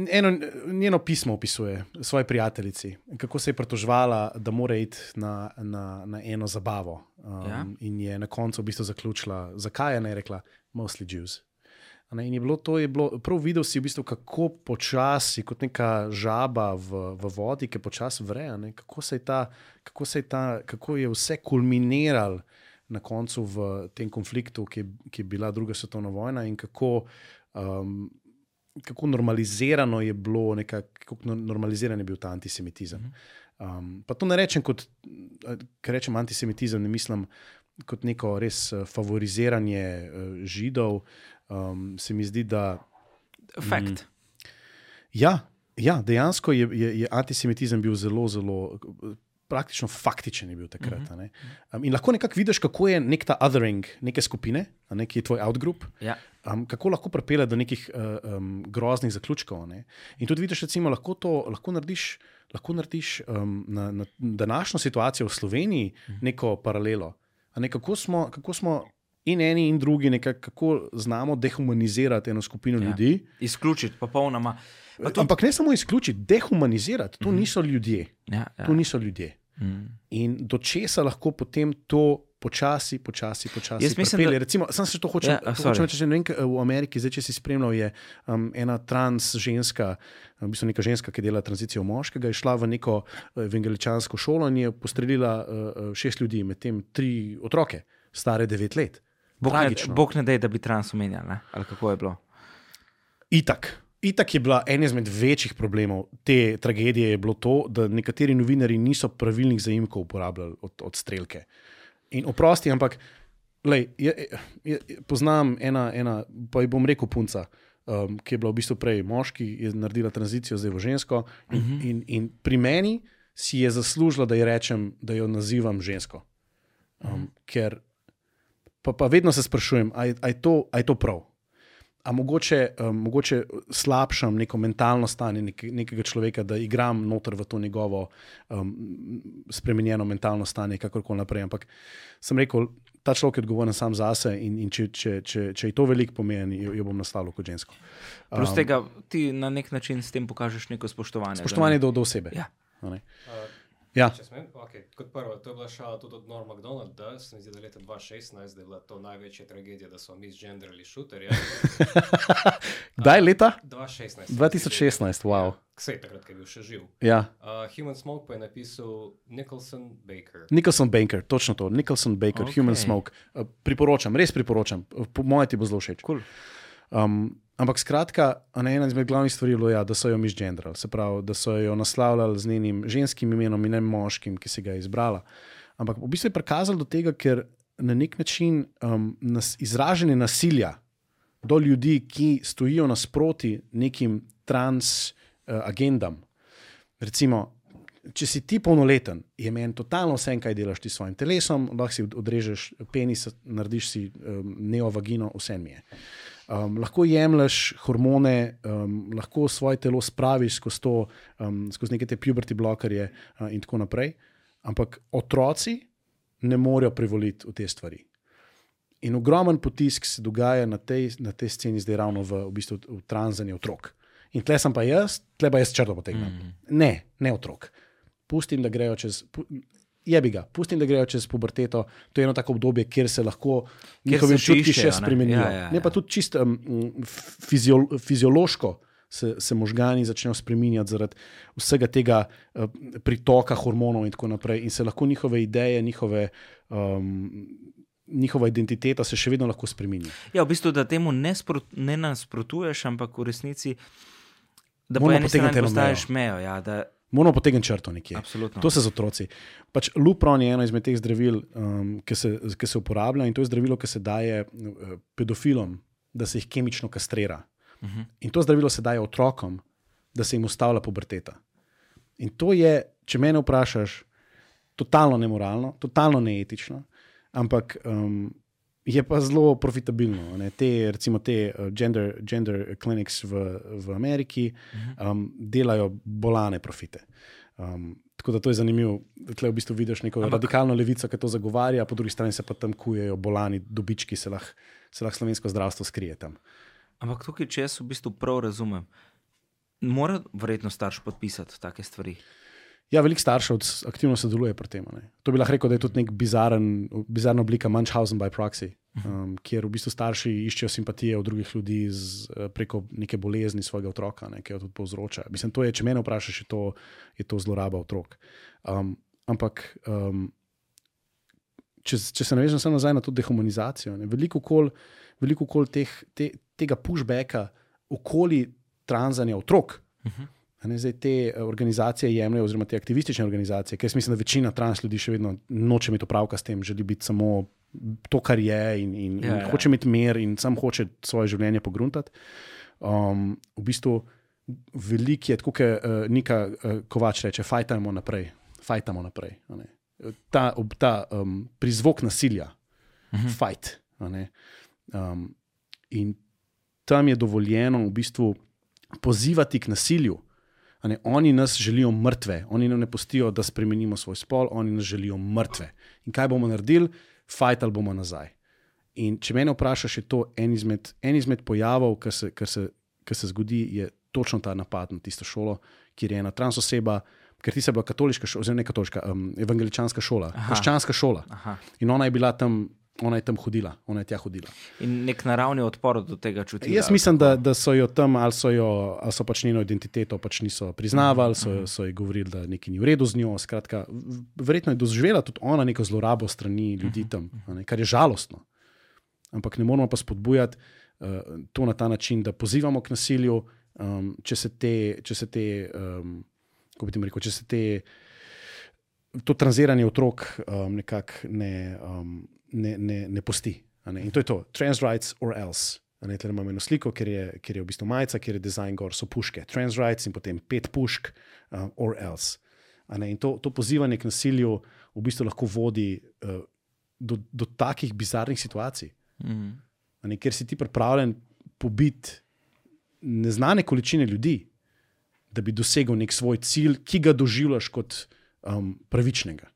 eno, njeno pismo opisuje svoji prijateljici, kako se je pritoževala, da mora iti na, na, na eno zabavo. Um, Ja. In je na koncu v bistvu zaključila, zakaj je ne rekla, mostly Jews. Ne, in je bilo to, je bilo, prav videl si, v bistvu, kako počasi, kot neka žaba v, v vodi, ki počasi vre, a ne, kako, se je ta, kako, se je ta, kako je vse kulminiralo na koncu v tem konfliktu, ki, je- ki je bila druga svetovna vojna, in kako, um, kako normalizirano je bilo, neka, kako no- normaliziran je bil ta antisemitizem. Um, pa to ne rečem kot, ker rečem antisemitizem, ne mislim kot neko res eh, favoriziranje uh, židov. Um, se mi zdi, da Fakt. ja, ja, dejansko je, je, je antisemitizem bil zelo, zelo. Praktično faktičen je bil takrat. Uh -huh. um, in lahko nekako vidiš, kako je nek ta othering neke skupine, ne, ki je tvoj outgroup, Ja. Um, kako lahko pripelje do nekih uh, um, groznih zaključkov. Ne? In tudi vidiš, recimo, lahko to lahko narediš, lahko narediš um, na, na današnjo situacijo v Sloveniji neko paralelo. A Ne, kako, smo, kako smo in eni in drugi, nekako, kako znamo dehumanizirati eno skupino Ja. ljudi. Izključiti popolnoma. Pa tudi- Ampak ne samo izključiti, dehumanizirati. To niso ljudje. Ja, ja. To niso ljudje. Mm. In do česa lahko potem to počasi, počasi, počasi Jaz mislim, pripelje. da- Rerecimo, sam se to hočem, Ja, ja, to hočem reči, ne vem, v Ameriki, zdaj, če si spremljal, je um, ena trans ženska, v bistvu neka ženska, ki dela tranzicijo moškega, je šla v neko eh, evangeličansko šolo in je postrelila uh, šest ljudi, medtem tri otroke, stare devet let. Bog, ne, Tragično. Bog ne dej, da bi trans omenjali, ne? ali kako je bilo. Itak. Itak je bila en izmed večjih problemov te tragedije, je bilo to, da nekateri novinari niso pravilnih zaimkov uporabljali od, od strelke. In oprosti, ampak lej, je, je, poznam ena, ena, pa ji bom rekel, punca, um, ki je bila v bistvu prej moški, je naredila tranzicijo zdaj v žensko. In, uh -huh. in, in pri meni si je zaslužila, da rečem, da jo nazivam žensko. Um, ker pa, pa vedno se sprašujem, ali je to, a je to prav. A mogoče, um, mogoče slabšam neko mentalno stanje nek, nekega človeka, da igram noter v to njegovo um, spremenjeno mentalno stanje, kakorkoli naprej. Ampak sem rekel, ta človek je odgovoren sam zase in, in če, če, če, če je to veliko pomeni, jo, jo bom nastavil kot žensko. Plus um, tega ti na nek način s tem pokažeš neko spoštovanje. Spoštovanje do, do osebe. Ja. Uh, Ja. Če smem, okay. Kot prvo, to je bila šala tudi od Norma McDonalda, se mi zdi, da leta 2016 da je bila to največja tragedija, da so misgenderali šuterje. Kdaj je leta? 2016. 2016, wow. Ksej takrat, ko je bil še živ. Ja. Uh, Human Smoke pa je napisal Nicholson Baker. Nicholson Baker, točno to, Nicholson Baker, okay. Human Smoke. Uh, priporočam, res priporočam, po mojem ti bo zelo všeč. Cool. Um, ampak skratka, ena izmed glavnih stvari je bilo, ja, da so jo misgenderali, se pravi, da so jo naslavljali z njenim ženskim imenom in ne moškim, ki si ga je izbrala. Ampak v bistvu je prikazalo do tega, ker na nek način um, nas, izražanje nasilja do ljudi, ki stojijo nasproti nekim trans uh, agendam. Recimo, če si ti polnoleten, je meni totalno vse, kaj delaš ti s svojim telesom, lahko si odrežeš penis, narediš si um, neovagino, vse mi je. Um, lahko jemliš hormone, um, lahko svoje telo spraviš skozi, to, um, skozi neke te puberty blokerje uh, in tako naprej. Ampak otroci ne morejo privoliti v te stvari. In ogromen potisk se dogaja na tej, na tej sceni, zdaj ravno v, v bistvu v tranzanju otrok. In tle sem pa jaz, tle pa jaz črto potegnem. Mm. Ne, ne otrok. Pustim, da grejo čez. Pu, Jebi ga, pustim, da grejo čez puberteto. To je eno tako obdobje, kjer se lahko njihovi se še občutki še iščejo, ne? spremenijo. Ja, ja, ja. Ne pa tudi čisto um, fiziol, fiziološko se, se možgani začnejo spremenjati zaradi vsega tega uh, pritoka hormonov in tako naprej. In se lahko njihove ideje, njihove, um, njihova identiteta se še vedno lahko spremeni. Ja, v bistvu, da temu ne, sprot, ne nasprotuješ, ampak v resnici, da po eni strani eno postaviš mejo. Ja, da, Moramo potegniti črto nekje. absolutno. To se z otroci. Pač Lupron je eno izmed teh zdravil, um, ki, se, ki se uporablja in to je zdravilo, ki se daje uh, pedofilom, da se jih kemično kastrira. Uh Mhm. -huh. In to zdravilo se daje otrokom, da se jim ustavlja puberteta. In to je, če me vprašaš, totalno nemoralno, totalno neetično, ampak um, je pa zelo profitabilno. Ne? Te, recimo, te uh, gender, gender clinics v, v Ameriki um, delajo bolane profite. Um, Tako da to je zanimivo. Tukaj v bistvu vidiš neko Ampak, radikalno levico, ki to zagovarja, po drugi strani se pa tam kujejo bolani, dobički, se lahko lah slovensko zdravstvo skrije tam. Ampak tukaj, če jaz v bistvu prav razumem, mora verjetno starš podpisati take stvari. Ja, veliko staršev aktivno sodeluje pri tem. Ne. To bi lahko rekel, da je tudi nek bizaren, bizarna oblika Munchausen by proxy, mhm. um, kjer v bistvu starši iščejo simpatije od drugih ljudi z, eh, preko neke bolezni svojega otroka, ne, ki jo tudi povzroča. Mislim, to je, če me vprašaš, je to, je to zloraba otrok. Um, ampak, um, če, če se navežem samo nazaj na to dehumanizacijo, ne, veliko kol, veliko kol teh, te, tega pushbacka okoli tranzanja otrok. Uh mhm. -huh. Ne, zdaj te eh, organizacije jemljajo, oziroma te aktivistične organizacije, ker mislim, da večina trans ljudi še vedno noče imeti opravka s tem, želi biti samo to, kar je, in, in, ja, in ja. hoče imeti mir, in sam hoče svoje življenje pogruntati. Um, v bistvu velik je, kot je uh, Nika uh, Kovač reče, fajtajmo naprej. Fajtamo naprej. Ta, ta um, prizvok nasilja, uh -huh. fajt. Um, in tam je dovoljeno v bistvu pozivati k nasilju. Ne, oni nas želijo mrtve, oni nam ne pustijo, da spremenimo svoj spol, oni nas želijo mrtve. In kaj bomo naredili, fajtali bomo nazaj. In če me vprašaš, je to en izmed, en izmed pojavov, ki se, se, se zgodi, je točno ta napad na tisto šolo, kjer je ena trans oseba, ker ti se bila katoliška, oziroma ne katoliška, um, evangeličanska šola, krščanska šola. Aha. In ona je bila tam ona je tam hodila, ona je tja hodila. In nek naravni odpor do tega čutila. Jaz mislim, da, da so jo tam, ali so, jo, ali so pač njeno identiteto pač niso priznavali, so, mhm. so ji govorili, da nekaj ni v redu z njo. Skratka, verjetno je doživela tudi ona neko zlorabo strani ljudi mhm, tam, ne, kar je žalostno. Ampak ne moramo pa spodbujati uh, to na ta način, da pozivamo k nasilju, um, če se te, če se te, um, kako bi ti rekel, če se te. To tranziranje otrok um, nekako ne, um, ne, ne, ne posti. Ne? In to je to, trans rights or else. Tukaj imamo eno sliko, ker je, ker je v bistvu majica, ker je dizajn gor, so puške. Trans rights in potem pet pušk, uh, or else. In to, to pozivanje k nasilju v bistvu lahko vodi uh, do, do takih bizarnih situacij, mm. ne, ker si ti pripravljen pobiti neznane količine ljudi, da bi dosegel nek svoj cilj, ki ga doživljaš kot um, pravičnega.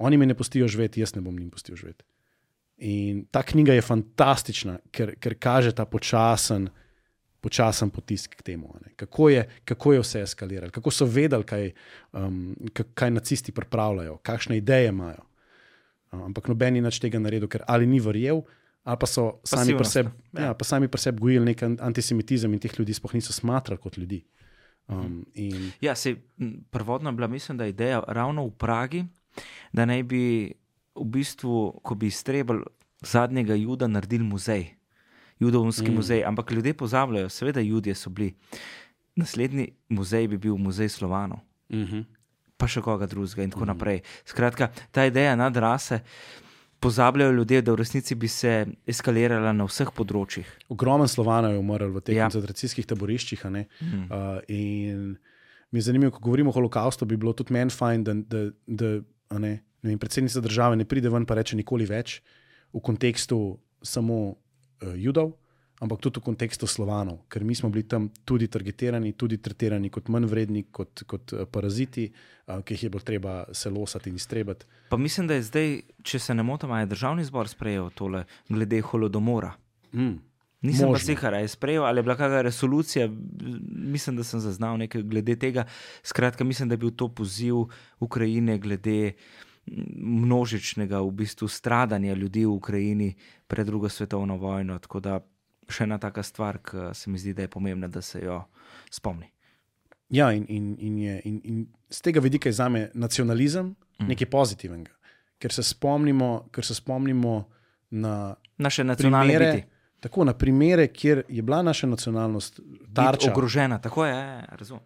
Oni me ne pustijo živeti, jaz ne bom jim pustil živeti. In ta knjiga je fantastična, ker, ker kaže ta počasen, počasen potisk k temu. Kako je, kako je vse eskaliralo, kako so vedeli, kaj, um, kaj nacisti pripravljajo, kakšne ideje imajo. Um, ampak noben je nič tega naredil, ker ali ni verjel, ali pa so sami pri sebi ja. ja, seb gojili nek antisemitizem in teh ljudi sploh niso smatrali kot ljudi. Um, in... Ja, se, prvotno je bila, mislim, da je ideja ravno v Pragi da naj bi v bistvu, ko bi iztrebili zadnjega juda, naredili muzej, judovski mm. muzej. Ampak ljudje pozabljajo, seveda, ljudje so bili. Naslednji muzej bi bil muzej Slovanov, mm -hmm. pa še koga drugega in tako mm -hmm. naprej. Skratka, ta ideja nadrase. Pozabljajo ljudje, da v resnici bi se eskalirala na vseh področjih. Ogromno Slovanov je umrlo v teh ja. koncentracijskih taboriščih. Mm. Uh, in mi je zanimivo, ko govorimo o holokaustu, bi bilo tudi meni fajn, da, da, da Ne? Ne, predsednica države ne pride ven in reče nikoli več v kontekstu samo uh, judov, ampak tudi v kontekstu slovanov, ker mi smo bili tam tudi targetirani, tudi tretirani kot manj vredni, kot, kot uh, paraziti, uh, ki jih je bilo treba se losati in iztrebati. Pa mislim, da je zdaj, če se ne motim, je državni zbor sprejel tole glede holodomora. Mm. Nisem pa sicer, ali je sprejel ali je bila kakšna resolucija, mislim, da sem zaznal nekaj glede tega. Skratka, mislim, da je bil to poziv Ukrajine glede množičnega v bistvu stradanja ljudi v Ukrajini pred drugo svetovno vojno. Tako da še ena taka stvar, ki se mi zdi, da je pomembna, da se jo spomni. Ja, in, in, in, je, in, in z tega vidika je za me nacionalizem mm. nekaj pozitivnega, ker se spomnimo, ker se spomnimo na naše nacionalne primere, tako na primere, kjer je bila naša nacionalnost tarča. Ogrožena, tako je, razumem.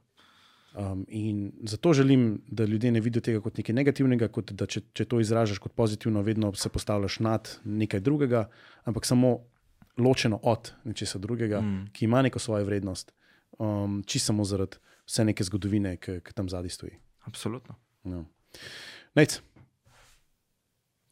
Um, in zato želim, da ljudje ne vidijo tega kot nekaj negativnega, kot da če, če to izražaš kot pozitivno, vedno se postavljaš nad nekaj drugega, ampak samo ločeno od nečesa drugega, mm. ki ima neko svojo vrednost, um, čisto samo zaradi vse neke zgodovine, ki, ki tam zadaj stoji. Absolutno. No.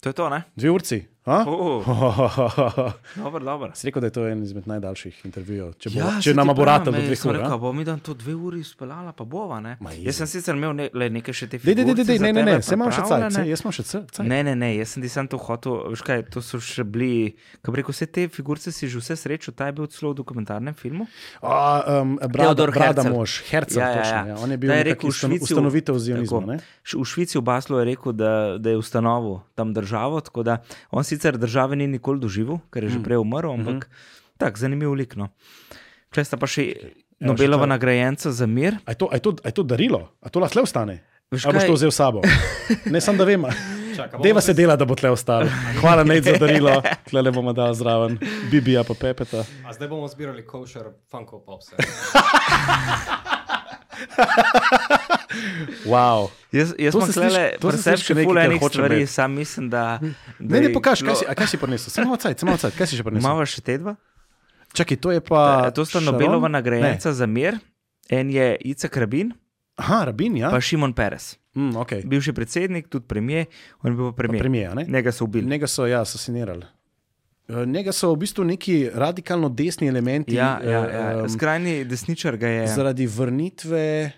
To je to, ne? Dve urci. Oh, dobro, dobro. Si rekel, da je to en izmed najdaljših intervjujev. Če, bo, Ja, če saj nam ti bo rata do dveh ur. Rekel, a? bo mi dan to dve uri speljala, pa bova. Ne? Jaz sem sicer imel ne, le nekaj še te dej, za ne, ne, ne, tebe se imam še cajt, jaz imam še cajt. Ne, ne, ne, jaz sem ti sam to hotel. Veš kaj, to so še bili, kako rekel, vse te figurice si že vse srečo, ta je bil celo v dokumentarnem filmu. A, um, brada, Teodor brada mož, Herceg, Ja, ja, točno. ja. Ja. On je bil Da je rekel Švici ustanovitelj zionizma. ne? V Švici v Baslu je rekel, da, da je ustanovil tam državo, tako da on sicer države ni nikoli doživel, ker je Mm. že prej umrl, ampak Mhm. tak, zanimiv lik. No. Tukaj sta pa še Nobelova še ta- nagrajenca za mir. A je, to, a, je to, a je to darilo? A to lahko le ostane? Ali boš kaj? to vzel s sabo? Ne, sem da vem. Bomo Deva se dela, da bo tle ostalo. Hvala Nate za darilo, tle bomo dali zraven, Bibija pa Pepeta. A zdaj bomo zbirali košer Funko Popse. Wow. Jaz, jaz To imam se sliši- tukaj to se še nekaj, enih hočem stvari, imeti. sam mislim, da. da Ne, ne, je pokaž, kaj si, a kaj si prinesel. Samo odsaj, samo odsaj, kaj si še prinesel? Imava še te dva? Čakaj, to je pa. to sta Sharon? Nobelova Ne. nagrajenca za mir. En je Icek Rabin, Aha, rabin, ja. pa Šimon Peres. Mm, okay. Bivši predsednik, tudi premijer, on je bil premijer. Premijer, ne? Njega so ubili. Njega so, ja, asasinirali. Eh, Njega so v bistvu neki radikalno desni elementi. Ja, ja, ja. eh, Skrajni desničar ga je. zaradi vrnitve,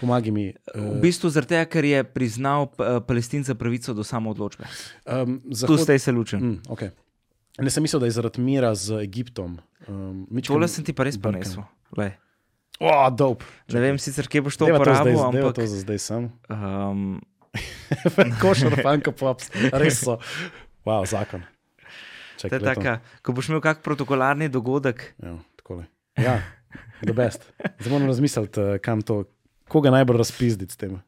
pomagaj mi. V Uh, bistvu zaradi tega, ker je priznal palestinca pravico do samoodločbe. um, Tu zahod... ste se lučen. mm, okay. Ne sem mislil, da je zaradi mira z Egiptom. Um, mičkeno Tole sem ti pa res ponesel. Lej. O, dope. Ne vem sicer, kje boš to Deva uporabil, deva ampak. to za zdaj sem. Um, Košar, fanka, pops, res so. Wow, zakon. To je taka, ko boš imel kak protokolarni dogodek, Ja, takole. ja, the best. Zdaj moram razmisliti, eh, kam to, koga najbolj razpizditi s tem.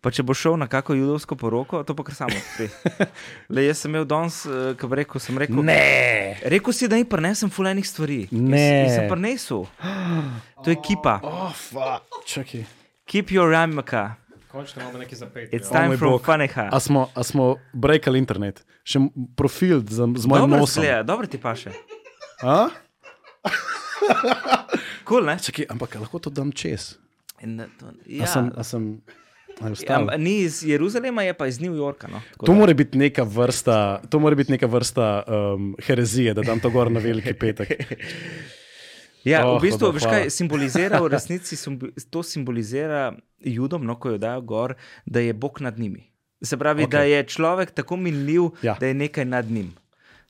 pa če boš šel na kako judovsko poroko, to pa kar samo odpri. Le jaz sem imel danes, uh, ko rekel, sem rekel. Ne! Rekel si, da ni prinesem fulejnih stvari. Ne. Jaz, sem prinesel. To je kipa. Oh, fuck. Čakaj. Keep your ramka. Končno imamo nekaj za pet. It's O time moj for. Faneha. A smo, a smo breakali internet, še profil z, z mojim Dobro nosom. zgleda, dobro ti paše. A? Cool, ne? Čakaj, ampak lahko to dam čez. In, to, Ja. ja. A sem, a sem, Ja, ostalo? ni iz Jeruzalema, je pa iz New Yorka. No. To mora biti neka vrsta, to mora biti neka vrsta um, herezije, da dam to gor na veliki petek. Ja, Oh, v bistvu, veš kaj simbolizira, v resnici to simbolizira judom, no, ko jo dajo gor, da je Bog nad njimi. Se pravi, okay. da je človek tako minljiv, Ja. da je nekaj nad njim.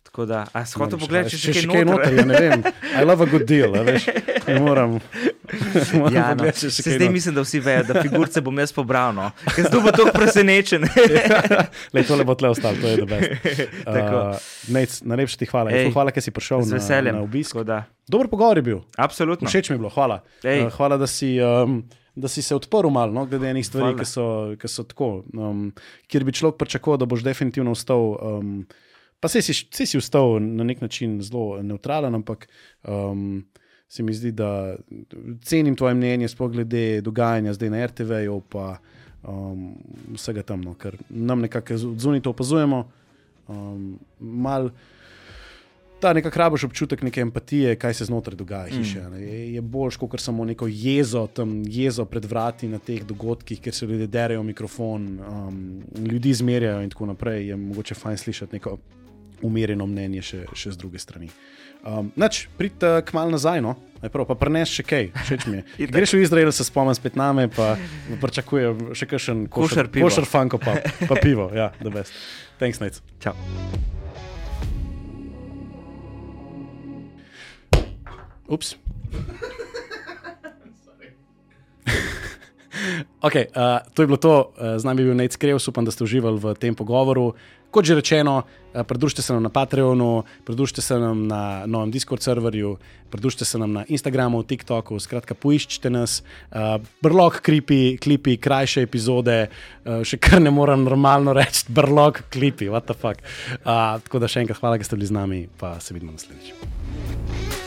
Tako da, a Moram pogledati, če še kaj noter. noter. Ja, ne vem. I love a good deal, veš. Ne moram. Ja, no. Se zdaj noter. mislim, da vsi vejo, da figurce bom jaz pobral. No. Ker tu pa tako presenečen. Lej, tole bo tle ostalo, to je dobro. Uh, Nec, najlepša ti hvala. Ej, hvala, ker si prišel na, na obisk. Dober pogovor je bil. absolutno. Všeč mi je bilo, hvala. Ej. Uh, hvala, da si, um, da si se odprl malo, no, glede enih stvari, ki so, ki so tako, um, kjer bi človek pričakoval, da boš definitivno vstal. Um, pa se si, saj si vstal na nek način zelo neutralen, ampak um, se mi zdi, da cenim tvoje mnenje, sploh glede dogajanja zdaj na RTV-ju, pa um, vsega tam, no, ker nam nekako zunaj to opazujemo. Um, mal, ta nekako rabiš občutek neke empatije, kaj se znotraj dogaja. Hiše, mm. je, je boljš, kot samo neko jezo, tam jezo pred vrati na teh dogodkih, kjer se ljudje derajo mikrofon, um, ljudi zmerjajo in tako naprej. Je mogoče fajn slišati neko umirjeno mnenje še, še z druge strani. Um, Nač, pridite uh, k malu nazaj, no? Najprej pa prenes še kaj, všeč mi je. Greš v Izrael, se spomnim spet name, pa pričakujem še kakšen Košar pivo. košar fanko, pa, pa pivo, ja, da best. Thanks, Nate. Čau. Ups. Okay, uh, to je bilo to, uh, z nami je bil Nate Skrevs, upam, da ste uživali v tem pogovoru. Kot že rečeno, uh, pridružite se nam na Patreonu, pridružite se nam na novem Discord serverju, pridružite se nam na Instagramu, TikToku, skratka, poiščite nas, uh, brlog, klipi, klipi, krajše epizode, uh, še kar ne morem normalno reči, brlog, klipi, what the fuck. Uh, tako da še enkrat hvala, da ste bili z nami, pa se vidimo naslednjič.